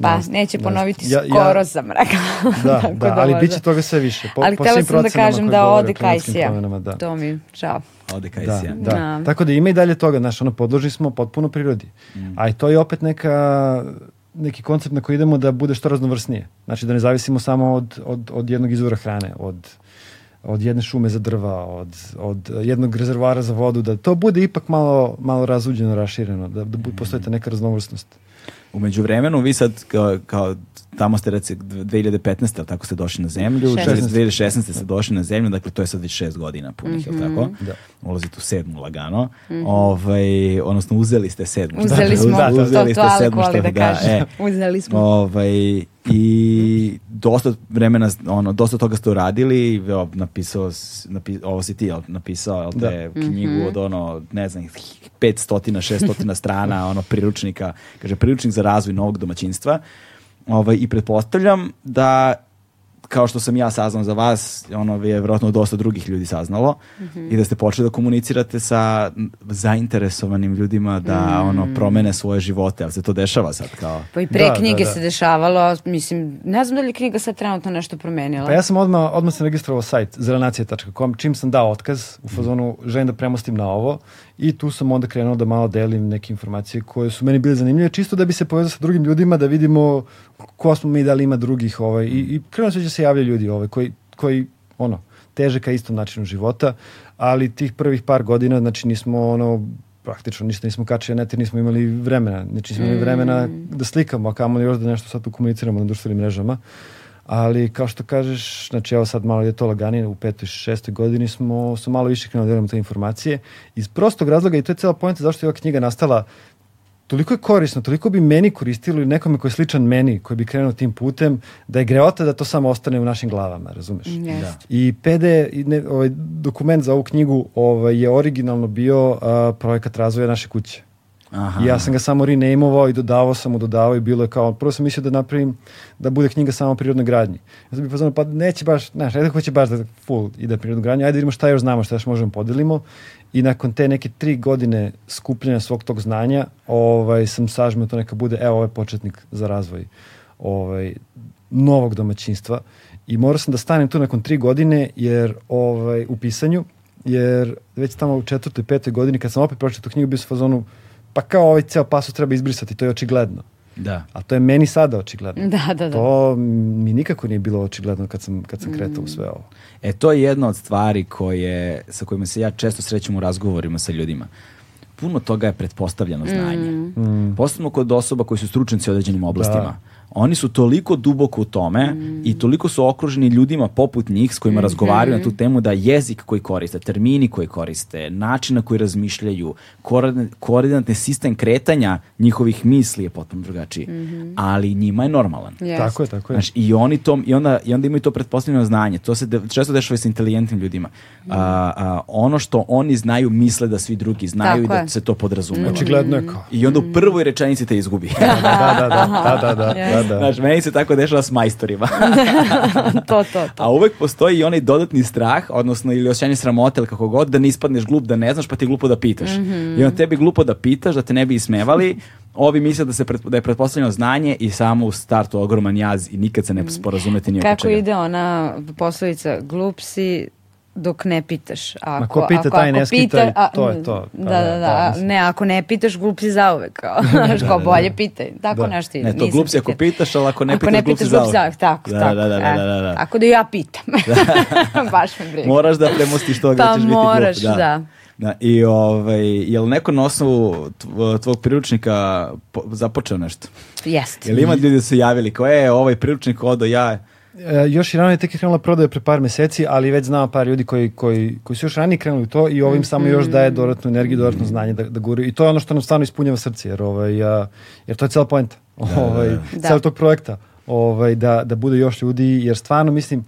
Pa, ne neće ne ponoviti Ja- ja- skoro sam rekla. da, Tako da, ali bit će toga sve više. Po, ali po htjela svim sam da kažem da ode Kajsija. Da. To mi, žao. Ode Da, Kajsija. da. Da. Tako da ima i dalje toga, znaš, ono, podložni smo potpuno prirodi. A i to je opet neka, neki koncept na koji idemo da bude što raznovrsnije. Znači da ne zavisimo samo od, od, od jednog izvora hrane, od, od jedne šume za drva, od, od jednog rezervoara za vodu, da to bude ipak malo, malo razuđeno, rašireno, da, da bu- postoji ta neka raznovrsnost. U međuvremenu, vi sad kao, kao tamo ste reci 2015. ali tako ste došli na zemlju, 16. 2016. ste došli na zemlju, dakle to je sad već šest godina punih, Mhm. jel tako? Da. Ulazite u sedmu lagano, ovaj, odnosno uzeli ste sedmu. Uzeli Šta- smo, da, to, uzeli to ste Alek sedmu, šta- da kaže. e. Uzeli smo. Ovaj, I dosta vremena, ono, dosta toga ste uradili, evo, napisao, napi, ovo si ti napisao, jel te, knjigu od ono, ne znam, 500, 600 strana, ono, priručnika, kaže, priručnik za razvoj novog domaćinstva. Ovaj, I pretpostavljam da kao što sam ja saznao za vas, ono je vjerojatno dosta drugih ljudi saznalo i da ste počeli da komunicirate sa zainteresovanim ljudima da ono promene svoje živote, ali se to dešava sad kao Pa i pre Da, knjige da, da. se dešavalo, mislim, ne znam da li knjiga sad trenutno nešto promenila. Pa ja sam odmah, odmah sam registrovao sajt zelanacije.com, čim sam dao otkaz u fazonu želim da premostim na ovo i tu sam onda krenuo da malo delim neke informacije koje su meni bile zanimljive, čisto da bi se povezao sa drugim ljudima, da vidimo ko smo mi, da li ima drugih ovaj, i, i krenuo se da se javljaju ljudi ovaj, koji, koji ono, teže ka istom načinu života, ali tih prvih par godina, znači nismo ono, praktično ništa nismo kačili net jer nismo imali vremena. Znači nismo imali vremena da slikamo, a kamoli još da nešto sad tu komuniciramo na društvenim mrežama. Ali kao što kažeš, znači evo sad malo je to laganije, u petoj, šestoj godini smo, smo malo više krenuli da delimo te informacije. Iz prostog razloga, i to je cijela pojenta zašto je ova knjiga nastala, toliko je korisno, toliko bi meni koristilo i nekome koji je sličan meni, koji bi krenuo tim putem, da je greota da to samo ostane u našim glavama, razumeš? Jeste. I PD, ne, ovaj, dokument za ovu knjigu ovaj, je originalno bio a, projekat razvoja naše kuće. Aha. I ja sam ga samo renaimovao i dodavao sam mu, dodavao i bilo je kao, prvo sam mislio da napravim, da bude knjiga samo o prirodnoj gradnji. Ja sam bih pozvano, pa neće baš, znaš, ajde hoće baš da full ide prirodnu gradnju, ajde da vidimo šta još znamo, šta još možemo podelimo. I nakon te neke tri godine skupljanja svog tog znanja, ovaj, sam sažmeo to neka bude, evo, ovaj početnik za razvoj ovaj, novog domaćinstva. I morao sam da stanem tu nakon tri godine, jer ovaj, u pisanju, jer već tamo u četvrtoj, petoj godini, kad sam opet pročitao tu knjigu, bio sam fazonu, pa kao ovaj ceo pasus treba izbrisati, to je očigledno. Da. A to je meni sada očigledno. Da, da, da. To mi nikako nije bilo očigledno kad sam, kad sam kretao u sve ovo. E, to je jedna od stvari koje, sa kojima se ja često srećem u razgovorima sa ljudima. Puno toga je pretpostavljeno znanje. Posebno kod osoba koji su stručnjaci u određenim oblastima. Oni su toliko duboko u tome mm. i toliko su okruženi ljudima poput njih s kojima mm -hmm. razgovaraju na tu temu da jezik koji koriste, termini koji koriste, način na koji razmišljaju, koordinatni sistem kretanja njihovih misli je potpuno drugačiji. Mm -hmm. Ali njima je normalan. Yes. Tako je, tako je. Znaš, i, oni to, i, onda, I onda imaju to pretpostavljeno znanje. To se de, često dešava sa inteligentnim ljudima. Mm. A, a, ono što oni znaju misle da svi drugi znaju tako i da je. se to podrazumeva. Očigledno je kao. I onda u prvoj rečenici te izgubi. da, da, da, da, da, da, yes. da, da. Znaš, meni se tako dešava s majstorima. to, to, to. A uvek postoji i onaj dodatni strah, odnosno ili osjećanje sramote ili kako god, da ne ispadneš glup, da ne znaš, pa ti je glupo da pitaš. Mm -hmm. I onda tebi glupo da pitaš, da te ne bi ismevali, ovi misle da, se pred, da je pretpostavljeno znanje i samo u startu ogroman jaz i nikad se ne sporazumete ni oko čega. Kako ide ona poslovica, glup si, dok ne pitaš. Ako, Ma ko pita, ako, taj ako ne pita, a, to je to. Da, da, da, da, ne, ako ne pitaš, glup si zauvek, kao, znaš, kao bolje pitaj, tako da. nešto ide. Ne, to glup si ako pitaš, ali ako ne ako pitaš, ne glup si zauvek. zauvek. Tako, da, tako, da, da, da, da, da. Ako da ja pitam, baš me briga. Moraš da premostiš to da pa ćeš biti glup. moraš, da. da. Da, I ovaj, je li neko na osnovu tvog priručnika započeo nešto? Jeste. Je li ima ljudi da su javili kao je ovaj priručnik odo ja E, još i ranije tek je krenula prodaja pre par meseci, ali već znamo par ljudi koji, koji, koji su još ranije krenuli to i ovim mm -hmm. samo još daje dodatnu energiju, dodatno znanje da, da guri. I to je ono što nam stvarno ispunjava srce, jer, ovaj, a, jer to je cela poenta da, da, ovaj, da. celog tog projekta. Ovaj, da, da bude još ljudi, jer stvarno mislim,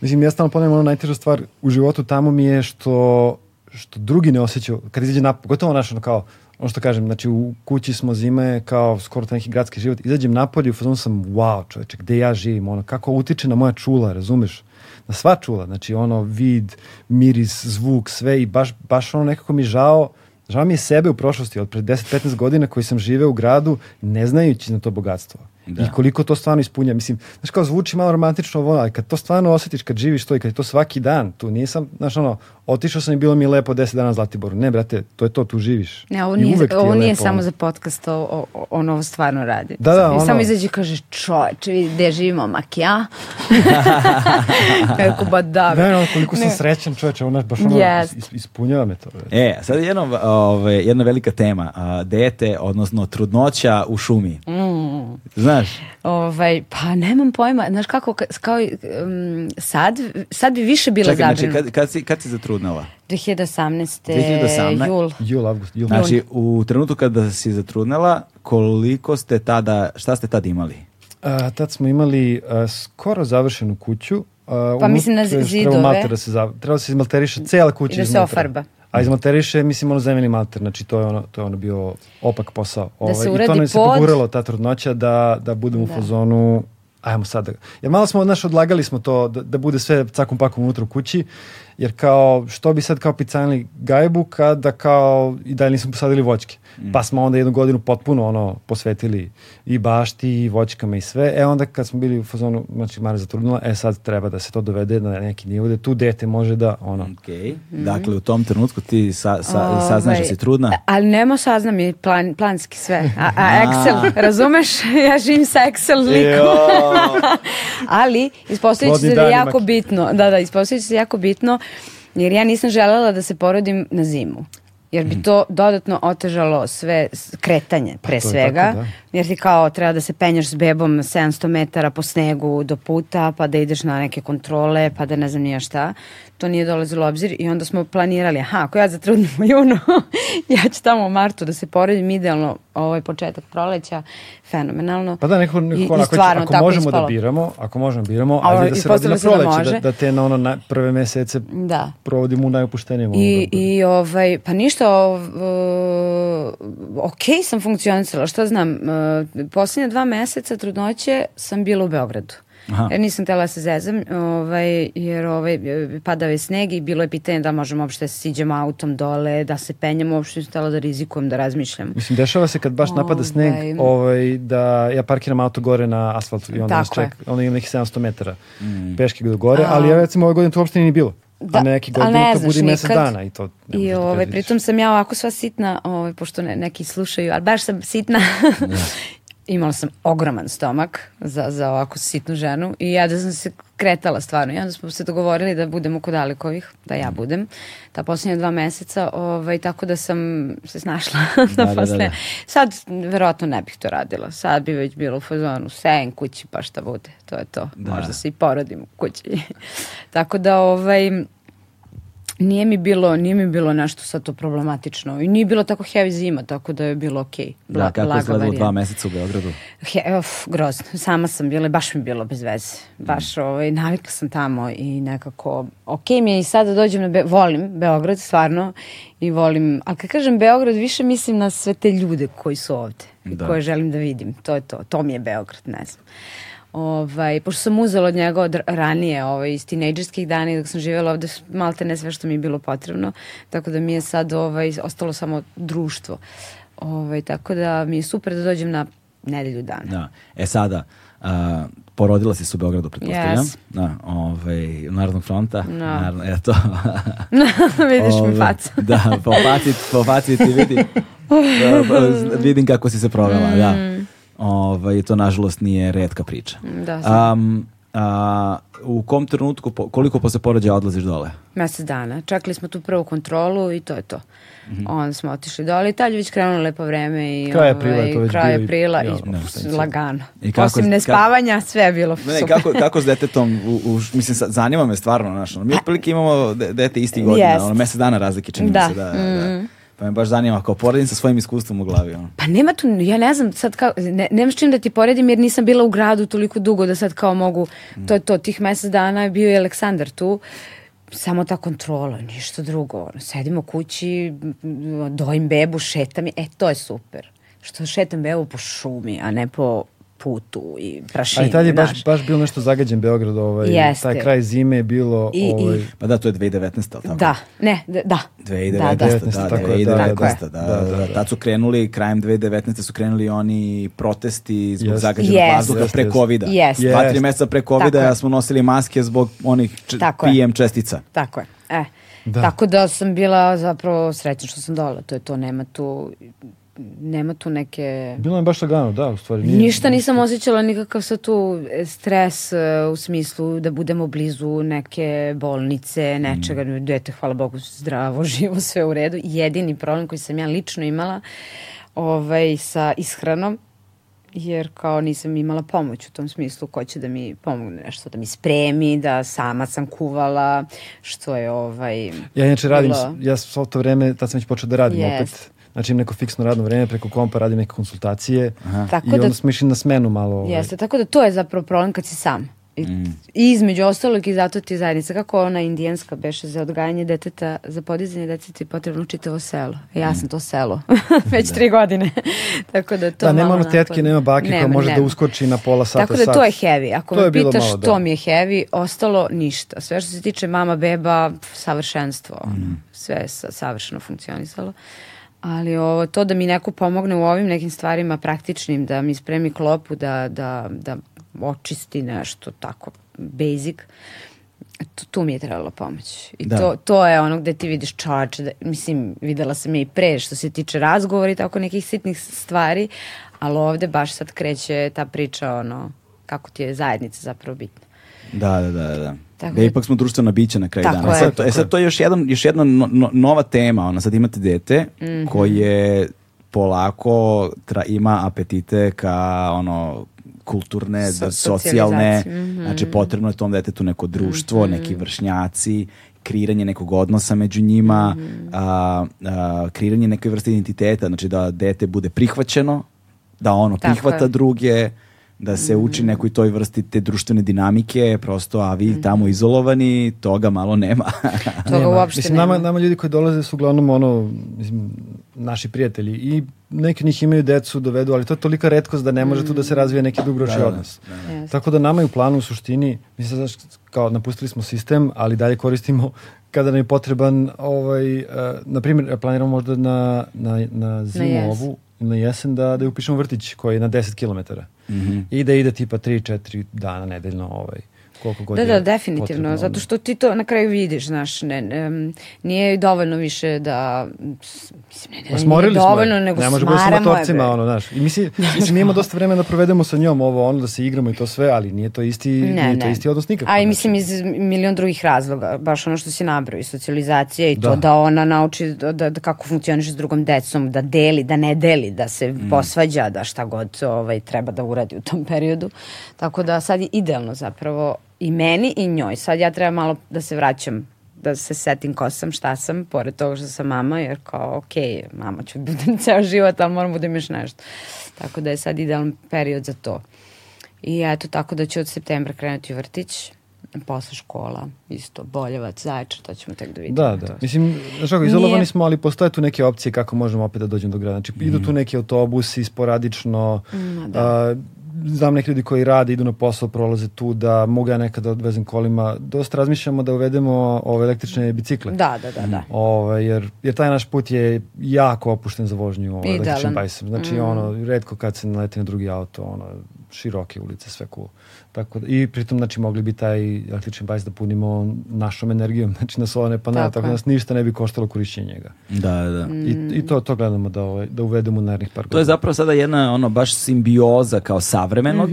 mislim ja stalno ponavljam ono najteža stvar u životu tamo mi je što što drugi ne osjećaju, kad izađe napolje, gotovo naš ono kao, ono što kažem, znači u kući smo zime kao skoro to neki gradski život, izađem napolje i u fazonu sam, wow čoveče, gde ja živim, ono, kako utiče na moja čula, razumeš? Na sva čula, znači ono, vid, miris, zvuk, sve i baš, baš ono nekako mi žao, žao mi je sebe u prošlosti od pre 10-15 godina koji sam živeo u gradu ne znajući na to bogatstvo. Da. I koliko to stvarno ispunja. Mislim, znaš kao zvuči malo romantično ovo, ali kad to stvarno osjetiš, kad živiš to i kad je to svaki dan, tu nisam, znaš ono, otišao sam i bilo mi lepo 10 dana na Zlatiboru. Ne, brate, to je to, tu živiš. Ne, ovo nije, ovo nije lepo, samo za podcast, o, o, on ovo stvarno radi. Da, da, ono... Samo izađe i kaže, čoveče, vidi gde živimo, makija. Kako ba da. Ne, ono, koliko sam ne. srećan čoveče, ono, baš ono, yes. ispunjava me to. Već. E, sad je jedna, ove, jedna velika tema, a, dete, odnosno trudnoća u šumi. Mm. Znaš? Ovaj, pa nemam pojma, znaš kako, kao um, sad, sad bi više bila Čekaj, znači, kad, kad, si, kad si zatrudnala? 2018. 2018. Jul. Jul, avgust, jul. Znači, u trenutku kada si zatrudnala, koliko ste tada, šta ste tada imali? A, tad smo imali a, skoro završenu kuću. A, pa mislim na zidove. Da se, treba da se izmalteriše cijela kuća I da se ofarba. A izmalteriše, mislim, ono zemljeni malter, znači to je ono, to je ono bio opak posao. Da ovaj, se uradi I to nam se poguralo, ta trudnoća, da, da budemo da. u fazonu, ajmo sad. Da, jer malo smo, znaš, odlagali smo to, da, da bude sve cakom pakom unutra u kući, jer kao, što bi sad kao picanili gajbu kada kao i dalje nismo posadili voćke. Mm. Pa smo onda jednu godinu potpuno ono posvetili i bašti i voćkama i sve. E onda kad smo bili u fazonu, znači Mara zatrudnila, e sad treba da se to dovede na neki nivo da tu dete može da ono. Okay. Mm. Dakle, u tom trenutku ti sa, sa, Ove, saznaš da si trudna? Ali nemo saznam i plan, planski sve. A, a Excel, razumeš? ja živim sa Excel likom. ali ispostavit će se da je jako bitno. Da, da, ispostavit će se jako bitno jer ja nisam želela da se porodim na zimu jer bi mhm. to dodatno otežalo sve kretanje pa pre pa svega, tako, da. jer ti kao treba da se penjaš s bebom 700 metara po snegu do puta, pa da ideš na neke kontrole, pa da ne znam nija šta to nije dolazilo u obzir i onda smo planirali, aha, ako ja zatrudnim u junu, ja ću tamo u martu da se poredim idealno ovaj početak proleća, fenomenalno. Pa da, neko, neko I, onako, i stvarno, ako možemo da ispalo. da biramo, ako možemo da biramo, ajde da se radi na da proleće, da, da, te na ono na prve mesece da. provodimo u najopuštenijem. I, da I ovaj, pa ništa, ov, uh, ok sam funkcionisala, što znam, uh, posljednje dva meseca trudnoće sam bila u Beogradu. Aha. Jer nisam htjela da se zezam, ovaj, jer ovaj, padao je sneg i bilo je pitanje da možemo uopšte da siđemo autom dole, da se penjamo, uopšte nisam htjela da rizikujem, da razmišljam. Mislim, dešava se kad baš napada sneg, ovaj, ovaj, da ja parkiram auto gore na asfaltu i onda nas ček, onda imam nekih 700 metara mm. peške do gore, ali ja recimo ove godine to uopšte nije bilo. Da, a neki godinu ne to bude mesec dana i to I da ovaj, pritom sam ja ovako sva sitna, ovaj, pošto ne, neki slušaju, ali baš sam sitna. imala sam ogroman stomak za, za ovako sitnu ženu i ja da sam se kretala stvarno. I onda smo se dogovorili da budemo kod Alekovih, da ja budem, ta posljednja dva meseca, ovaj, tako da sam se snašla da, da, da, da, Sad verovatno ne bih to radila. Sad bi već bilo u fazonu sen kući pa šta bude. To je to. Da. Možda se i porodim u kući. tako da ovaj nije mi bilo, nije mi bilo nešto sad to problematično i nije bilo tako heavy zima, tako da je bilo okej. Okay. Bla, da, kako je izgledalo dva meseca u Beogradu? He, of, grozno. Sama sam bila baš mi bilo bez veze. Baš, mm. ovaj, navikla sam tamo i nekako, okej mi je i sad da dođem na, Be volim Beograd, stvarno, i volim, ali kad kažem Beograd, više mislim na sve te ljude koji su ovde, da. koje želim da vidim. To je to, to mi je Beograd, ne znam. Ovaj, pošto sam uzela od njega od ranije, ovaj, iz tinejdžerskih dana dok sam živjela ovde, malte ne sve što mi je bilo potrebno, tako da mi je sad ovaj, ostalo samo društvo. Ovaj, tako da mi je super da dođem na nedelju dana. Da. E sada, uh, porodila si se u Beogradu, pretpostavljam. Yes. Da, ovaj, Narodnog fronta. No. Naravno, eto. Vidiš mi facu. da, po faci, po faci ti vidim. Da, vidim kako si se provela, da. mm. da. Ovaj, to nažalost nije redka priča. Da, um, a, u kom trenutku, koliko posle porođaja odlaziš dole? Mesec dana. Čekali smo tu prvu kontrolu i to je to. Mm -hmm. Onda smo otišli dole i tad je već krenulo lepo vreme i kraj aprila, ovaj, to već kraj aprila i ne, lagano. I kako, Osim nespavanja, ka, sve je bilo ne, super. Kako, kako s detetom, u, u, mislim, zanima me stvarno, znaš, mi otprilike imamo dete isti godina, yes. ono, mesec dana razlike čini da. se da, mm -hmm. da Pa me baš zanima, kao poredim sa svojim iskustvom u glavi. Ono. Pa nema tu, ja ne znam, sad kao, ne, nemaš čim da ti poredim jer nisam bila u gradu toliko dugo da sad kao mogu, mm. to je to, tih mesec dana je bio i Aleksandar tu, samo ta kontrola, ništa drugo. Ono, sedimo kući, dojim bebu, šetam i, e, to je super. Što šetam bebu po šumi, a ne po putu i prašini. Ali tad je baš, baš bilo nešto zagađen Beograd, ovaj, Jeste. taj kraj zime je bilo... I, ovaj... i, pa da, to je 2019, ali tako? Da, ne, da. 2019, da, da, 2019, da, tako 2019, da, da, da, da, da, Tad su krenuli, krajem 2019. su krenuli oni protesti zbog yes. zagađenog yes. vazduha yes. pre COVID-a. Yes. Dva, tri meseca pre COVID-a ja smo nosili maske zbog onih PM čestica. Tako je, e. Da. Tako da sam bila zapravo srećna što sam dola. To je to, nema tu nema tu neke... Bilo je baš lagano, da, u stvari. Nije... Ništa nisam osjećala nikakav sa tu e, stres uh, u smislu da budemo blizu neke bolnice, nečega, mm. dete, hvala Bogu, zdravo, živo, sve u redu. Jedini problem koji sam ja lično imala ovaj, sa ishranom, jer kao nisam imala pomoć u tom smislu ko će da mi pomogne nešto, da mi spremi, da sama sam kuvala, što je ovaj... Ja inače radim, bilo... ja svo to vreme, tad sam već počeo da radim yes. opet Znači imam neko fiksno radno vreme, preko kompa radim neke konsultacije Aha. Tako i da, onda smo išli na smenu malo. Ovaj. Jeste, tako da to je zapravo problem kad si sam. I, mm. I između ostalog i zato ti zajednica, kako ona indijanska beše za odgajanje deteta, za podizanje dece ti je potrebno čitavo selo. E, ja mm. sam to selo, već da. tri godine. tako da to Da, nema ono tetke, nema bake nema, koja može da nema. da uskoči na pola sata. Tako da sat. to je heavy. Ako to me pitaš malo, da. to mi je heavy, ostalo ništa. Sve što se tiče mama, beba, savršenstvo. Mm. Sve je savršeno funkcionisalo. Ali ovo, to da mi neko pomogne u ovim nekim stvarima praktičnim, da mi spremi klopu, da, da, da očisti nešto tako basic, tu, tu mi je trebalo pomoć. I da. to, to je ono gde ti vidiš čač, da, mislim, videla sam je i pre što se tiče razgovora i tako nekih sitnih stvari, ali ovde baš sad kreće ta priča ono, kako ti je zajednica zapravo bitna. Da, da, da, da. Tako da ipak smo društvena bića na kraju dana. E sad, to, e sad to je još, jedan, još jedna no, no, nova tema. Ona sad imate dete mm -hmm. koje polako tra, ima apetite ka ono kulturne, so, da, socijalne, mm -hmm. znači potrebno je tom detetu neko društvo, mm -hmm. neki vršnjaci, kreiranje nekog odnosa među njima, mm -hmm. a, a, kreiranje neke vrste identiteta, znači da dete bude prihvaćeno, da ono Tako prihvata je. druge, da se uči nekoj toj vrsti te društvene dinamike, prosto, a vi mm -hmm. tamo izolovani, toga malo nema. toga nema. uopšte mislim, nema. Nama, nama ljudi koji dolaze su uglavnom ono, mislim, naši prijatelji i neki njih imaju decu, dovedu, ali to je tolika redkost da ne može mm. tu da se razvije neki dugoročni da, da, odnos. Da, da. Tako da nama je u planu u suštini, mi se znaš, kao napustili smo sistem, ali dalje koristimo kada nam je potreban, ovaj, uh, na primjer, planiramo možda na, na, na zimu na ovu, na jesen da, da upišemo vrtić koji je na 10 km. Mm -hmm. I da ide tipa 3-4 dana nedeljno ovaj, koliko god Da, da, definitivno, potrebno, zato što ti to na kraju vidiš, znaš, ne, ne, nije dovoljno više da, mislim, ne, ne, nije smo je. dovoljno, nego ne možemo smaramo je, motorcima, bre. ono, znaš. I mislim, mislim, mi imamo dosta vremena da provedemo sa njom ovo, ono, da se igramo i to sve, ali nije to isti, Ne, nije to ne. isti odnos nikako. A i mislim iz milion drugih razloga, baš ono što si nabrao, i socijalizacija i to Da. da ona nauči da, da, da kako funkcioniše s drugom decom, da deli, da ne deli, da se Mm. posvađa, da šta god ovaj, treba da uradi u tom periodu. Tako da sad je idealno zapravo i meni i njoj. Sad ja treba malo da se vraćam da se setim ko sam, šta sam, pored toga što sam mama, jer kao, ok, mama ću budem ceo život, ali moram budem još nešto. Tako da je sad idealan period za to. I eto, tako da ću od septembra krenuti u vrtić, posle škola, isto, Boljevac, Zaječar, to ćemo tek da vidimo. Da, da. To. Mislim, znaš kako, izolovani Nije- smo, ali postoje tu neke opcije kako možemo opet da dođemo do grada. Znači, idu tu neki autobusi sporadično, Mm, da. a, znam neki ljudi koji rade, idu na posao, prolaze tu, da mogu ja nekada odvezem kolima. Dosta razmišljamo da uvedemo ove električne bicikle. Da, da, da, da. Ove, jer, jer taj naš put je jako opušten za vožnju ovaj, Idealan. električnim bajsom. Znači, Mm. ono, redko kad se naleti na drugi auto, ono, široke ulice, sve cool. Tako da, I pritom, znači, mogli bi taj električni bajs da punimo našom energijom, znači na solarne panele, Tako tako, da nas ništa ne bi koštalo korišćenje njega. Da, da. I, I to, to gledamo da, ovaj, da uvedemo u narednih par To je godina. zapravo sada jedna ono baš simbioza kao savremenog,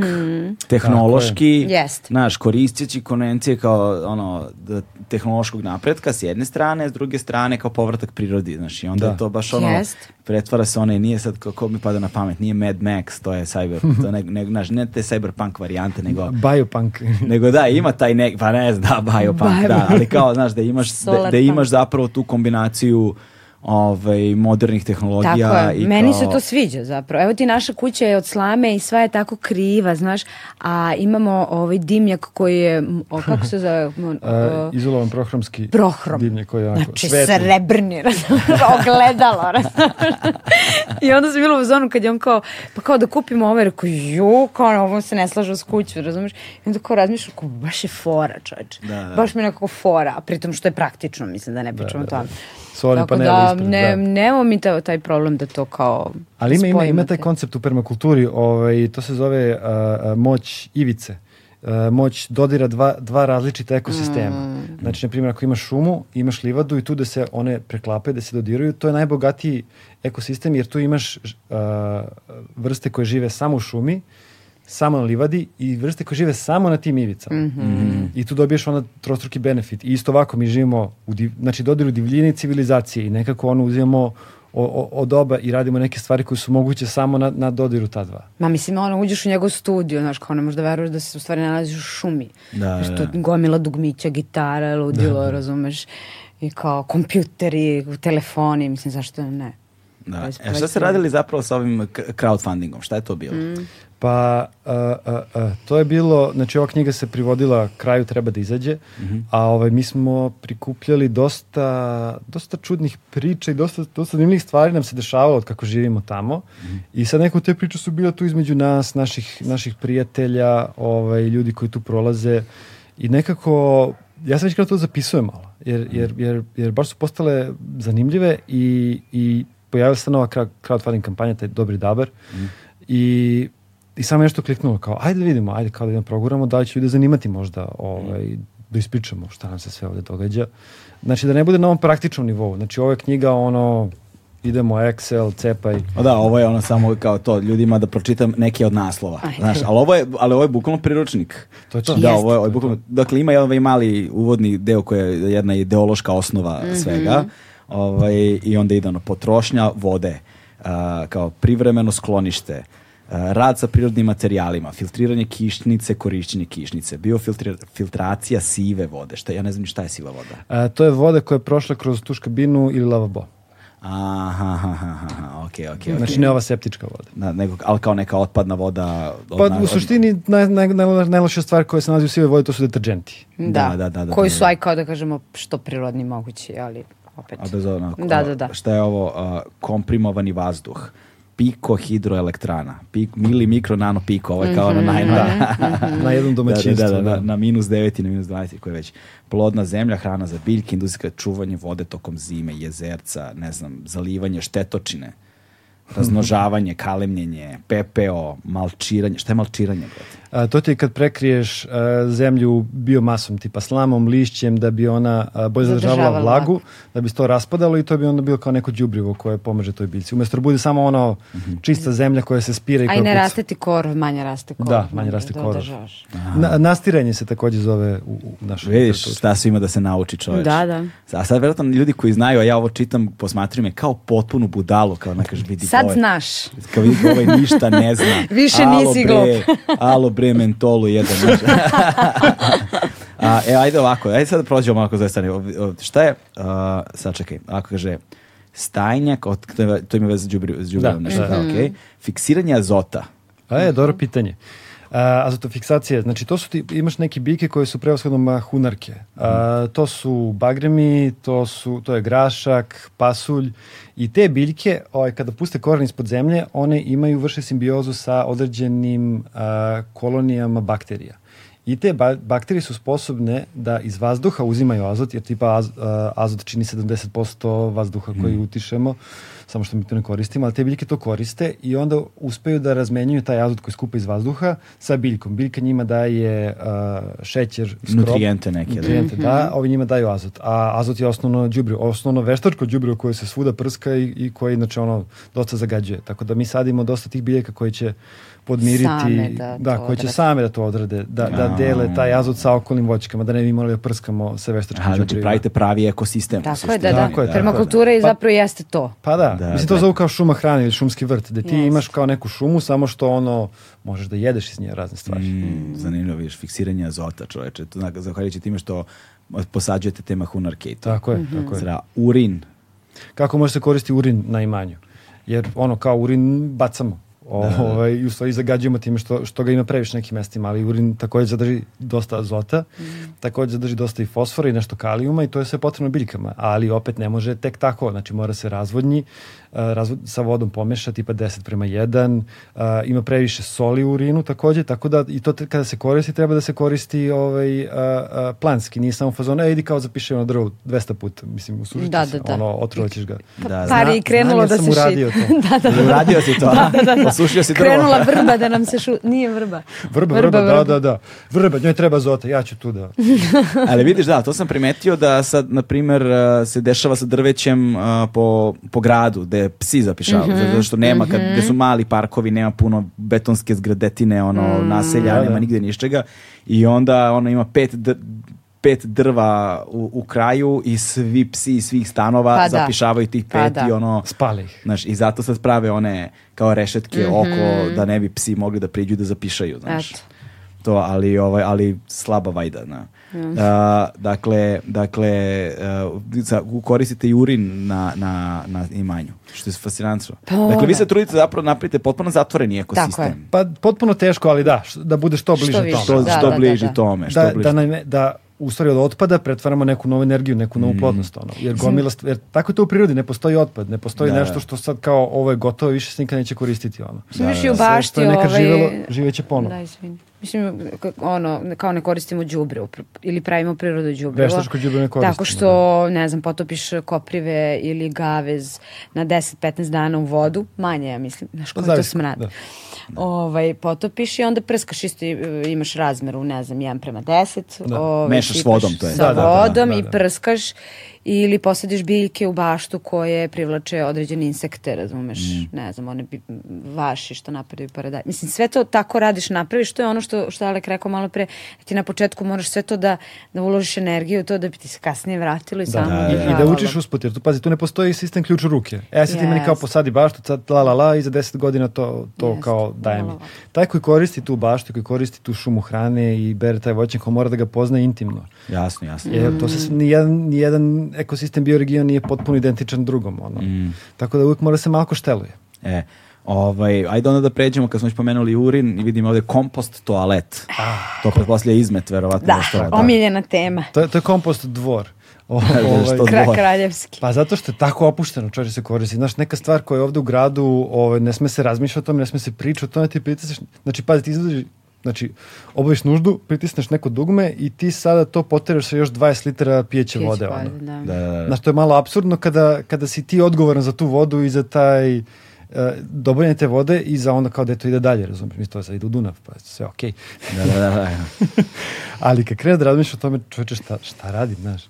tehnološki, Tako je. Jest. znaš, koristeći konvencije kao ono d- tehnološkog napretka s jedne strane, s druge strane kao povratak prirodi, znaš, i onda Da. je to baš ono, Jest. Pretvara se one, nije sad kako mi pada na pamet, nije Mad Max, to je cyber, to ne, ne, znaš, ne te cyberpunk varijante, nego Biopunk. nego da, ima taj nek, pa ne znam, da, biopunk, Bio- da, ali kao, znaš, da imaš, da, da imaš zapravo tu kombinaciju ovaj, modernih tehnologija. Tako je, i meni kao, se to sviđa zapravo. Evo ti naša kuća je od slame i sva je tako kriva, znaš, a imamo ovaj dimnjak koji je, o, kako se zove? O, izolovan prohromski Prohrom. dimnjak koji je onako Znači svetli. srebrni, ogledalo. I onda sam bila u zonu kad je on kao, pa kao da kupimo ovo, rekao, ju, kao ono, ovo se ne slaže s kuću, razumeš. I onda kao razmišljam, kao, baš je fora, čovječ. Da, da. Baš mi je nekako fora, a pritom što je praktično, mislim da ne pričamo o tome. Solarni Tako paneli da, ispred, ne, da. nemamo mi ta- taj problem da to kao Ali ima, ima, ima taj koncept u permakulturi, ovaj, to se zove a, a, moć ivice. A, moć dodira dva, dva različita ekosistema. Mm. Znači, na primjer, ako imaš šumu, imaš livadu i tu da se one preklapaju, da se dodiraju, to je najbogatiji ekosistem jer tu imaš a, vrste koje žive samo u šumi, samo na livadi i vrste koje žive samo na tim ivicama. Mhm. I tu dobiješ onda trostruki benefit. I isto ovako mi živimo, u div, znači dodiru divljine i civilizacije i nekako ono uzimamo o- o- od oba i radimo neke stvari koje su moguće samo na, na dodiru ta dva. Ma mislim, ono, uđeš u njegov studio, znaš, kao ne možeš da veruješ da se u stvari nalaziš u šumi. Da, Što da. gomila dugmića, gitara, ludilo, razumeš? I kao kompjuteri, telefoni, mislim, zašto ne? Da. E, šta ste radili zapravo sa ovim crowdfundingom? Šta je to bilo? Mm. Pa a, a, a, to je bilo, znači ova knjiga se privodila kraju treba da izađe, a ovaj, mi smo prikupljali dosta, dosta čudnih priča i dosta, dosta zanimljivih stvari nam se dešavalo od kako živimo tamo. I sad neke od te priče su bile tu između nas, naših, naših prijatelja, ovaj, ljudi koji tu prolaze. I nekako, ja sam već kada to zapisujem malo, jer, jer, jer, jer baš su postale zanimljive i, i pojavila se nova crowd- crowdfunding kampanja, taj Dobri Dabar. I i samo nešto kliknulo kao, ajde da vidimo, ajde kao da idemo proguramo, da li će ljude zanimati možda ovaj, da ispričamo šta nam se sve ovde događa. Znači da ne bude na ovom praktičnom nivou. Znači ovo je knjiga ono, idemo Excel, cepaj. O da, ovo je ono samo kao to, ljudima da pročitam neke od naslova. Ajde. Znaš, ali ovo je, ali ovo je bukvalno priručnik. To je to. Da, ovo je, ovo je bukvalno, dakle ima jedan ovaj mali uvodni deo koji je jedna ideološka osnova svega. Ovaj, I onda ide ono, potrošnja vode, a, kao privremeno sklonište, rad sa prirodnim materijalima, filtriranje kišnice, korišćenje kišnice, biofiltracija sive vode. Šta, ja ne znam ni šta je siva voda. E, to je voda koja je prošla kroz tuš kabinu ili lavabo. Aha, aha, aha, aha, okej, okej, okej. Znači ne ova septička voda. Da, nego, ali kao neka otpadna voda. od Pa na- u od- suštini naj, naj, naj, najlošija stvar koja se nalazi u sivoj vodi to su deterđenti. Da, da, da, da, koji da, su, da. aj kao da kažemo, što prirodni mogući, ali opet. A bez ono, Da, da, da. Šta je ovo? a, komprimovani vazduh. Piko hidroelektrana. Pik, mili, mikro, nano, piko. Ovo je kao Mhm, ono najnova. Na jednom domaćinstvu. Da, da, da, da. da, na minus 9 i na minus 20 koje je već. Plodna zemlja, hrana za biljke, industrijska čuvanje vode tokom zime, jezerca, ne znam, zalivanje štetočine. Razmnožavanje, kalemljenje, PPO, malčiranje. Šta je malčiranje? A, to ti je kad prekriješ a, zemlju biomasom, tipa slamom, lišćem, da bi ona a, bolje Zadržavala vlagu, vlagu. da bi se to raspadalo i to bi onda bilo kao neko đubrivo koje pomaže toj biljci. Umesto da bude samo ono čista zemlja koja se spira i A koja i ne raste ti korov, manje raste korov. Da, manje raste da korov. Na, nastiranje se takođe zove u, u našoj Vidiš literaturi. šta sve ima da se nauči čoveč. Da, da. A sad vjerojatno ljudi koji znaju, a ja ovo čitam, posmatruju me kao potpunu budalu, kao nekaž vidi Sad ovaj, znaš. Kao vidi ovaj ništa ne zna. Više Alo, nisi bre, Alo bre mentolu jedan. a, e, ajde ovako, ajde sad da prođemo ovako za strane. Šta je, uh, sad čekaj, ako kaže, stajnjak, od, to, je, to ima veze s đubrivom, Da, nešto, da. da, okej. Fiksiranje azota. A je, dobro pitanje. A, azotofiksacija, znači to su ti, imaš neke biljke koje su prevashodno mahunarke. A, to su bagremi, to, su, to je grašak, pasulj i te biljke, ovaj, kada puste koren ispod zemlje, one imaju, vrše simbiozu sa određenim a, kolonijama bakterija. I te ba bakterije su sposobne da iz vazduha uzimaju azot, jer tipa az, azot čini 70% vazduha koji utišemo, samo što mi to ne koristimo, ali te biljke to koriste i onda uspeju da razmenjuju taj azot koji skupa iz vazduha sa biljkom. Biljka njima daje a, šećer, skrob, Nutrijente neke, da. nutrijente, da, a ovi njima daju azot. A azot je osnovno đubrivo, osnovno veštačko đubrivo koje se svuda prska i, i koje inače ono dosta zagađuje. Tako da mi sadimo dosta tih biljaka koje će podmiriti, Same da to koje će same da to odrade, da, da dele taj azot sa okolnim voćkama, da ne bi morali da prskamo sa veštačkim Aha, znači đubrivima. pravite pravi ekosistem. Tako je, suštini. da, da. Tako je, je. Permakultura i Pa- zapravo jeste to. Pa da, Da, mislim to da. zovu kao šuma hrane ili šumski vrt, gde ti Jeste. imaš kao neku šumu, samo što ono, možeš da jedeš iz nje razne stvari. Mm, zanimljivo, vidiš, fiksiranje azota, čoveče. To, zahvaljujući time što posađujete te mahunarke i to. Tako je, Mhm. tako je. Zra, urin, Kako može se koristiti urin na imanju? Jer ono kao urin bacamo. O, ovaj, I u stvari zagađujemo time što, što ga ima previše nekim mestima, ali urin takođe zadrži dosta azota, takođe zadrži dosta i fosfora i nešto kalijuma i to je sve potrebno biljkama, ali opet ne može tek tako, znači mora se razvodnji, razvod, sa vodom pomeša tipa 10 prema 1, a, ima previše soli u urinu takođe, tako da i to te- kada se koristi treba da se koristi ovaj, a, a, planski, nije samo fazon, e, idi kao zapiši ono drvo 200 puta, mislim, usužiti Da, se, da, da. ono, otrovaćeš ga. da, Par je i krenulo da se uradio to. da, da, da. Uradio si to, a? Osušio si drvo. Krenula vrba da nam se šu... Nije vrba. Vrba, vrba, da, da, da. Vrba, njoj treba zota, ja ću tu da... Ali vidiš, da, to sam primetio da sad, na primer, se dešava sa drvećem uh, po, po gradu, gde psi zapišavaju, Mhm, zato što nema, kad, gde su mali parkovi, nema puno betonske zgradetine, ono, Mm. naselja, Da, nema da. nigde ničega. I onda ono ima pet pet drva u, u kraju i svi psi iz svih stanova Pa da. zapišavaju tih Pa pet da. i ono Spali ih. Znaš, i zato sad prave one kao rešetke Mhm. oko da ne bi psi mogli da priđu da zapišaju, znaš. Eto. To, ali, ovaj, ali slaba vajda, A, dakle, dakle uh, za- koristite urin na, na, na imanju, što je fascinantno. Pa dakle, vi da. se trudite zapravo da napravite potpuno zatvoreni ekosistem. Tako je. Pa potpuno teško, ali da, da bude što bliže Što više. tome. Što, Da, što da, da, bliže da. tome. Što da, bliže. da, naime- da u stvari od otpada pretvaramo neku novu energiju, neku Mm. novu plodnost. Ono. Jer, gomila, st- jer tako je to u prirodi, ne postoji otpad, ne postoji Da. nešto što sad kao ovo je gotovo, više se nikad neće koristiti. Ono. Još i u Sve bašti što je nekad ovaj... živelo, živeće ponovo. Da, izvini. Mislim, ono, kao ne koristimo pr- ili pravimo prirodu đubrivo. Veštačko đubrivo ne koristimo, Tako što, ne znam, potopiš koprive ili gavez na 10-15 dana u vodu, manje, ja mislim, znaš Pa koji to smrad. da. Ovaj, potopiš i onda prskaš isto, i, e, imaš razmeru, ne znam, 1 prema 10. Da. Ovaj, Mešaš s vodom, to je. Sa Da, da, da, vodom da, i da. prskaš ili posadiš biljke u baštu koje privlače određene insekte, razumeš, Mm. ne znam, one bi, vaši što napadaju paradaj. Mislim, sve to tako radiš, napraviš, to je ono što, što Alek rekao malo pre, da ti na početku moraš sve to da, da uložiš energiju u to da bi ti se kasnije vratilo i Da, samo da, I, da. I da učiš usput, jer tu, pazi, tu ne postoji sistem ključ u ruke. E, sad ti meni kao Yes. posadi baštu, sad la la la, i za deset godina to, to Jeste. kao daje mi. Taj koji koristi tu baštu, koji koristi tu šumu hrane i bere taj voćnjak, on mora da ga pozna intimno. Jasno, jasno. Jer to se nijedan, nijedan ekosistem bioregion nije potpuno identičan drugom. Ono. Mm. Tako da uvijek mora se malo šteluje. E, ovaj, ajde onda da pređemo, kad smo već pomenuli urin i vidimo ovde kompost toalet. To pretpostavlja izmet, verovatno. Da, nešto, omiljena tema. To, je- to je kompost dvor. O, Da, ovaj, što Kra, kraljevski. Pa zato što je tako opušteno čovječe se koristi. Znaš, neka stvar koja je ovde u gradu, ovaj, ne sme se razmišljati o tome, ne sme se pričati o tome, ti pritisneš, znači, pazi, ti izlaziš, znači, obaviš nuždu, pritisneš neko dugme i ti sada to poteraš sa još 20 litara pijeće Pijeće vode. ono. da. Da, da, da. Znaš, to je malo apsurdno kada, kada si ti odgovoran za tu vodu i za taj dobavljanje te vode i za onda kao da to ide dalje, razumiješ, mislim to sad ide u Dunav, pa sve okej. Da, da, da. da. Ali kad krene da razmišljaš o tome, čovječe, šta, šta radi, znaš?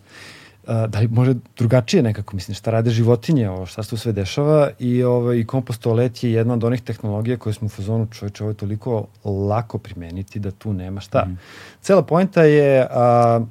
Da li može drugačije nekako, mislim, šta rade životinje, ovo, šta se tu sve dešava i, ovo, i kompost toalet je jedna od onih tehnologija koje smo u fazonu čovječe, ovo je toliko lako primeniti da tu nema šta. Mm. Cela poenta je a,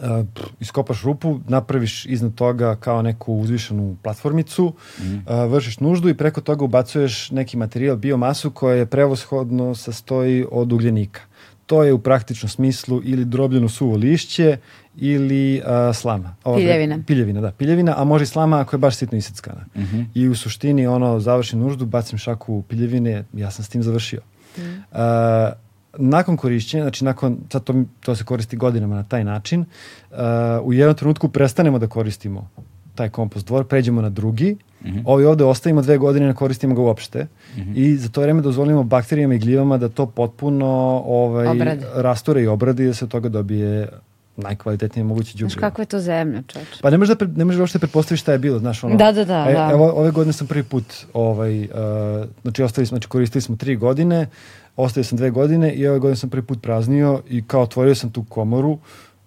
a, iskopaš rupu, napraviš iznad toga kao neku uzvišenu platformicu, mm. a, vršiš nuždu i preko toga ubacuješ neki materijal, biomasu koja je prevoshodno sastoji od ugljenika. To je u praktičnom smislu ili drobljeno suvo lišće ili uh, slama. Ova, piljevina. Piljevina, da. Piljevina, a može i slama ako je baš sitno iseckana. Uh mhm. -huh. I u suštini ono, završim nuždu, bacim šaku piljevine, ja sam s tim završio. Uh -huh. uh, nakon korišćenja, znači nakon, sad to, to se koristi godinama na taj način, uh, u jednom trenutku prestanemo da koristimo taj kompost dvor, pređemo na drugi, mm -hmm. ovi ovde ostavimo dve godine, ne koristimo ga uopšte mm -hmm. i za to vreme dozvolimo bakterijama i gljivama da to potpuno ovaj, rasture i obradi da se od toga dobije najkvalitetnije moguće đubrivo. Znaš kakva je to zemlja, čoveče? Pa ne možeš da ne možeš uopšte pretpostaviti šta je bilo, znaš, ono. Da, da, da, e, da. Evo ove godine sam prvi put ovaj uh, znači ostavili smo, znači koristili smo tri godine, ostavio sam dve godine i ove godine sam prvi put praznio i kao otvorio sam tu komoru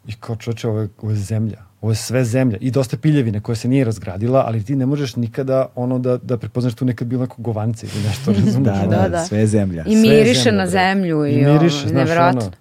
i kao čoveče, ovo je, ovo je zemlja. Ovo je sve zemlja i dosta piljevine koja se nije razgradila, ali ti ne možeš nikada ono da, da prepoznaš tu nekad bilo neko govance ili nešto, razumiješ? da, da, da, sve zemlja. I miriše sve na zemlju i, i miriše, znaš, nevjerojatno.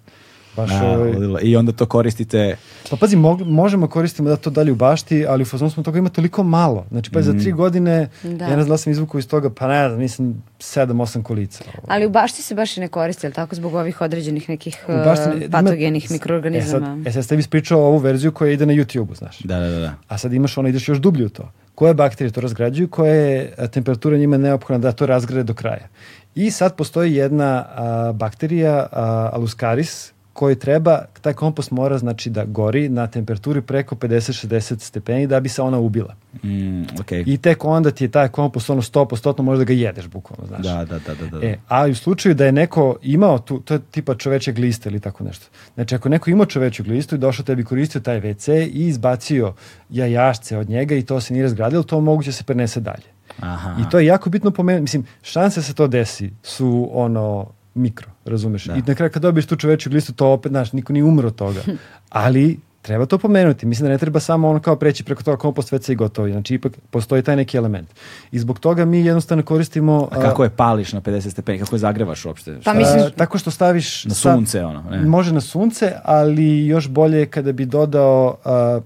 Baš da, ovaj... I onda to koristite... Pa pazi, mo možemo koristimo da to dalje u bašti, ali u fazonu smo toga ima toliko malo. Znači, pa mm. za tri godine, da. ja znam da sam izvukao iz toga, pa ne znam, mislim, sedam, osam kolica. Ali u bašti se baš i ne koristi, ali tako, zbog ovih određenih nekih bašti, uh, patogenih ima, mikroorganizama. E sad, e sad ste vi pričao ovu verziju koja ide na YouTube-u, znaš. Da, da, da. A sad imaš ono, ideš još dublje u to. Koje bakterije to razgrađuju, koje je temperatura njima neophodna da to razgrade do kraja. I sad postoji jedna a, bakterija, a, Aluscaris, koji treba, taj kompost mora znači da gori na temperaturi preko 50-60 stepeni da bi se ona ubila. Mm, okay. I tek onda ti je taj kompost ono 100% može da ga jedeš bukvalno, znaš. Da, da, da, da, da. E, a u slučaju da je neko imao tu, to je tipa čoveče gliste ili tako nešto. Znači ako neko imao čovečju glistu i došao tebi koristio taj WC i izbacio jajašce od njega i to se nije razgradilo, to moguće se prenese dalje. Aha. I to je jako bitno pomenuti. Mislim, šanse da se to desi su ono mikro, razumeš? Da. I na kraju kad dobiješ tu čovečju glistu, to opet, znaš, niko nije umro od toga. Ali treba to pomenuti. Mislim da ne treba samo ono kao preći preko toga kompost WC i gotovo. Znači ipak postoji taj neki element. I zbog toga mi jednostavno koristimo... A kako je pališ na 50 stepeni? Kako je zagrevaš uopšte? Pa mislim... A, tako što staviš... Na sunce ono. Ne? Može na sunce, ali još bolje kada bi dodao... A,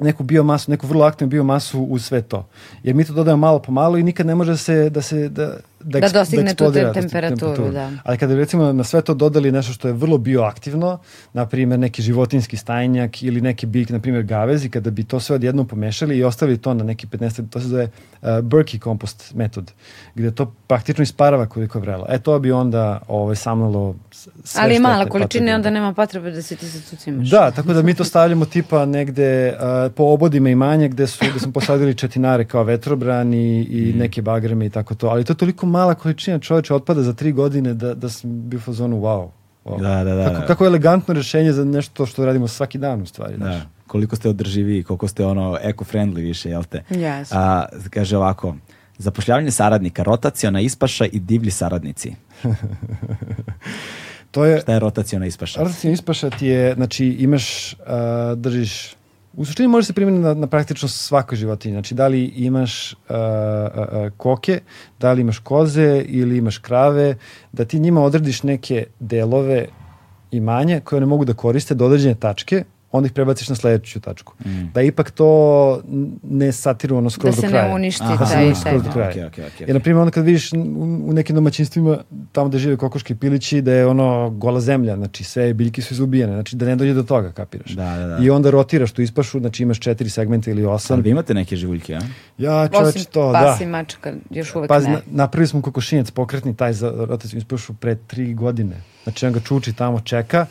neku biomasu, neku vrlo aktivnu biomasu u sve to. Jer mi to dodajemo malo po malo i nikad ne može se da se da da, da dostigne da tu te temperaturu, da. Ali kada recimo na sve to dodali nešto što je vrlo bioaktivno, na primjer neki životinski stajnjak ili neki biljke, na primjer gavez i kada bi to sve odjednom pomešali i ostavili to na neki 15, to se zove uh, Berkey kompost metod, gde to praktično isparava koliko vrelo. E to bi onda ovaj, samnalo sve Ali mala količina onda nema potrebe da se ti zacucimaš. Da, tako da mi to stavljamo tipa negde uh, po obodima imanja gde, su, gde smo posadili četinare kao vetrobran i, i mm. neke bagreme i tako to. Ali to je toliko mala količina čoveče otpada za tri godine da, da sam bio u zonu wow. wow. Da, da, da, kako, da. kako je elegantno rešenje za nešto što radimo svaki dan u stvari. Da. Koliko ste održivi, koliko ste ono eco-friendly više, jel te? Yes. A, kaže ovako, zapošljavanje saradnika, rotaciona ispaša i divlji saradnici. to je, Šta je rotaciona ispaša? Rotaciona ispaša ti je, znači imaš, uh, držiš U suštini može se primjeni na, na praktično svakoj životinji. Znači, da li imaš uh, uh, koke, da li imaš koze ili imaš krave, da ti njima odrediš neke delove imanja koje one mogu da koriste do određene tačke onda ih prebaciš na sledeću tačku. Mm. Da ipak to ne satiru ono skroz da do kraja. Da se ne uništi Aha. taj, da skroz do kraja. Okay, okay, okay, Jer, na primjer, onda kad vidiš u, nekim domaćinstvima, tamo gde žive kokoški pilići, da je ono gola zemlja, znači sve biljke su izubijene, znači da ne dođe do toga, kapiraš. Da, da, da. I onda rotiraš tu ispašu, znači imaš četiri segmenta ili osam. Ali vi imate neke živuljke, a? Ja, čoveč, to, da. Osim mačka, još uvek Pazi, ne. Na, napravili smo kokošinjac pokretni, taj za rotaciju ispašu pre tri godine. Znači, on ga čuči tamo, čeka,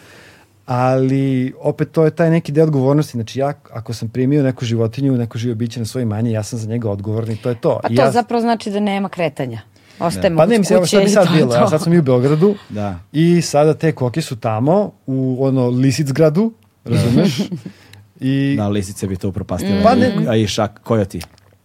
ali opet to je taj neki deo odgovornosti. Znači ja ako sam primio neku životinju, neko živo biće na svoje manje, ja sam za njega odgovorni, to je to. Pa to ja... zapravo znači da nema kretanja. Ostajemo pa ne, mislim, evo šta bi sad bilo, ja sad smo mi u Beogradu da. i sada te koke su tamo u ono Lisicgradu, razumeš? I... Da, lisice bi to upropastile. Mm. Pa ne, a i šak, kojoti.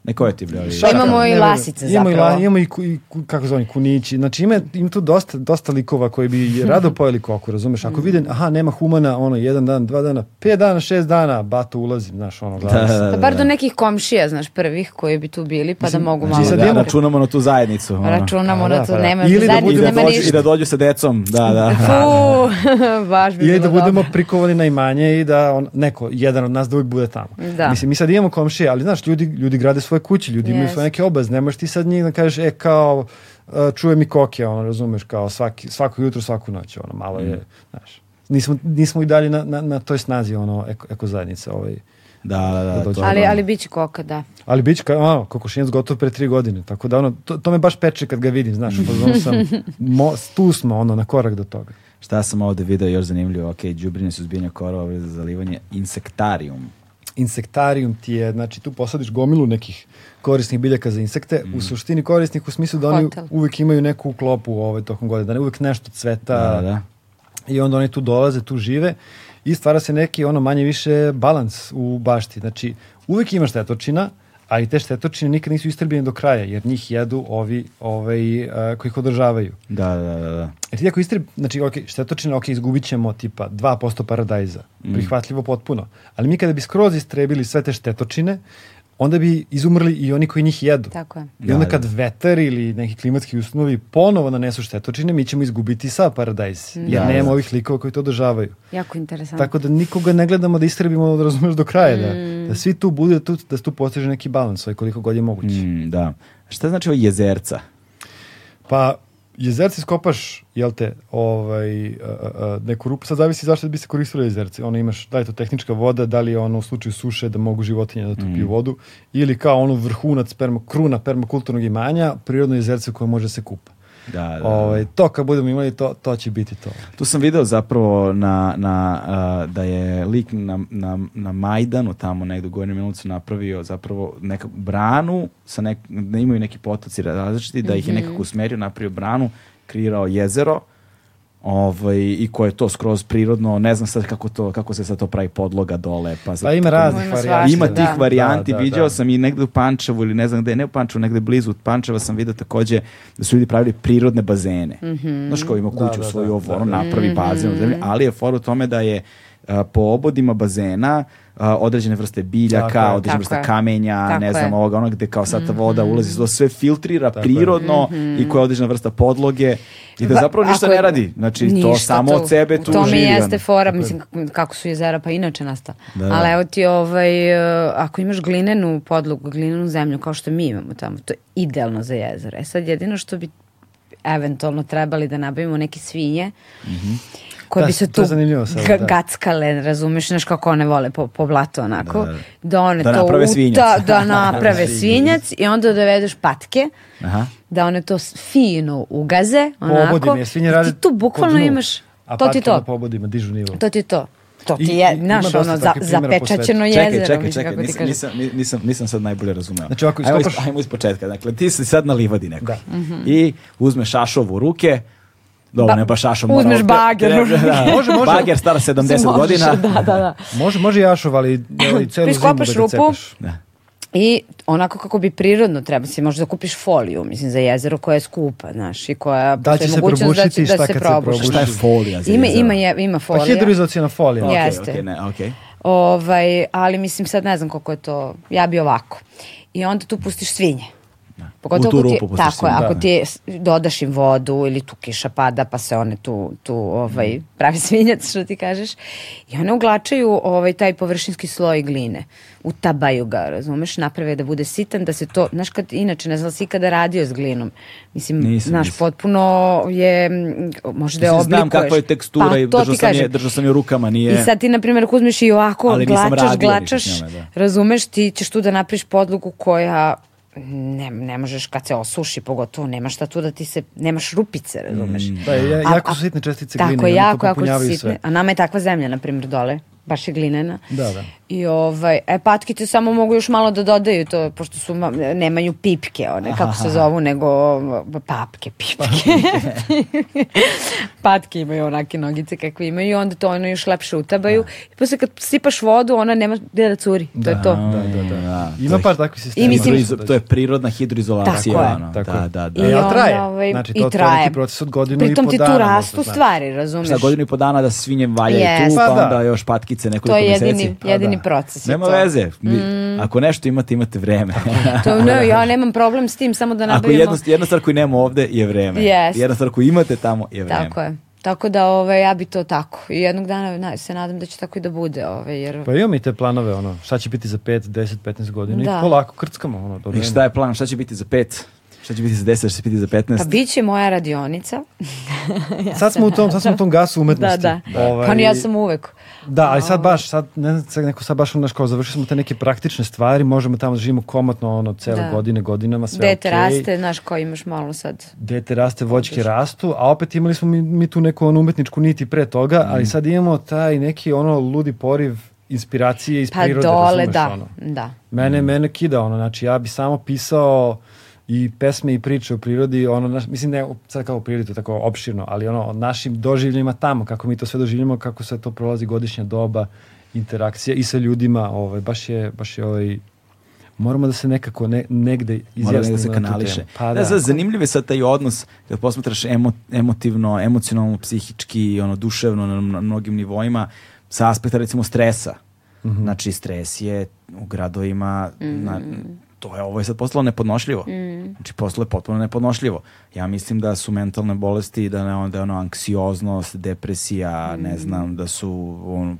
Ne koje ti bre? Pa imamo i lasice imamo zapravo. I la, imamo i, ku, i ku, kako zove, kunići. Znači ima, ima tu dosta, dosta likova koji bi rado pojeli koku, razumeš? Ako vide, aha, nema humana, ono, jedan dan, dva dana, pet dana, šest dana, bato ulazim, znaš, ono, gleda se. Pa bar do nekih komšija, znaš, prvih koji bi tu bili, pa da mogu znači malo... sad Da, imamo- računamo na tu zajednicu. ono. Računamo na da, to, pa da. nema, Ili da I da, nema dođu, I da ništa. dođu sa decom, da, da. Fu, baš bi Ili bilo da budemo dobro. prikovani na imanje i da on, neko, jedan od nas da uvijek bude tamo. Da. Mislim, mi sad imamo komšije, ali znaš, ljudi, ljudi grade svoje kuće, ljudi imaju Yes. svoje neke obaz, ne možeš ti sad njih da kažeš, e, kao, uh, čuje mi koke, ono, razumeš, kao svaki, svako jutro, svaku noć, ono, malo je, znaš, nismo, nismo i dalje na, na, na toj snazi, ono, eko, eko zajednice, ovaj, Da, da, da. to je Ali, ali bit će koka, da. Ali bit će ono, kokošinac gotov pre tri godine, tako da ono, to, to me baš peče kad ga vidim, znaš, ono sam, mo, tu smo, ono, na korak do toga. Šta sam ovde video još zanimljivo? Ok, džubrinje suzbijanja korova za zalivanje. Insektarijum. Insektarijum ti je, znači tu posadiš gomilu nekih korisnih biljaka za insekte, u suštini korisnih u smislu da oni Hotel. uvijek imaju neku klopu ovaj, tokom godine, da ne uvijek nešto cveta Da, da. i onda oni tu dolaze, tu žive i stvara se neki ono manje više balans u bašti. Znači uvijek ima štetočina, ali te štetočine nikad nisu istrebljene do kraja, jer njih jedu ovi ovaj, a, koji ih održavaju. Da, da, da, da. Jer ti ako istreb, znači, ok, štetočine, ok, izgubit ćemo tipa 2% paradajza, prihvatljivo potpuno, ali mi kada bi skroz istrebili sve te štetočine, onda bi izumrli i oni koji njih jedu. Tako je. I onda Da, kad vetar ili neki klimatski usnovi ponovo nanesu štetočine, mi ćemo izgubiti sav paradajz, jer Da, nema da. ovih likova koji to održavaju. Jako interesantno. Tako da nikoga ne gledamo da istrebimo, da razumeš do kraja, da, da svi tu budu, da, tu, da tu postiže neki balans, ovaj koliko god je moguće. Mm, da. Šta znači ovo jezerca? Pa, jezerce skopaš, jel te, ovaj, a, a, a, neku rupu, sad zavisi zašto bi se koristilo jezerce. Ono imaš, da li je to tehnička voda, da li je ono u slučaju suše da mogu životinje da tu piju vodu, ili kao ono vrhunac, perma, kruna permakulturnog imanja, prirodno jezerce koje može se kupa. Da, da, da. Ovaj, to kad budemo imali, to, to će biti to. Tu sam video zapravo na, na, a, da je lik na, na, na Majdanu tamo negdje u Gornjem Milanovcu napravio zapravo neku branu, sa nek, da imaju neki potoci različiti, da ih je nekako usmerio, napravio branu, kreirao jezero, ovaj, i koje je to skroz prirodno, ne znam sad kako, to, kako se sad to pravi podloga dole. Pa, Pa ima raznih Ima varijanti. Ima Da. tih varijanti, Da, da, viđao da. sam i negde u Pančevu ili ne znam gde, ne u Pančevu, negde blizu Pančeva sam vidio takođe da su ljudi pravili prirodne bazene. Znaš ko ima Da, kuću da, svoju da, ovo, da, ono, da. napravi bazen u zemlji, ali je for u tome da je a, po obodima bazena određene vrste biljaka, Tako je. određene Tako vrste je. kamenja, Tako ne znam je. ovoga, ono gde kao sad ta voda ulazi, to sve filtrira Tako je. prirodno i koja je određena vrsta podloge i da zapravo ništa ako je- ne radi. Znači, to Ništa, samo od sebe tu To mi živi. jeste fora, mislim kako, su jezera pa inače nastala. Da, da. Ali evo ti ovaj, uh, ako imaš glinenu podlogu, glinenu zemlju kao što mi imamo tamo, to je idealno za jezero. E sad jedino što bi eventualno trebali da nabavimo neke svinje koje Da, bi se tu je zanimljivo sad, ga- da. gackale, razumeš, znaš kako one vole po, po blatu onako, Da, da, da. one Da to naprave uta- svinjac. da naprave svinjac i onda dovedeš patke Aha. da one to fino ugaze, onako. Svinje i rade ti tu bukvalno imaš, a to ti patke to. na pobodima dižu nivo. To ti to. To ti je, i- znaš, ono, za, zapečaćeno jezero. Čekaj, čekaj, mislim, čekaj, ti nisam, nisam, ni- nisam, nisam sad najbolje razumeo. Znači, ako ajmo, iz, iskopaš- ajmo iz početka. Dakle, ti si sad na livadi nekoj. Da. Mhm. I uzmeš šašov u ruke, dobro, Ba- ne baš šašov. uzmeš bager. Da, da. Može, može. Bager stara 70 Možeš, godina. Da, da, da. Može, može jašov, ali, ali celu zimu da rupu. cepaš. Da. I onako kako bi prirodno treba si možda da kupiš foliju, mislim, za jezero koja je skupa, znaš, i koja Da će se mogućnost probušiti i da, šta se se probuši. Šta je folija za Ima, jezero? ima, je, ima Pa folija. hidroizacijona folija. Ja. Okej, Jeste. okej, ne, okej. Ovaj, ali mislim sad ne znam koliko je to, ja bi ovako. I onda tu pustiš svinje. Pogotovo U tu ti, rupu pustiš tako je, ako da. ti s- dodaš im vodu ili tu kiša pada pa se one tu, tu ovaj, pravi svinjac što ti kažeš i one uglačaju ovaj, taj površinski sloj gline utabaju ga, razumeš, naprave da bude sitan, da se to, znaš kad, inače ne znam da si ikada radio s glinom, mislim, Nisam, znaš, nisam. potpuno je, možda je oblikuješ. Znam kakva je tekstura Pa, i držao ti sam, je, držao sam je rukama, nije... I sad ti, na primjer, ako uzmeš i ovako glačaš, glačaš, njome, da. razumeš, ti ćeš tu da napriš podlogu koja ne, ne možeš kad se osuši, pogotovo nemaš šta tu da ti se, nemaš rupice, razumeš. Da, ja, jako a- su sitne čestice Tako gline. to jako, jako sitne. sve. A nama je takva zemlja, na primjer, dole. Baš je glinena. Da, da. I ovaj, e, patkice samo mogu još malo da dodaju to, pošto su, nemaju pipke, one, kako se zovu, nego papke, pipke. Patke imaju onake nogice kakve imaju i onda to ono još lepše utabaju. Da. I posle kad sipaš vodu, ona nema gde da curi. To da, je to. Da, da, da. da. Ima par takvih sistema. I mislim, Hidroizo, to je prirodna hidroizolacija. Tako je. Ono. Tako da, je. da, da. I, I ali traje. onda, ovaj, znači, i to, to je traje. neki proces od godinu Pritom i po ti dana. tu možda, rastu znaš. stvari, razumeš? Za godinu i po dana da svinje valjaju Yes. tu, Pa pa da. onda još patkice To nekoliko je meseci. jedini, Pa jedini da. proces. je Nema to. veze. Mi, Ako nešto imate, imate vreme. To, ne, ja nemam problem s tim, samo da Ako nabavimo. jedna, jedna stvar koju nema ovde je vreme. Jest. Jedna stvar koju imate tamo je vreme. Tako je. Tako da ove, ja bi to tako. I jednog dana na, se nadam da će tako i da bude. Ove, jer... Pa imamo i te planove, ono, šta će biti za 5, 10, 15 godina Da. i polako krckamo, ono, do I šta je plan? Šta će biti za pet? Šta će biti za deset? Šta će biti za petnaest? Pa bit će moja radionica. Sad smo u tom, sad smo u tom gasu Da, umetnosti. da. Ovaj, Pa ja sam uvek. Da, ali sad baš, sad, ne znam, sad neko sad baš ono, kao završili smo te neke praktične stvari, možemo tamo da živimo komotno, ono, cele Da. godine, godinama, sve Dete okej. raste, znaš, ko imaš malo sad. Dete raste, voćke rastu, a opet imali smo mi, mi tu neku ono, umetničku niti pre toga, ali sad imamo taj neki ono ludi poriv inspiracije iz Pa prirode, dole, razumeš, da. ono. Da. Mene, mene kida, ono, znači ja bi samo pisao i pesme i priče o prirodi, ono, naš, mislim ne sad kao o prirodi, tako opširno, ali ono, o našim doživljima tamo, kako mi to sve doživljamo, kako sve to prolazi godišnja doba, interakcija i sa ljudima, ovaj, baš je, baš je ovaj, moramo da se nekako ne, negde izjasnimo da se kanališe. Pa da, da, za, zanimljiv je sad taj odnos kad posmatraš emo, emotivno, emocionalno, psihički, ono, duševno na, na mnogim nivoima sa aspekta recimo stresa. Mhm. Znači stres je u gradovima na, to je ovo je sad postalo nepodnošljivo. Znači postalo je potpuno nepodnošljivo. Ja mislim da su mentalne bolesti da ne onda ono anksioznost, depresija, ne znam da su ono,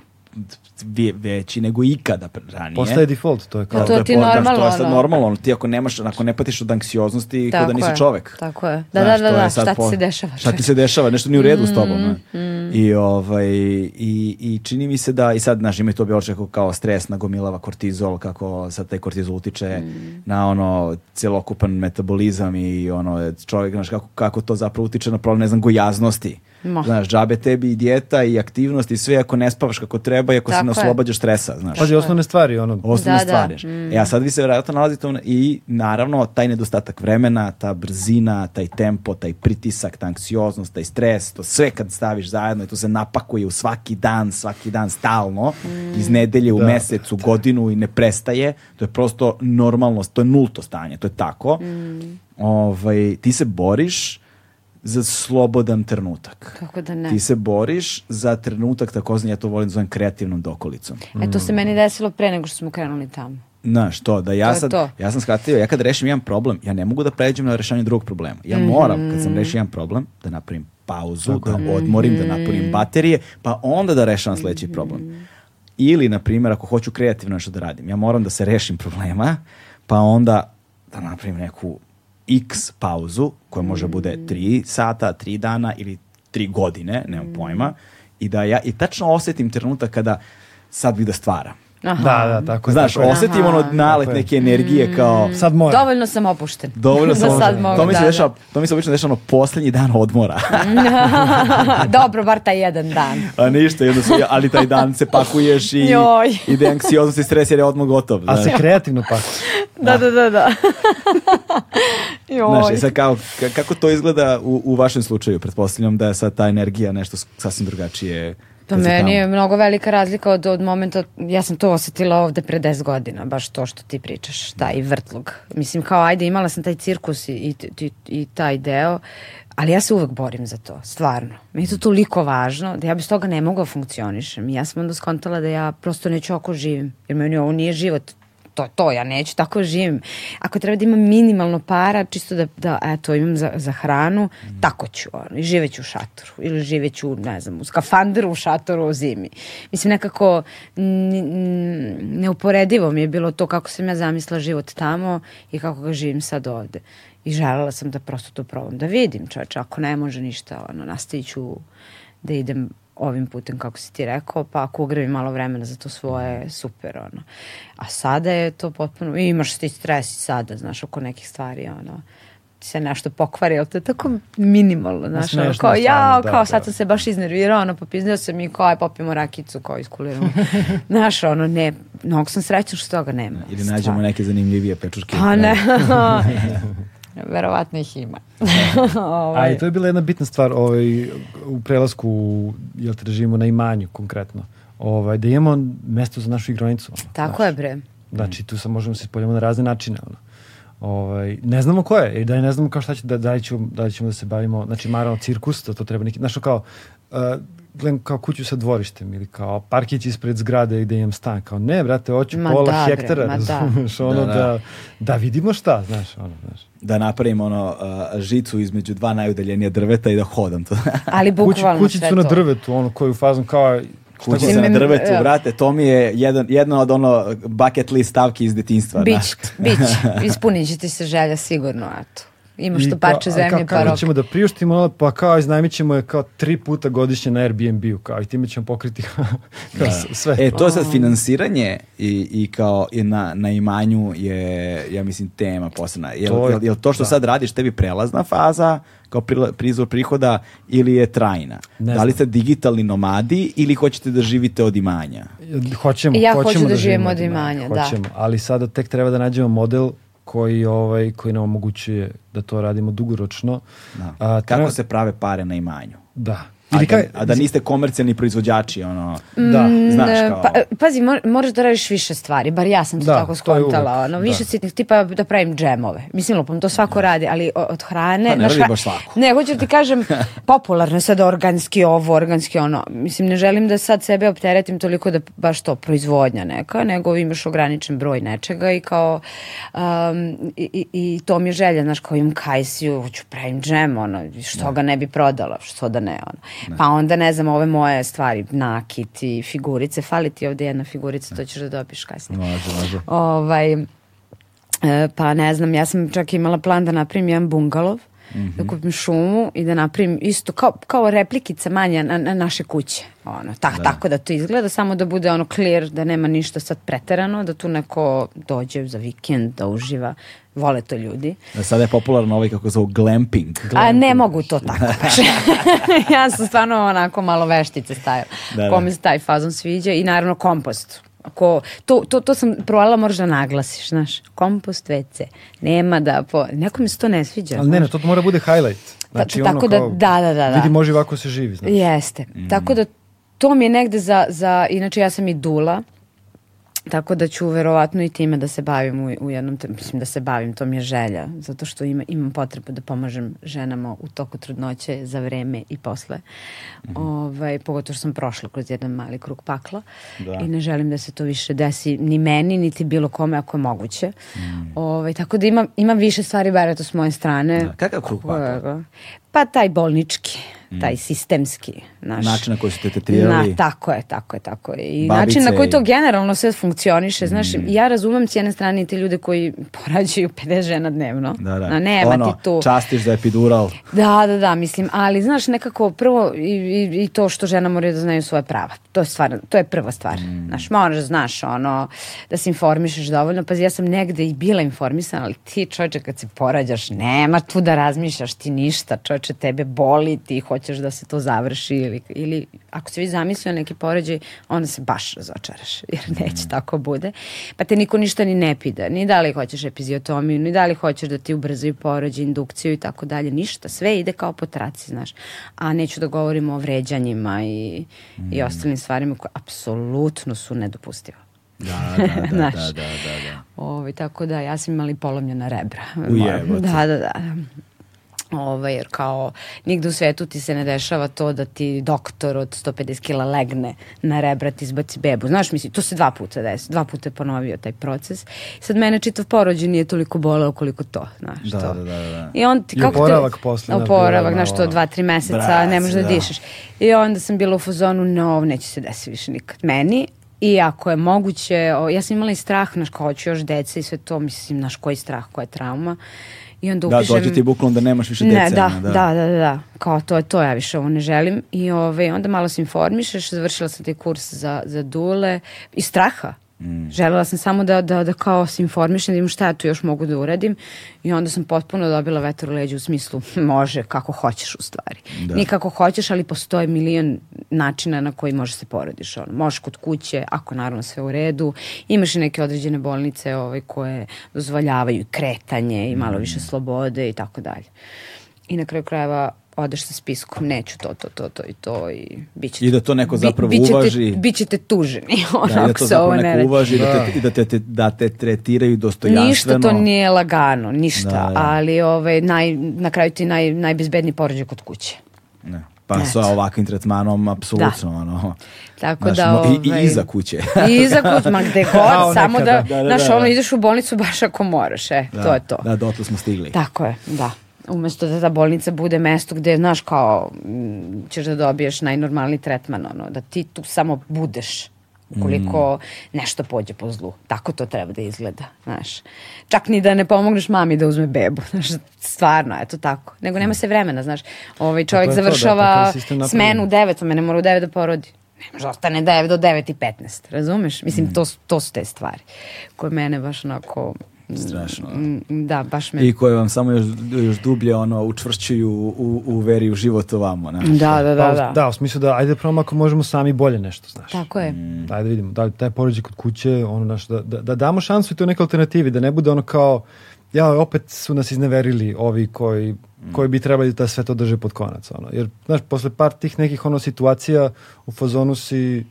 veći nego ikada ranije. Postaje default, to je kao... Da, to je ti znaš, normalno, To je sad normalno. ono, Ti ako nemaš, ako ne patiš od anksioznosti, kao da nisi je. čovek. Tako je. Da, Znaš, da, da, da. Šta ti po- se dešava? Šta ti se dešava, nešto nije u redu s tobom. ne? Mm, I, ovaj, i, I čini mi se da, i sad, znaš, ima to biološko kao, kao stres, nagomilava kortizol, kako sad taj kortizol utiče Mm. na ono celokupan metabolizam i ono čovjek, znaš, kako, kako to zapravo utiče na problem, ne znam, gojaznosti. Ma. Znaš, džabe tebi i dijeta i aktivnost i sve ako ne spavaš kako treba i ako se Tako ne je. oslobađaš stresa, znaš. Pazi, osnovne stvari, ono, Osnovne Da, da. stvari. znaš. E, a sad vi se vjerojatno nalazite u- i naravno taj nedostatak vremena, ta brzina, taj tempo, taj pritisak, ta anksioznost, taj stres, to sve kad staviš zajedno i to se napakuje u svaki dan, svaki dan stalno, iz nedelje u Da. mesec, u godinu i ne prestaje, to je prosto normalnost, to je nulto stanje, to je tako. Ovaj, ti se boriš za slobodan trenutak. Kako da ne. Ti se boriš za trenutak, takozvani, ja to volim da zovem kreativnom dokolicom. E, to se meni desilo pre nego što smo krenuli tamo. Znaš, to, da ja To sad, to. ja sam shvatio, ja kad rešim jedan problem, ja ne mogu da pređem na rešavanje drugog problema. Ja moram, kad sam rešio jedan problem, da napravim pauzu, da odmorim, da napunim baterije, pa onda da rešavam sledeći problem. Ili, na primjer, ako hoću kreativno nešto da radim, ja moram da se rešim problema, pa onda da napravim neku x pauzu, koja može bude 3 sata, 3 dana ili 3 godine, nemam pojma, i da ja i tačno osetim trenutak kada sad bih da stvaram. Aha. da, da, tako je. Znaš, tako osetim ono nalet neke energije kao Sad mora. Dovoljno sam opušten. dovoljno da sam sad mogu, to mi se da, dešava, to mi se obično dešava ono posljednji dan odmora. da. Dobro, bar taj jedan dan. A ništa, jednostavno, ali taj dan se pakuješ i Joj. ide anksioznost i stres jer je odmah gotov. A znaš. se kreativno pa. Da, da, da, da. Znaš, Joj. i sad kao, ka- kako to izgleda u, u vašem slučaju? Pretpostavljam da je sad ta energija nešto sasvim drugačije. Pa meni je mnogo velika razlika od, od momenta, ja sam to osetila ovde pre 10 godina, baš to što ti pričaš, taj vrtlog. Mislim, kao ajde, imala sam taj cirkus i, i, i, i taj deo, ali ja se uvek borim za to, stvarno. Meni je to toliko važno da ja bez toga ne mogu da funkcionišem. I ja sam onda skontala da ja prosto neću ako živim, jer meni ovo nije život, to je to, ja neću tako živim. Ako treba da imam minimalno para, čisto da, da eto, imam za, za hranu, tako ću, ono, i živeću u šatoru, ili živeću, ne znam, u skafanderu u šatoru u zimi. Mislim, nekako neuporedivo mi je bilo to kako sam ja zamislila život tamo i kako ga živim sad ovde. I želela sam da prosto to probam, da vidim čoveče, ako ne može ništa, ono, nastavit ću da idem ovim putem kako si ti rekao, pa ako ugrabim malo vremena za to svoje, super, ono. A sada je to potpuno, imaš ti stres i sada, znaš, oko nekih stvari, ono. se nešto pokvari, ali to je tako minimalno, znaš, ono, kao ja, da, kao da. sad sam se baš iznervirao, ono, popizdeo sam i kao, aj popijemo rakicu, kao iskuliramo. znaš, ono, ne, mnogo sam srećna što toga nema. Ili nađemo neke zanimljivije pečurke. Pa ne, verovatno ih ima. A Ovaj, i to je bila jedna bitna stvar ovaj, u prelasku, jel te da živimo na imanju konkretno. Ovaj, da imamo mesto za našu igronicu. ono, Tako znaš. je, bre. Znači, tu sad možemo se spoljamo na razne načine. Ono. Ovaj, ne znamo ko je, i da ne znamo kao šta će, da, da, li ćemo, da li ćemo da se bavimo, znači, naravno, cirkus, da to treba neki, znaš, kao, uh, gledam kao kuću sa dvorištem ili kao parkić ispred zgrade gde imam stan, kao ne, brate, hoću Ma pola da, bre, hektara, ma da. razumeš, ono, Da, da, da. da, vidimo šta, znaš, ono, znaš. Da napravim ono uh, žicu između dva najudaljenija drveta i da hodam to. Ali Kući, bukvalno kućicu sve na to. drvetu, ono, koju fazom kao, šta Kućica na drvetu, brate, to mi je jedan, jedna od ono bucket list stavki iz detinjstva. Bić, znaš. bić, ispunit će ti se želja sigurno, eto. Imaš I to parče zemlje, kao- pa Kako rok. ćemo da priuštimo, pa kao iznajmit ćemo je kao tri puta godišnje na Airbnb-u, kao i time ćemo pokriti kao s- sve. E, to je sad finansiranje i, i kao i na, na imanju je, ja mislim, tema posebna. Jel, To je- jel, jel to što da. sad radiš tebi prelazna faza kao prizor prihoda ili je trajna? Ne da li ste digitalni nomadi ili hoćete da živite od imanja? Hoćemo, Ja hoću hoćemo da živim živimo od imanja, da. Hoćemo, ali sada tek treba da nađemo model koji ovaj koji nam omogućuje da to radimo dugoročno. Da. A, Kako se prave pare na imanju? Da. A Ili da, kaj, a da niste komercijalni proizvođači, ono... da. Znaš Ne, kao- Pa, pazi, mor- moraš da radiš više stvari, bar ja sam to Da, tako to skontala. uvek, Ono, više da. sitnih tipa da pravim džemove. Mislim, lupom, to svako radi, ali od hrane... Pa ne znaš, radi baš svako. Ne, hoću da ti kažem, popularno je sad organski ovo, organski ono. Mislim, ne želim da sad sebe opteretim toliko da baš to proizvodnja neka, nego imaš ograničen broj nečega i kao um, i, i, i to mi je želja, znaš, kao imam kajsiju, hoću pravim džem, ono, što ga ne bi prodala, što da ne, ono. Pa onda, ne znam, ove moje stvari, nakit i figurice, fali ti ovde jedna figurica, to ćeš da dobiš kasnije. Može, može. Ovaj, e, pa ne znam, ja sam čak imala plan da napravim jedan bungalov, da kupim šumu i da napravim isto kao, kao replikica manja na, na naše kuće. Ono, tak, Tako da to izgleda, samo da bude ono clear, da nema ništa sad preterano, da tu neko dođe za vikend, da uživa. Vole to ljudi. Sada je popularno ovaj kako zovu glamping. A ne mogu to tako baš. ja sam stvarno onako malo veštice stavila. Da, da. Kome se taj fazon sviđa i naravno kompost. Ako, to, to, to sam provala, moraš da naglasiš, znaš. Kompost WC. Nema da... Po, nekome se to ne sviđa. Ali ne, ne, znaš. to mora bude highlight. Znači, tako ono da- kao, da, da, da, da. Vidi, može ovako se živi, znači. Jeste. Tako da to mi je negde za, za... Inače, ja sam i dula. Tako da ću verovatno i time da se bavim u, u jednom, mislim da se bavim, to mi je želja, zato što ima, imam potrebu da pomažem ženama u toku trudnoće za vreme i posle. ovaj, pogotovo što sam prošla kroz jedan mali krug pakla Da. i ne želim da se to više desi ni meni, niti bilo kome ako je moguće. Ovaj, tako da imam, imam više stvari, bar eto s moje strane. Da, kakav krug pakla? Pa taj bolnički, taj sistemski. Naš, Način na koji su te tretirali. Na, tako je, tako je, tako je. I Babice način na koji to generalno sve funkcioniše. Znaš, ja razumem s jedne strane te ljude koji porađaju 50 žena dnevno. Da, da. Na, nema ono, ti tu. častiš za epidural. Da, da, da, mislim, ali znaš nekako prvo i, i, i to što žena moraju da znaju svoje prava. To je stvar, to je prva stvar. Znaš, moraš da znaš ono, da se informišeš dovoljno. Pazi, ja sam negde i bila informisana, ali ti čovječe kad se porađaš, nema tu da razmišljaš ti ništa. Čovječe, tebe boli, ti hoćeš da se to završi ili, ili ako se vi zamislio neki poređaj, onda se baš razočaraš, jer neće tako bude. Pa te niko ništa ni ne pida, ni da li hoćeš epiziotomiju, ni da li hoćeš da ti ubrzaju porođaj, indukciju i tako dalje, ništa. Sve ide kao po traci, znaš. A neću da govorim o vređanjima i, i ostalim stvarima koje apsolutno su nedopustiva. Da, da, da, Znaš. da, da, da, da. Ovaj, tako da, ja sam imala i polomljena rebra. Ujebote. Da, da, da. Ovaj, jer kao nigde u svetu ti se ne dešava to da ti doktor od 150 kila legne na rebra ti izbaci bebu. Znaš, mislim, to se dva puta desi. Dva puta je ponovio taj proces. Sad mene čitav porođaj nije toliko boleo koliko to. Znaš, Da, to. da, da, da. I on ti, I kako te- oporavak posle, znaš, Oporavak, znaš, to dva, tri meseca, Brat, ne možeš da, da. dišeš. I onda sam bila u fazonu, no, neće se desiti više nikad meni. I ako je moguće, o, ja sam imala i strah, znaš, kao hoću još dece i sve to, mislim, znaš, koji strah, koja je trauma. I onda Da, upišem... dođe ti bukvalno da nemaš više dece. Ne, da, da, da, da, da. Kao to je to, ja više ovo ne želim. I ove, onda malo se informišeš, završila sam taj kurs za, za dule i straha. Mm. Želela sam samo da, da, da kao se informišem, da imam šta ja tu još mogu da uradim i onda sam potpuno dobila vetar u leđu u smislu može kako hoćeš u stvari. Da. Ni kako hoćeš, ali postoje milion načina na koji možeš se porodiš. Ono. Možeš kod kuće, ako naravno sve u redu. Imaš i neke određene bolnice ovaj, koje dozvoljavaju kretanje i malo mm. više slobode i tako dalje. I na kraju krajeva odeš sa spiskom, neću to, to, to, to i to i bit ćete, I da to neko zapravo bi, uvaži. Bit ćete tuženi, ono, da, i da to zapravo neko uvaži da. da. te, i da te, da te tretiraju dostojanstveno. Ništa to nije lagano, ništa, da, da. ali ovaj, naj, na kraju ti naj, najbezbedniji porođaj kod kuće. Ne. Pa Eto. sa ovakvim tretmanom, apsolutno, da. ono. Tako znaš, da, ovaj, i, i iza kuće. I iza kuće, ma gde god, samo da, da, da, znaš, da, ono, ideš u bolnicu baš ako moraš, e, da, to je to. Da, dotle smo stigli. Tako je, da umesto da ta bolnica bude mesto gde, znaš, kao, m, ćeš da dobiješ najnormalniji tretman, ono, da ti tu samo budeš ukoliko mm. nešto pođe po zlu. Tako to treba da izgleda, znaš. Čak ni da ne pomogneš mami da uzme bebu, znaš, stvarno, eto tako. Nego nema se vremena, znaš. Ovaj čovjek završava to, da, smenu u 9, mene mora u 9 da porodi. Ne može da ostane 9 do 9 i 15, razumeš? Mislim, mm. to, to su te stvari koje mene baš onako Strašno. Mm, da, baš me... I koje vam samo još, još dublje ono, učvršćuju u, u veri u život ovamo. Ne? Da, da, da. Pa, da, da, u smislu da ajde prvo ako možemo sami bolje nešto, znaš. Tako je. Mm. Ajde da vidimo, da taj porođaj kod kuće, ono naš, da, da, da damo šansu i to neke alternativi, da ne bude ono kao, ja, opet su nas izneverili ovi koji, mm. koji bi trebali da sve to drže pod konac, ono. Jer, znaš, posle par tih nekih ono situacija u fazonu si,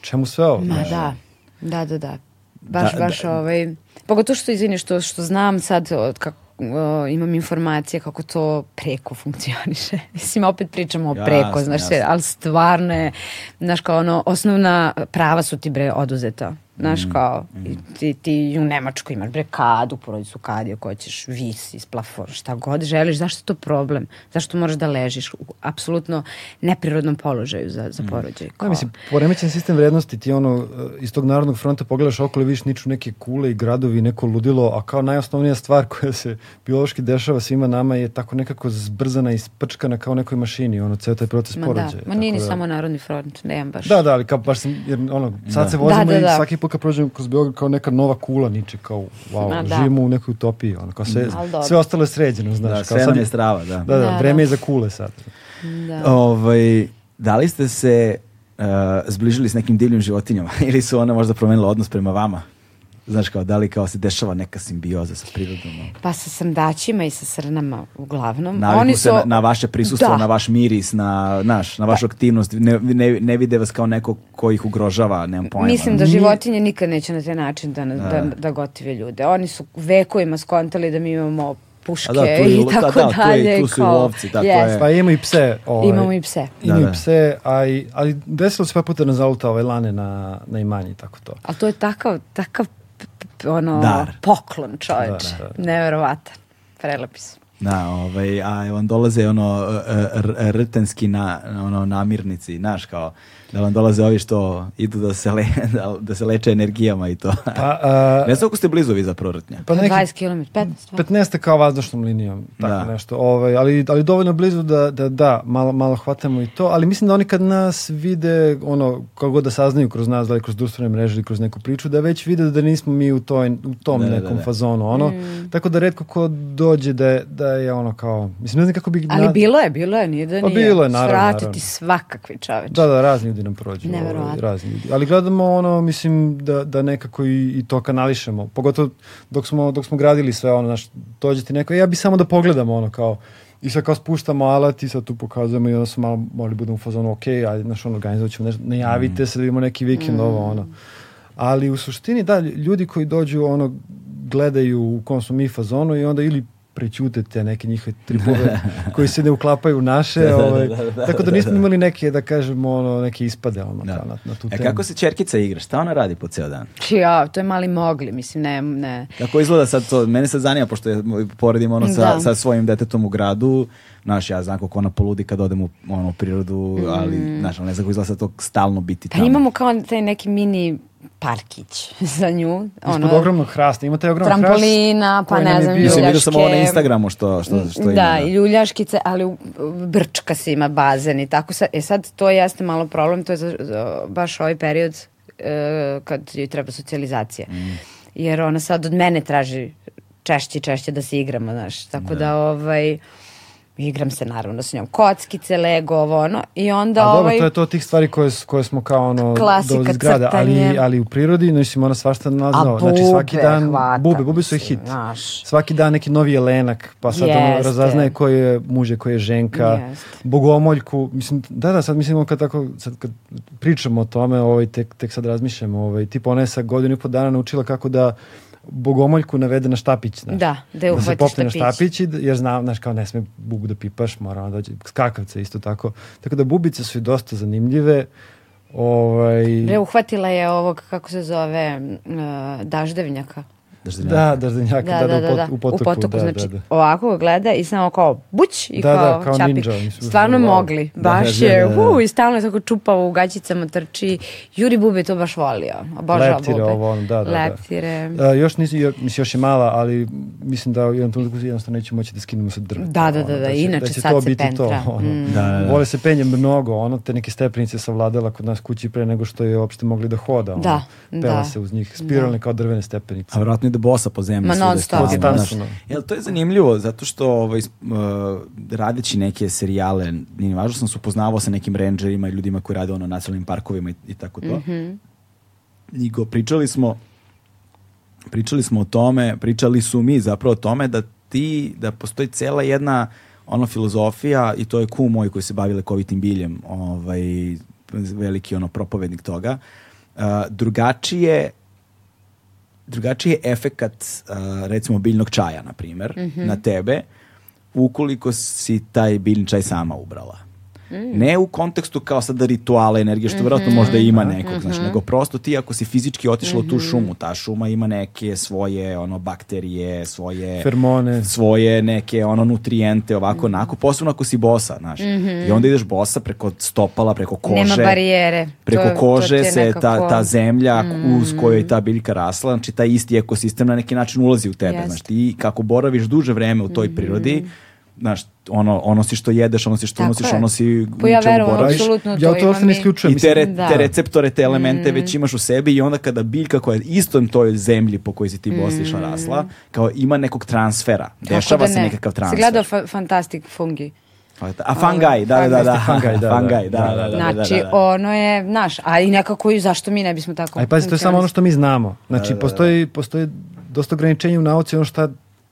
čemu sve ovo? Ma znaš? da, da, da, da. Baš, da, baš da, ovaj Pogotovo što, izvini, što, što znam sad od kako uh, imam informacije kako to preko funkcioniše. Mislim, opet pričamo o preko, jasne, znaš, jasne. ali stvarno je, znaš, kao ono, osnovna prava su ti bre oduzeta. Znaš, mm, kao, mm. ti, ti u Nemačkoj imaš bre kadu, porodicu kadi, ako hoćeš vis iz plafona, šta god želiš, zašto je to problem? Zašto moraš da ležiš u apsolutno neprirodnom položaju za, za mm. porođaj? Kao... Ja, mislim, poremećen sistem vrednosti ti ono, iz tog narodnog fronta pogledaš okolo i vidiš niču neke kule i gradovi, neko ludilo, a kao najosnovnija stvar koja se biološki dešava svima nama je tako nekako zbrzana i sprčkana kao nekoj mašini, ono, ceo taj proces ma porođaja. Da, ma nije ni da... samo narodni front, nemam baš. Da, da, ali kao baš sam, jer ono, sad da. se vozimo da, da, da. i svaki put kad prođem kroz Beograd kao neka nova kula niče, kao wow, Ma, da. živimo u nekoj utopiji, ono, kao sve, sve ostalo je sređeno, znaš. Da, kao sve sad je strava, da. Da, da, da vreme da. je za kule sad. Da. Ovaj, da li ste se uh, zbližili s nekim divljim životinjama ili su one možda promenile odnos prema vama? Znaš kao, da li kao se dešava neka simbioza sa prirodom? Pa sa srndaćima i sa srnama uglavnom. Naviknu Oni su... se na, na vaše prisustvo, da. na vaš miris, na, naš, na vašu da. aktivnost. Ne, ne, ne vide vas kao neko ko ih ugrožava, nemam pojma. Mislim da životinje nikad neće na taj način da, da, da, da gotive ljude. Oni su vekovima skontali da mi imamo puške da, i da, tako da, dalje. Tu, tu su kao, i lovci, tako yes. je. Pa imamo i pse. Ovaj, imamo i pse. Imamo da, i pse, a i, ali desilo se pa puta na zaluta ovaj lane na, na imanji, tako to. A to je takav, takav ono, Dar. poklon čoveč. Da, da, da. Neverovatan. Prelepi su. Da, ovaj, a on dolaze ono rtenski na ono namirnici, znaš kao da vam dolaze ovi što idu da se, le, da, da se leče energijama i to. Pa, uh, ne znam ako ste blizu vi za prorotnja. Pa neki, 20 km, 15. 15 kao vazdušnom linijom, tako da. nešto. Ovaj, ali, ali dovoljno blizu da, da, da malo, malo hvatamo i to, ali mislim da oni kad nas vide, ono, kako god da saznaju kroz nas, da li kroz društvene mreže ili kroz neku priču, da već vide da nismo mi u, toj, u tom da, da nekom da, da. fazonu, ono. Mm. Tako da redko ko dođe da je, da je ono kao, mislim, ne znam kako bi... Ali na... bilo je, bilo je, nije da nije. Pa bilo je, naravno. Svratiti naravno. svakakvi čoveč. Da, da, razni ljudi nam prođu. Ovaj, razni ljudi. Ali gledamo ono, mislim, da, da nekako i, i to kanališemo. Pogotovo dok smo, dok smo gradili sve ono, znaš, dođe ti neko, ja bi samo da pogledamo ono kao, i sad kao spuštamo alat i sad tu pokazujemo i onda smo malo morali budemo u fazonu, ok, ajde, znaš, ono, organizovat ćemo nešto, najavite mm. se da vidimo neki vikend, mm. ovo, ono. Ali u suštini, da, ljudi koji dođu, ono, gledaju u kom smo mi fazonu i onda ili prećutete neke njihove tripove koji se ne uklapaju u naše. da, ovaj, da, da, tako da nismo imali neke, da kažemo, ono, neke ispade ono, da. na, na tu e, temu. kako se Čerkica igra? Šta ona radi po ceo dan? Ja, to je mali mogli, mislim, ne, ne. Kako izgleda sad to? Mene se zanima, pošto je, poredim ono sa, da. sa svojim detetom u gradu, Znaš, ja znam kako ona poludi kad odem u, ono, u prirodu, ali, mm. znaš, ne znam kako izgleda sad to stalno biti tamo. Pa imamo kao taj neki mini parkić za nju. Ono, Ispod ogromnog hrasta. Ima taj ogromnog trampolina, pa ne znam, ljuljaške. Mislim, vidio sam ovo na Instagramu što, što, što ima. Da, i ljuljaškice, ali brčka se ima bazen i tako. Sa, e sad, to jeste malo problem, to je za, za, baš ovaj period uh, kad joj treba socijalizacija. Mm. Jer ona sad od mene traži češće i češće da se igramo, znaš. Tako da, da ovaj igram se naravno s njom kockice, lego, ovo ono i onda A ovaj... dobro, to je to tih stvari koje, koje smo kao ono Klasika, iz grada, ali, ali u prirodi, mislim, ona svašta nalazi Znači svaki dan, hvata, bube, bube su i hit. Naš. Svaki dan neki novi jelenak, pa sad ono razaznaje koji je muže, koji je ženka, Jeste. bogomoljku, mislim, da, da, sad mislimo kad tako, sad kad pričamo o tome, ovaj, tek, tek sad razmišljamo, ovaj, tipa ona je sa godinu i po dana naučila kako da bogomoljku navede na štapić. Znaš, da, da je da se popne na štapić, jer znam, znaš, kao ne sme bubu da pipaš, mora ona dođe, skakavce isto tako. Tako da bubice su i dosta zanimljive. Ovaj... Bre, uhvatila je ovog, kako se zove, uh, daždevnjaka. Daždenjaka. Da, daždenjaka, da, da, da, da, u potoku. U potoku, da, znači, da, da. ovako ga gleda i samo kao buć i da, kao, da, kao čapi. ninja. Stvarno mogli, baš da, je, da, da, da. Uh, i stalno je tako čupavo u gaćicama trči. Juri Bube to baš volio, obožava Leptire, Bube. ovo, da, da, Leptire. Da. Uh, još, nisi, mislim, još je mala, ali mislim da u jednom trenutku jednostavno neće moći da skinemo sa drveta. Da, da, da, da, da, inače sad to se pentra. To, ono. mm. da, da, da. Vole se penje mnogo, ono, te neke stepenice savladala kod nas kući pre nego što je uopšte mogli da hoda. Ono. Da, Pela da. se uz njih, spiralne da. kao drvene stepenice. A vjerojatno ide bosa po zemlji non stop. Jel, to je zanimljivo, zato što ovaj, uh, radeći neke serijale, nije važno sam se upoznavao sa nekim rangerima i ljudima koji rade ono nacionalnim parkovima i, i tako to. Mm -hmm. I go, pričali smo pričali smo o tome, pričali su mi zapravo o tome da ti, da postoji cela jedna ono filozofija i to je ku moj koji se bavi lekovitim biljem, ovaj, veliki ono propovednik toga, uh, drugačije drugačiji je efekat uh, recimo biljnog čaja, na primer, mm -hmm. na tebe, ukoliko si taj biljni čaj sama ubrala. Mm. Ne u kontekstu kao sada rituala energije, što mm -hmm. verovatno možda ima mhm. nekog, mm -hmm. znaš, nego prosto ti ako si fizički otišla mm -hmm. u tu mhm. šumu, ta šuma ima neke svoje ono bakterije, svoje fermone, svoje neke ono nutrijente, ovako, mm -hmm. onako, posebno ako si bosa, znaš. Mm -hmm. I onda ideš bosa preko stopala, preko kože. Nema barijere. Preko to, kože to se nekako... ta, ta zemlja mm -hmm. uz kojoj ta biljka rasla, znači taj isti ekosistem na neki način ulazi u tebe, Jest. znaš, ti kako boraviš duže vreme u toj mm -hmm. Znaš, ono, ono si što jedeš, ono si što nosiš, ono si pa ja verujem, apsolutno to Ja to uopšte ne isključujem. I te, re, da. te receptore, te elemente mm. već imaš u sebi i onda kada biljka koja je istom toj zemlji po kojoj si ti mm. rasla, kao ima nekog transfera. Dešava da se nekakav transfer. Si gledao fa Fantastic Fungi? A fangaj, da, da, da. Fangaj, da, fangaj, da, da, da, Znači, ono je naš, a i nekako i zašto mi ne bismo tako... Aj, pazi, to je samo ono što mi znamo. Znači, postoji, postoji dosta ograničenja u nauci, ono šta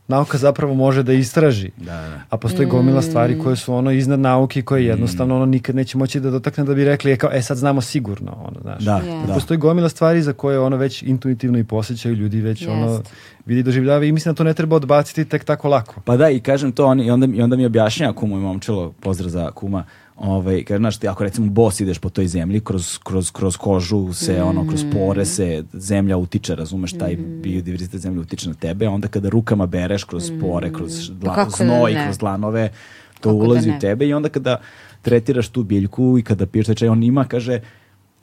nauka zapravo može da istraži. Da, da. A postoji gomila stvari koje su ono iznad nauke koje mm. jednostavno ono nikad neće moći da dotakne da bi rekli je kao e sad znamo sigurno ono znaš. Da, yeah. da. Postoji gomila stvari za koje ono već intuitivno i posjećaju ljudi već Jest. ono vidi doživljava i mislim da to ne treba odbaciti tek tako lako. Pa da i kažem to on, i onda i onda mi objašnjava kumu i momčilo pozdrav za kuma ovaj kad znaš ako recimo bos ideš po toj zemlji kroz kroz kroz kožu se mm. ono kroz pore se zemlja utiče razumeš taj mm. biodiverzitet zemlje utiče na tebe onda kada rukama bereš kroz pore kroz mm. dla, znoj kroz dlanove to Kako da ulazi da u tebe i onda kada tretiraš tu biljku i kada piješ taj čaj on ima kaže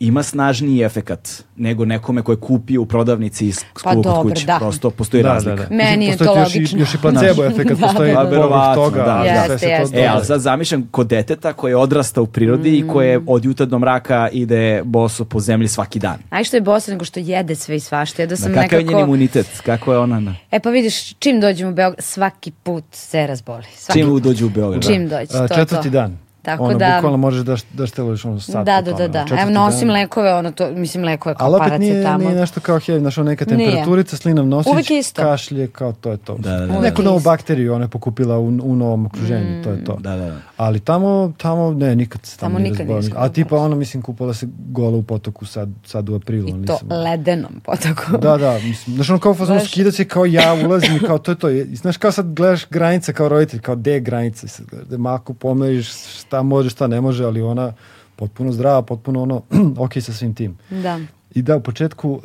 ima snažniji efekat nego nekome koje kupi u prodavnici iz pa kod kuće. Da. Prosto postoji da, razlika. Da, da. Meni je to logično. Još i, još i placebo efekat da, postoji da, da. toga. Da, jeste, da. Jeste, e, ali sad zamišljam kod deteta koje odrasta u prirodi mm. i koje od jutra do mraka ide boso po zemlji svaki dan. Aj što je boso nego što jede sve i svašta. Ja da sam da, kakav nekako... je njen imunitet? Kako je ona? Na... E pa vidiš, čim dođemo u Beograd, svaki put se razboli. Svaki čim dođu u Beograd? Čim dođe, to Četvrti to. dan. Tako ono, da, bukvalno možeš da, da šteluješ ono sad. Da, da, da, da. Evo nosim dan. lekove, ono to, mislim lekove kao Ali opet nije, tamo. nije nešto kao heavy, znaš, neka temperaturica, slinav nosić, kašlje, kao to je to. Da, da, da. Neku novu bakteriju ona je pokupila u, u novom okruženju, mm. to je to. Da, da, da. Ali tamo, tamo, ne, nikad se tamo, tamo nikad nije A tipa ono, mislim, kupala se gola u potoku sad, sad u aprilu. I to nisam... ledenom potoku. Da, da, mislim, znaš, ono kao fazon skida se kao ja ulazim i kao to je to. Znaš, kao sad gledaš granica kao roditelj, kao je granica, da mako pomeriš šta može, šta ne može ali ona potpuno zdrava, potpuno ono, ok sa svim tim. Da. I da, u početku, uh,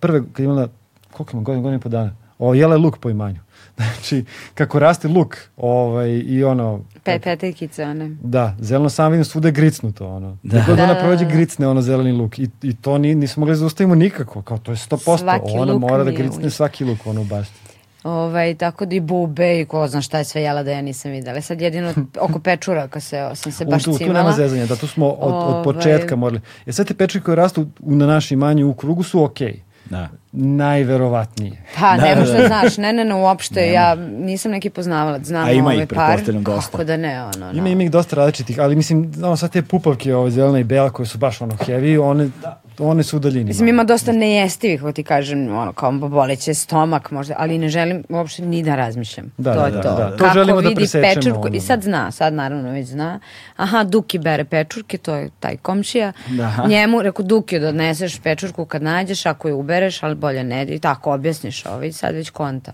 prve, kad imala, koliko ima godina, godina i po dana, o, jela luk po imanju. Znači, kako raste luk ovaj, i ono... Pe, petekice one. Da, zeleno sam vidim svude gricnuto, ono. Da. Kako da, ona da, prođe da. gricne, ono, zeleni luk. I, i to ni, nismo mogli da zaustavimo nikako, kao to je 100%. Svaki ona mora da gricne svaki luk, ono, u bašti. Ovaj, tako da i bube i ko zna šta je sve jela da ja nisam videla. Sad jedino oko pečuraka se, sam se baš u, tu, cimala. Tu nema zezanja, da tu smo od, od početka ovaj... morali. Jer sve te pečurke koje rastu na našem imanju u krugu su okej. Okay. Da. Najverovatnije. Pa, da, ne možda da, znaš, ne, ne, ne, uopšte, nema. ja nisam neki poznavalac, znam A ima ove ih, par. dosta. Kako da ne, ono, no. Ima, ima ih dosta različitih, ali mislim, ono, sad te pupavke, ove zelene i bela, koje su baš ono heavy, one, da one su u daljini. Mislim, ima dosta nejestivih, kako ti kažem, ono, kao boleće stomak možda, ali ne želim uopšte ni da razmišljam. Da, to da, je da, to. Da, to Kako želimo da vidi pečurku, ono. i sad zna, sad naravno već zna. Aha, Duki bere pečurke, to je taj komšija. Da. Njemu, reku, Duki da odneseš pečurku kad nađeš, ako je ubereš, ali bolje ne, i tako objasniš ovaj, sad već konta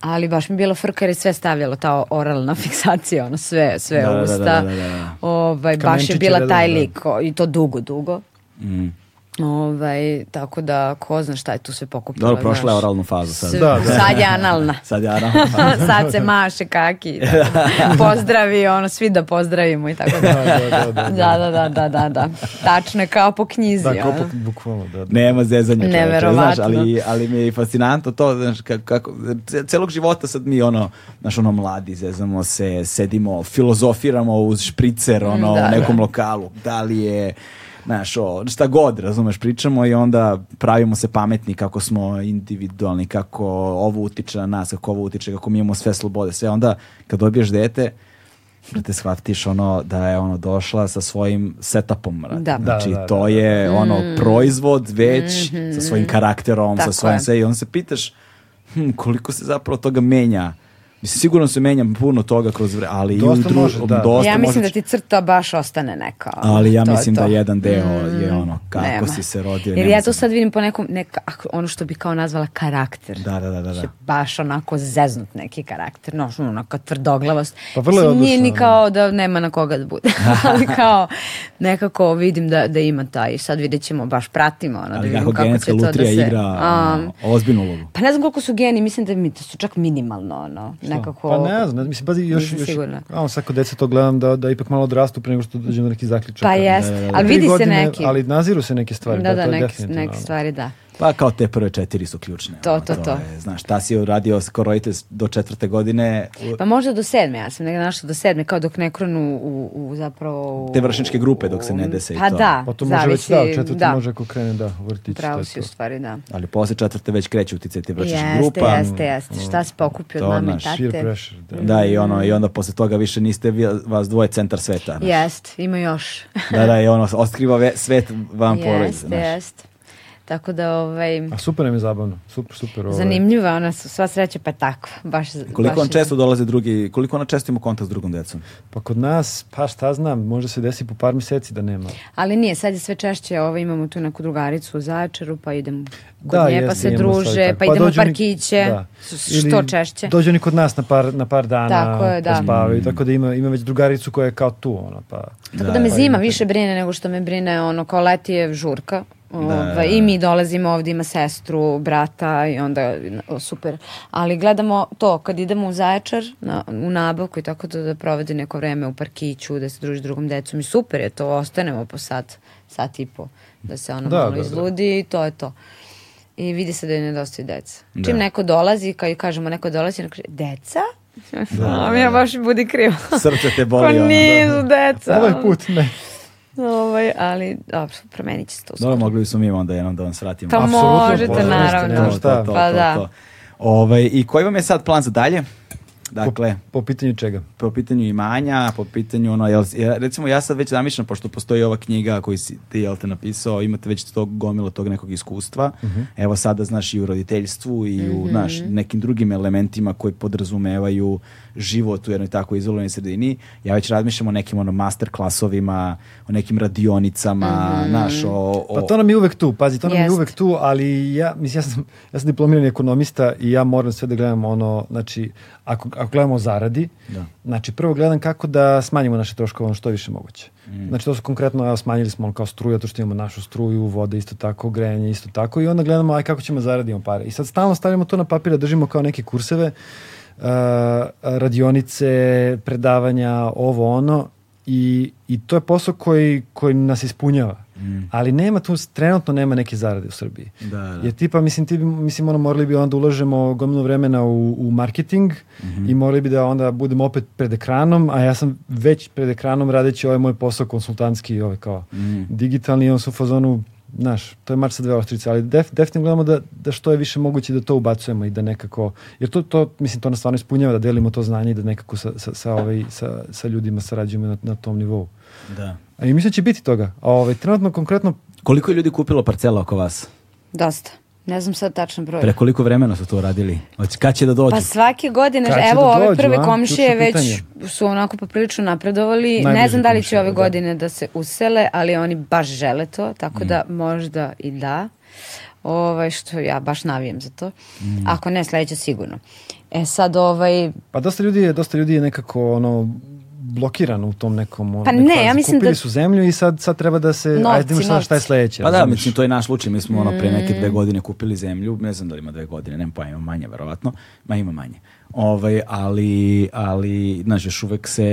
ali baš mi bilo frka jer je sve stavljalo ta oralna fiksacija, ono sve, sve da, usta. Da, da, da, da, da. Ovaj, baš je bila taj lik i to dugo, dugo. Mm. Ovaj, tako da, ko zna šta je tu sve pokupilo. Dobro, prošla je oralnu fazu sad. Da, da. Sad je analna. sad je analna faza. sad se maše kaki. Da. Pozdravi, ono, svi da pozdravimo i tako da. Da, da, da, da, da, da, da, da. Tačno je kao po knjizi. Da, kao po, bukvalno, da, da. Nema zezanja. Neverovatno. Znaš, ali, ali mi je fascinantno to, znaš, kako, kako, celog života sad mi, ono, znaš, ono, mladi, zezamo se, sedimo, filozofiramo uz špricer, ono, da, u nekom da. lokalu. Da li je znaš, o, šta god, razumeš, pričamo i onda pravimo se pametni kako smo individualni, kako ovo utiče na nas, kako ovo utiče, kako mi imamo sve slobode, sve. Onda kad dobiješ dete, da te shvatiš ono da je ono došla sa svojim setupom. Da. Znači da, da, to da, je da. ono mm. proizvod već mm -hmm. sa svojim karakterom, Tako sa svojim sve i on se pitaš hm, koliko se zapravo toga menja Mislim, sigurno se menjam puno toga kroz vreme, ali dosta i u može, da. dosta Ja mislim može... da ti crta baš ostane neka. Ali ja to mislim da jedan deo mm, je ono kako nema. si se rodio. Jer ja to sad vidim po nekom, neka, ono što bi kao nazvala karakter. Da, da, da. da. da. Baš onako zeznut neki karakter, no, onako tvrdoglavost. Pa vrlo je Nije ni kao da nema na koga da bude, ali kao nekako vidim da, da ima taj, sad vidjet ćemo, baš pratimo. Ono, ali da kako genetska lutrija da se, igra um, ozbiljnu ulogu. Pa ne znam koliko su geni, mislim da mi da su čak minimalno, ono, nekako... Pa ne znam, mislim, pazi, još, još, a, sad kod deca to gledam da, da ipak malo odrastu pre nego što dođem do neki zaključak. Pa jest, da. ali vidi se neki. Ali naziru se neke stvari. Da, da, da neke, neke stvari, da. Pa kao te prve četiri su ključne. To, to, to. to. Je, znaš, ta si uradio kao roditelj do četvrte godine. Pa možda do sedme, ja sam nekada našla do sedme, kao dok ne krenu u, u zapravo... U, te vršničke grupe dok se ne dese pa i to. da, Pa to može zavisi, već, da, četvrte da. može ako krene, da, vrtić. Pravo si u stvari, da. Ali posle četvrte već kreće uticaj te vršničke jeste, grupa. Jeste, jeste, šta se pokupi od mame i tate. pressure, da. Da, i, ono, i onda posle toga više niste vi, vas dvoje centar sveta. Jeste, ima još. da, da, i ono, otkriva svet van porodice. Jeste, jeste. Tako da, ovaj... A super nam je zabavno, super, super. Ovaj. Zanimljiva, ona su sva sreća pa tako. Baš, koliko baš on često dolaze drugi, koliko ona često ima kontakt s drugom decom? Pa kod nas, pa šta znam, može se desi po par meseci da nema. Ali nije, sad je sve češće, ovaj, imamo tu neku drugaricu u Začaru, pa idemo kod da, nje, pa se druže, pa, pa idemo u parkiće, da. što češće. Dođu oni kod nas na par, na par dana, tako je, da. pa spavaju, mm. tako da ima, ima već drugaricu koja je kao tu, ono, pa... Tako da, da me pa zima više brine nego što me brine, ono, kao leti je žurka, Da, da, da. I mi dolazimo ovdje, ima sestru, brata i onda o, super. Ali gledamo to, kad idemo u Zaječar, na, u nabavku i tako da, da provede neko vreme u parkiću, da se druži drugom decom i super je to, ostanemo po sat, sat i po, da se ono da, malo da, da. izludi da. i to je to. I vidi se da je nedostaju deca. Da. Čim neko dolazi, kao i kažemo neko dolazi, neko kaže, deca? Da, da, da. ja baš budi krivo. Srce te boli. Pa nisu deca. Ovaj put ne. Ovaj, ali dobro, promenit će se to. Dobro, mogli bismo mi onda jednom da vam svratimo. Pa možete, naravno. To, to, to, pa da. To, Ovaj, I koji vam je sad plan za dalje? Dakle, po, po pitanju čega? Po pitanju imanja, po pitanju ono, jel, recimo ja sad već zamišljam, pošto postoji ova knjiga koju si ti, jel te napisao, imate već tog gomilo tog nekog iskustva, uh mhm. -huh. evo sada, znaš, i u roditeljstvu i u, uh mhm. -huh. znaš, nekim drugim elementima koji podrazumevaju život u jednoj tako izolovanoj sredini. Ja već razmišljam o nekim ono, master klasovima, o nekim radionicama, mm -hmm. naš, o, o... Pa to nam je uvek tu, pazi, to nam Jest. je uvek tu, ali ja, mislim, ja sam, ja sam diplomirani ekonomista i ja moram sve da gledam ono, znači, ako, ako gledamo zaradi, da. znači prvo gledam kako da smanjimo naše troškove ono što je više moguće. Mm. Znači to su konkretno, evo, smanjili smo kao struju, to što imamo našu struju, vode isto tako, grejanje isto tako i onda gledamo aj kako ćemo zaradimo pare. I sad stalno stavljamo to na papir, da držimo kao neke kurseve, uh, radionice, predavanja, ovo ono i, i to je posao koji, koji nas ispunjava. Mm. ali nema tu, trenutno nema neke zarade u Srbiji. Da, da. Jer tipa, mislim, ti, mislim, ono, morali bi onda ulažemo gomilu vremena u, u marketing i morali bi da onda budemo opet pred ekranom, a ja sam već pred ekranom radeći ovaj moj posao konsultantski, ovaj kao digitalni, i on su u fazonu, znaš, to je mač sa dve oštrice, ali def, definitivno gledamo da, da što je više moguće da to ubacujemo i da nekako, jer to, to mislim, to nas stvarno ispunjava, da delimo to znanje i da nekako sa, sa, sa, ovaj, sa, sa ljudima sarađujemo na, na tom nivou. Da. A i mislim da će biti toga. A ovaj, trenutno, konkretno, Koliko je ljudi kupilo parcela oko vas? Dosta. Ne znam sad tačan broj. Pre koliko vremena su to radili? Kad će da dođu? Pa svake godine, Kad će evo da ove dođu, prve a? komšije već su onako poprilično napredovali. ne Najbliže znam da li će ove da. godine da se usele, ali oni baš žele to, tako da možda i da. Ovaj, što ja baš navijem za to. Ako ne, sledeće sigurno. E sad, ovaj, Pa dosta ljudi je, dosta ljudi je nekako ono blokirano u tom nekom Pa ne, fazi. ja mislim Kupili da- su zemlju i sad sad treba da se Novci, ajde vidimo šta, je novci. sledeće. Pa da, mislim, to je naš slučaj. Mi smo ono pre neke Mm. dve godine kupili zemlju, ne znam da li ima dve godine, nema pojma, ima manje verovatno, ma ima manje. Ovaj, ali, ali, znaš, još uvek se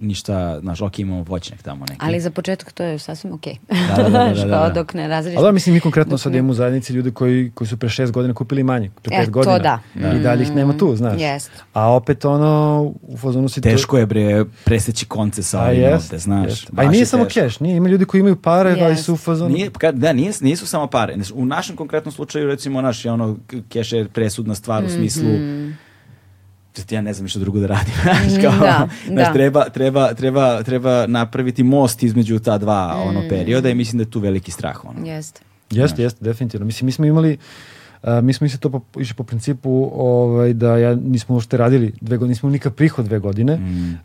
ništa, znaš, ok, imamo voćnjak tamo neki. ali za početak to je sasvim okej. Da, da, da, da, da, Kao da. dok ne razrešiš. Ali da, mislim, mi konkretno Dok sad imamo u zajednici ljude koji, koji su pre šest godina kupili manje, pre E, pet to godina. da. I dalje ih nema tu, znaš. Jest. A opet ono, u fazonu si to- Teško je, bre, preseći konce sa ovim ovde, znaš. jest. A i nije je samo keš, nije, ima ljudi koji imaju pare, ali Jest. su u fazonu. Nije, kad, da, nije, nisu samo pare. Znaš, U našem konkretnom slučaju, recimo, naš je ono, keš je presudna stvar u smislu da ti ja ne znam ništa drugo da radim. Znaš, kao, Da, znaš, da. Treba, treba, treba, treba napraviti most između ta dva ono, perioda i mislim da je tu veliki strah. Ono. Jeste. Jeste, jeste, definitivno. Mislim, mi smo imali, a, mi smo isto to po, išli po principu ovaj, da ja nismo uopšte radili dve godine, nismo nikakav prihod dve godine.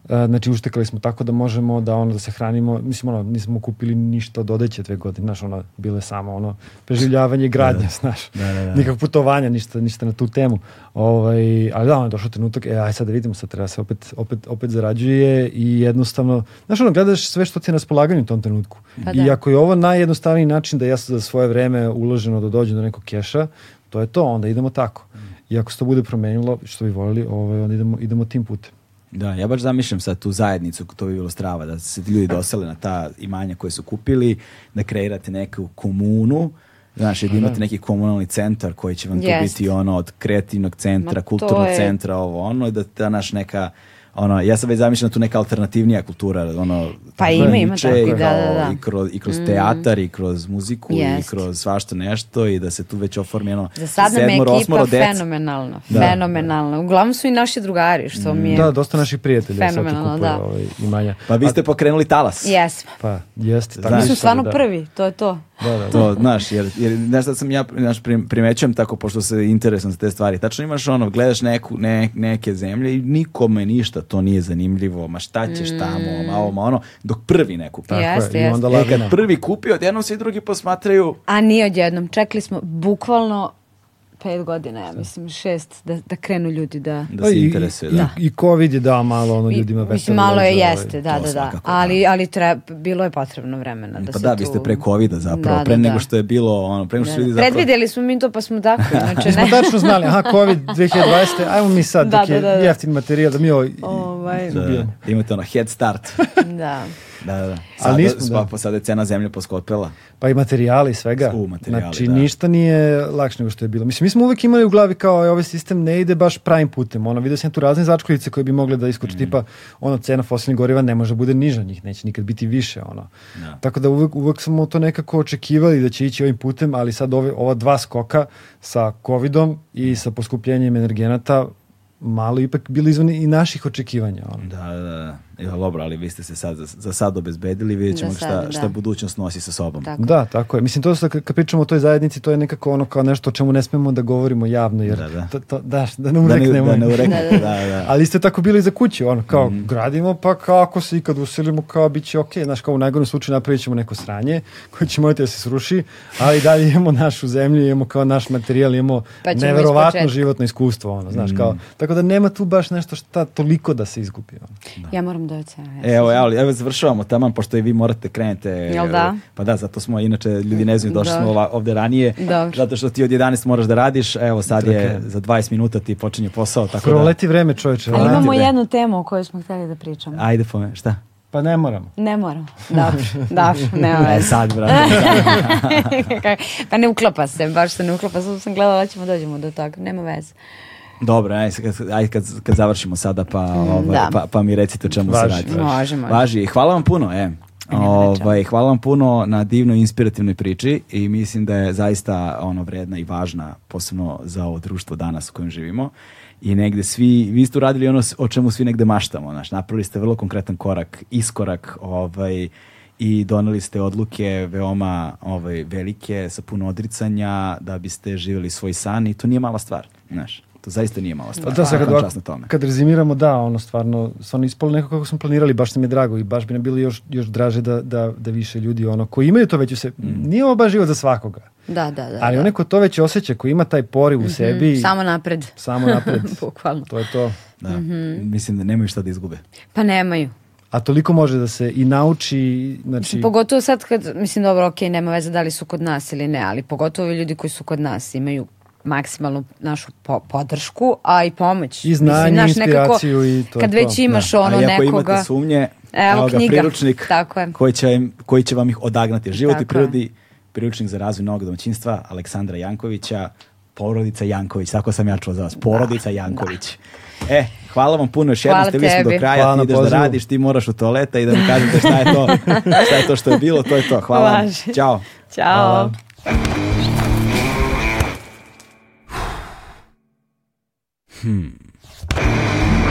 A, znači, uštekali smo tako da možemo da ono da se hranimo, mislim, ono, nismo kupili ništa od odeće dve godine, znaš, ono, bile samo ono, preživljavanje i gradnja, znaš, Da, da, da. nikakvog putovanja, ništa, ništa na tu temu. Ovaj, ali da, ono, je došao trenutak, e, aj sad da vidimo, sad treba se opet, opet, opet zarađuje i jednostavno, znaš, ono, gledaš sve što ti je na raspolaganju u tom trenutku. Pa I da. ako je ovo najjednostavniji način da ja za svoje vreme uloženo da dođem do nekog keša, to je to, onda idemo tako. I ako se to bude promenilo, što bi volili, ovaj, onda idemo, idemo tim putem. Da, ja baš zamišljam sad tu zajednicu, to bi bilo strava, da se ti ljudi dosele na ta imanja koje su kupili, da kreirate neku komunu, Znaš, da imate neki komunalni centar koji će vam to Jest. biti ono od kreativnog centra, Ma kulturnog je- centra, ovo ono, i da ta naš neka ono, ja sam već zamišljam tu neka alternativnija kultura, ono, Pa ima, ima tako, i da, kao- da, da. I kroz, i kroz teatar, i kroz muziku, i Jest. kroz svašta nešto, i da se tu već oformi ono, Za sad nam je ekipa fenomenalna. Da. Fenomenalna. Uglavnom su i naši drugari, što mi je... Da, dosta naših prijatelja sad tu kupuje da. ovaj, imanja. Pa vi ste pokrenuli talas. Jesmo. Pa, jeste. tako. Mi smo stvarno da. prvi, to je to. Da, da, da. To, znaš, jer, jer znaš da sam ja znaš, prim- primećujem tako, pošto se interesam za te stvari. Tačno imaš ono, gledaš neku, ne, neke zemlje i nikome ništa to nije zanimljivo. Ma šta ćeš tamo, ma ovo, ma ono, dok prvi ne kupi. Jeste, i jeste. onda E, kad prvi kupi, odjednom svi drugi posmatraju A nije odjednom. Čekali smo bukvalno pet godina, ja mislim, šest, da, da krenu ljudi da... da Pa se interesuje. I, Da. i COVID je dao malo ono ljudima vetar Mislim, malo je ovaj. jeste, da, da, da. svakako, Ali, ali treba, bilo je potrebno vremena da Pa se da, tu... vi ste pre covida zapravo, Da, pre da, nego da. što je bilo, ono, pre nego što Da, ljudi da. zapravo... Predvideli smo mi to pa smo tako, inače Mi smo ne. tačno znali, aha, COVID 2020, ajmo mi sad, Da, dok je da, da, da. jeftin materijal, da mi ovo... Ovaj, Da, da, da imate ono head start. da. Da, da, da. Ali nismo, da. pa sada je cena zemlje poskopela. Pa i materijali svega. U, materijali, znači, da. ništa nije lakše nego što je bilo. Mislim, mi smo uvek imali u glavi kao e, ovaj sistem ne ide baš pravim putem. Ono, vidio sam tu razne začkoljice koje bi mogle da Mm. iskoče, tipa, ono, cena fosilnih goriva ne može da bude niža, njih neće nikad biti više, ono. Da. Tako da uvek, uvek smo to nekako očekivali da će ići ovim putem, ali sad ove, ova dva skoka sa covidom i sa poskupljenjem energenata malo ipak bili izvan i naših očekivanja. Ono. Da, da, da. Ja, dobro, ali vi ste se sad za, za sad obezbedili, vidjet ćemo šta, sad, šta da. budućnost nosi sa sobom. Tako. Da, tako je. Mislim, to sad, kad kad pričamo o toj zajednici, to je nekako ono kao nešto o čemu ne smemo da govorimo javno, jer Da, da. To, to, da, da ne Da ne, ureknemo. da ne ureknemo, Da, da, da. da. Ali isto je tako bilo i za kuću, ono, kao Mhm. gradimo, pa kako se ikad uselimo, kao bit će okej, znaš, kao u najgorem slučaju napravit ćemo neko sranje, koje će morati da se sruši, ali dalje imamo našu zemlju, imamo kao naš materijal, imamo Pa neverovatno životno iskustvo, ono, znaš, kao, Mhm. tako da nema tu baš nešto šta toliko da se izgubi, ono. Ja moram da ocena. Evo, evo, evo, završavamo taman, pošto i vi morate krenete. Jel da? Pa da, zato smo, inače, ljudi ne znaju, došli smo ovde ranije, Dobro. zato što ti od 11 moraš da radiš, evo sad je Tako je. za 20 minuta ti počinje posao, tako Skoro da... leti vreme, čoveče. Ali imamo vreme. jednu temu o kojoj smo htjeli da pričamo. Ajde po me, šta? Pa ne moramo. Ne moramo. Dobro, dobro, nema E, veze. sad, brate. pa ne uklapa se, baš se ne uklapa. Sad sam gledala da ćemo dođemo do toga. Nema veze. Dobro, ajde, kad, ajde kad, kad završimo sada, pa, ovaj, Mm, da. pa, pa mi recite o čemu Važi, se radi. važi. Može, može. Važi. Hvala vam puno, e. Nema Ovaj, hvala vam puno na divnoj inspirativnoj priči i mislim da je zaista ono vredna i važna posebno za ovo društvo danas u kojem živimo i negde svi, vi ste uradili ono o čemu svi negde maštamo, znaš, napravili ste vrlo konkretan korak, iskorak ovaj, i doneli ste odluke veoma ovaj, velike sa puno odricanja da biste živjeli svoj san i to nije mala stvar, znaš. To zaista nije mala stvar. Da, sad kad, čast na tome. kad rezimiramo, da, ono stvarno, stvarno ispalo neko kako smo planirali, baš nam je drago i baš bi nam bilo još, još draže da, da, da više ljudi ono, koji imaju to već u sebi, nije ovo baš život za svakoga, Da, da, da. ali da. onaj ko to već osjeća, koji ima taj poriv u sebi, Samo napred. samo napred, Bukvalno. to je to. Da. Mislim da nemaju šta da izgube. Pa nemaju. A toliko može da se i nauči, znači, Pogotovo sad kad, mislim, dobro, ok, nema veze da li su kod nas ili ne, ali pogotovo ljudi koji su kod nas imaju maksimalnu našu po- podršku, a i pomoć. I znanje, Mislim, znaš, inspiraciju i to je Kad to. već imaš ono A i ako nekoga... imate sumnje, Evo evo ga knjiga. priručnik Tako je. Koji, će, im- koji će vam ih odagnati. Život i Tako prirodi, priručnik za razvoj novog domaćinstva Aleksandra Jankovića, porodica Janković, tako sam ja čuo za vas, porodica Janković. E, hvala vam puno još jednom, ste vi smo do kraja, Hvala ti ideš da pozivu. radiš, ti moraš u toaleta i da mi kažete šta je to, šta je to što je bilo, to je to. Hvala vam. Važi. Ćao. Ćao. Hvala.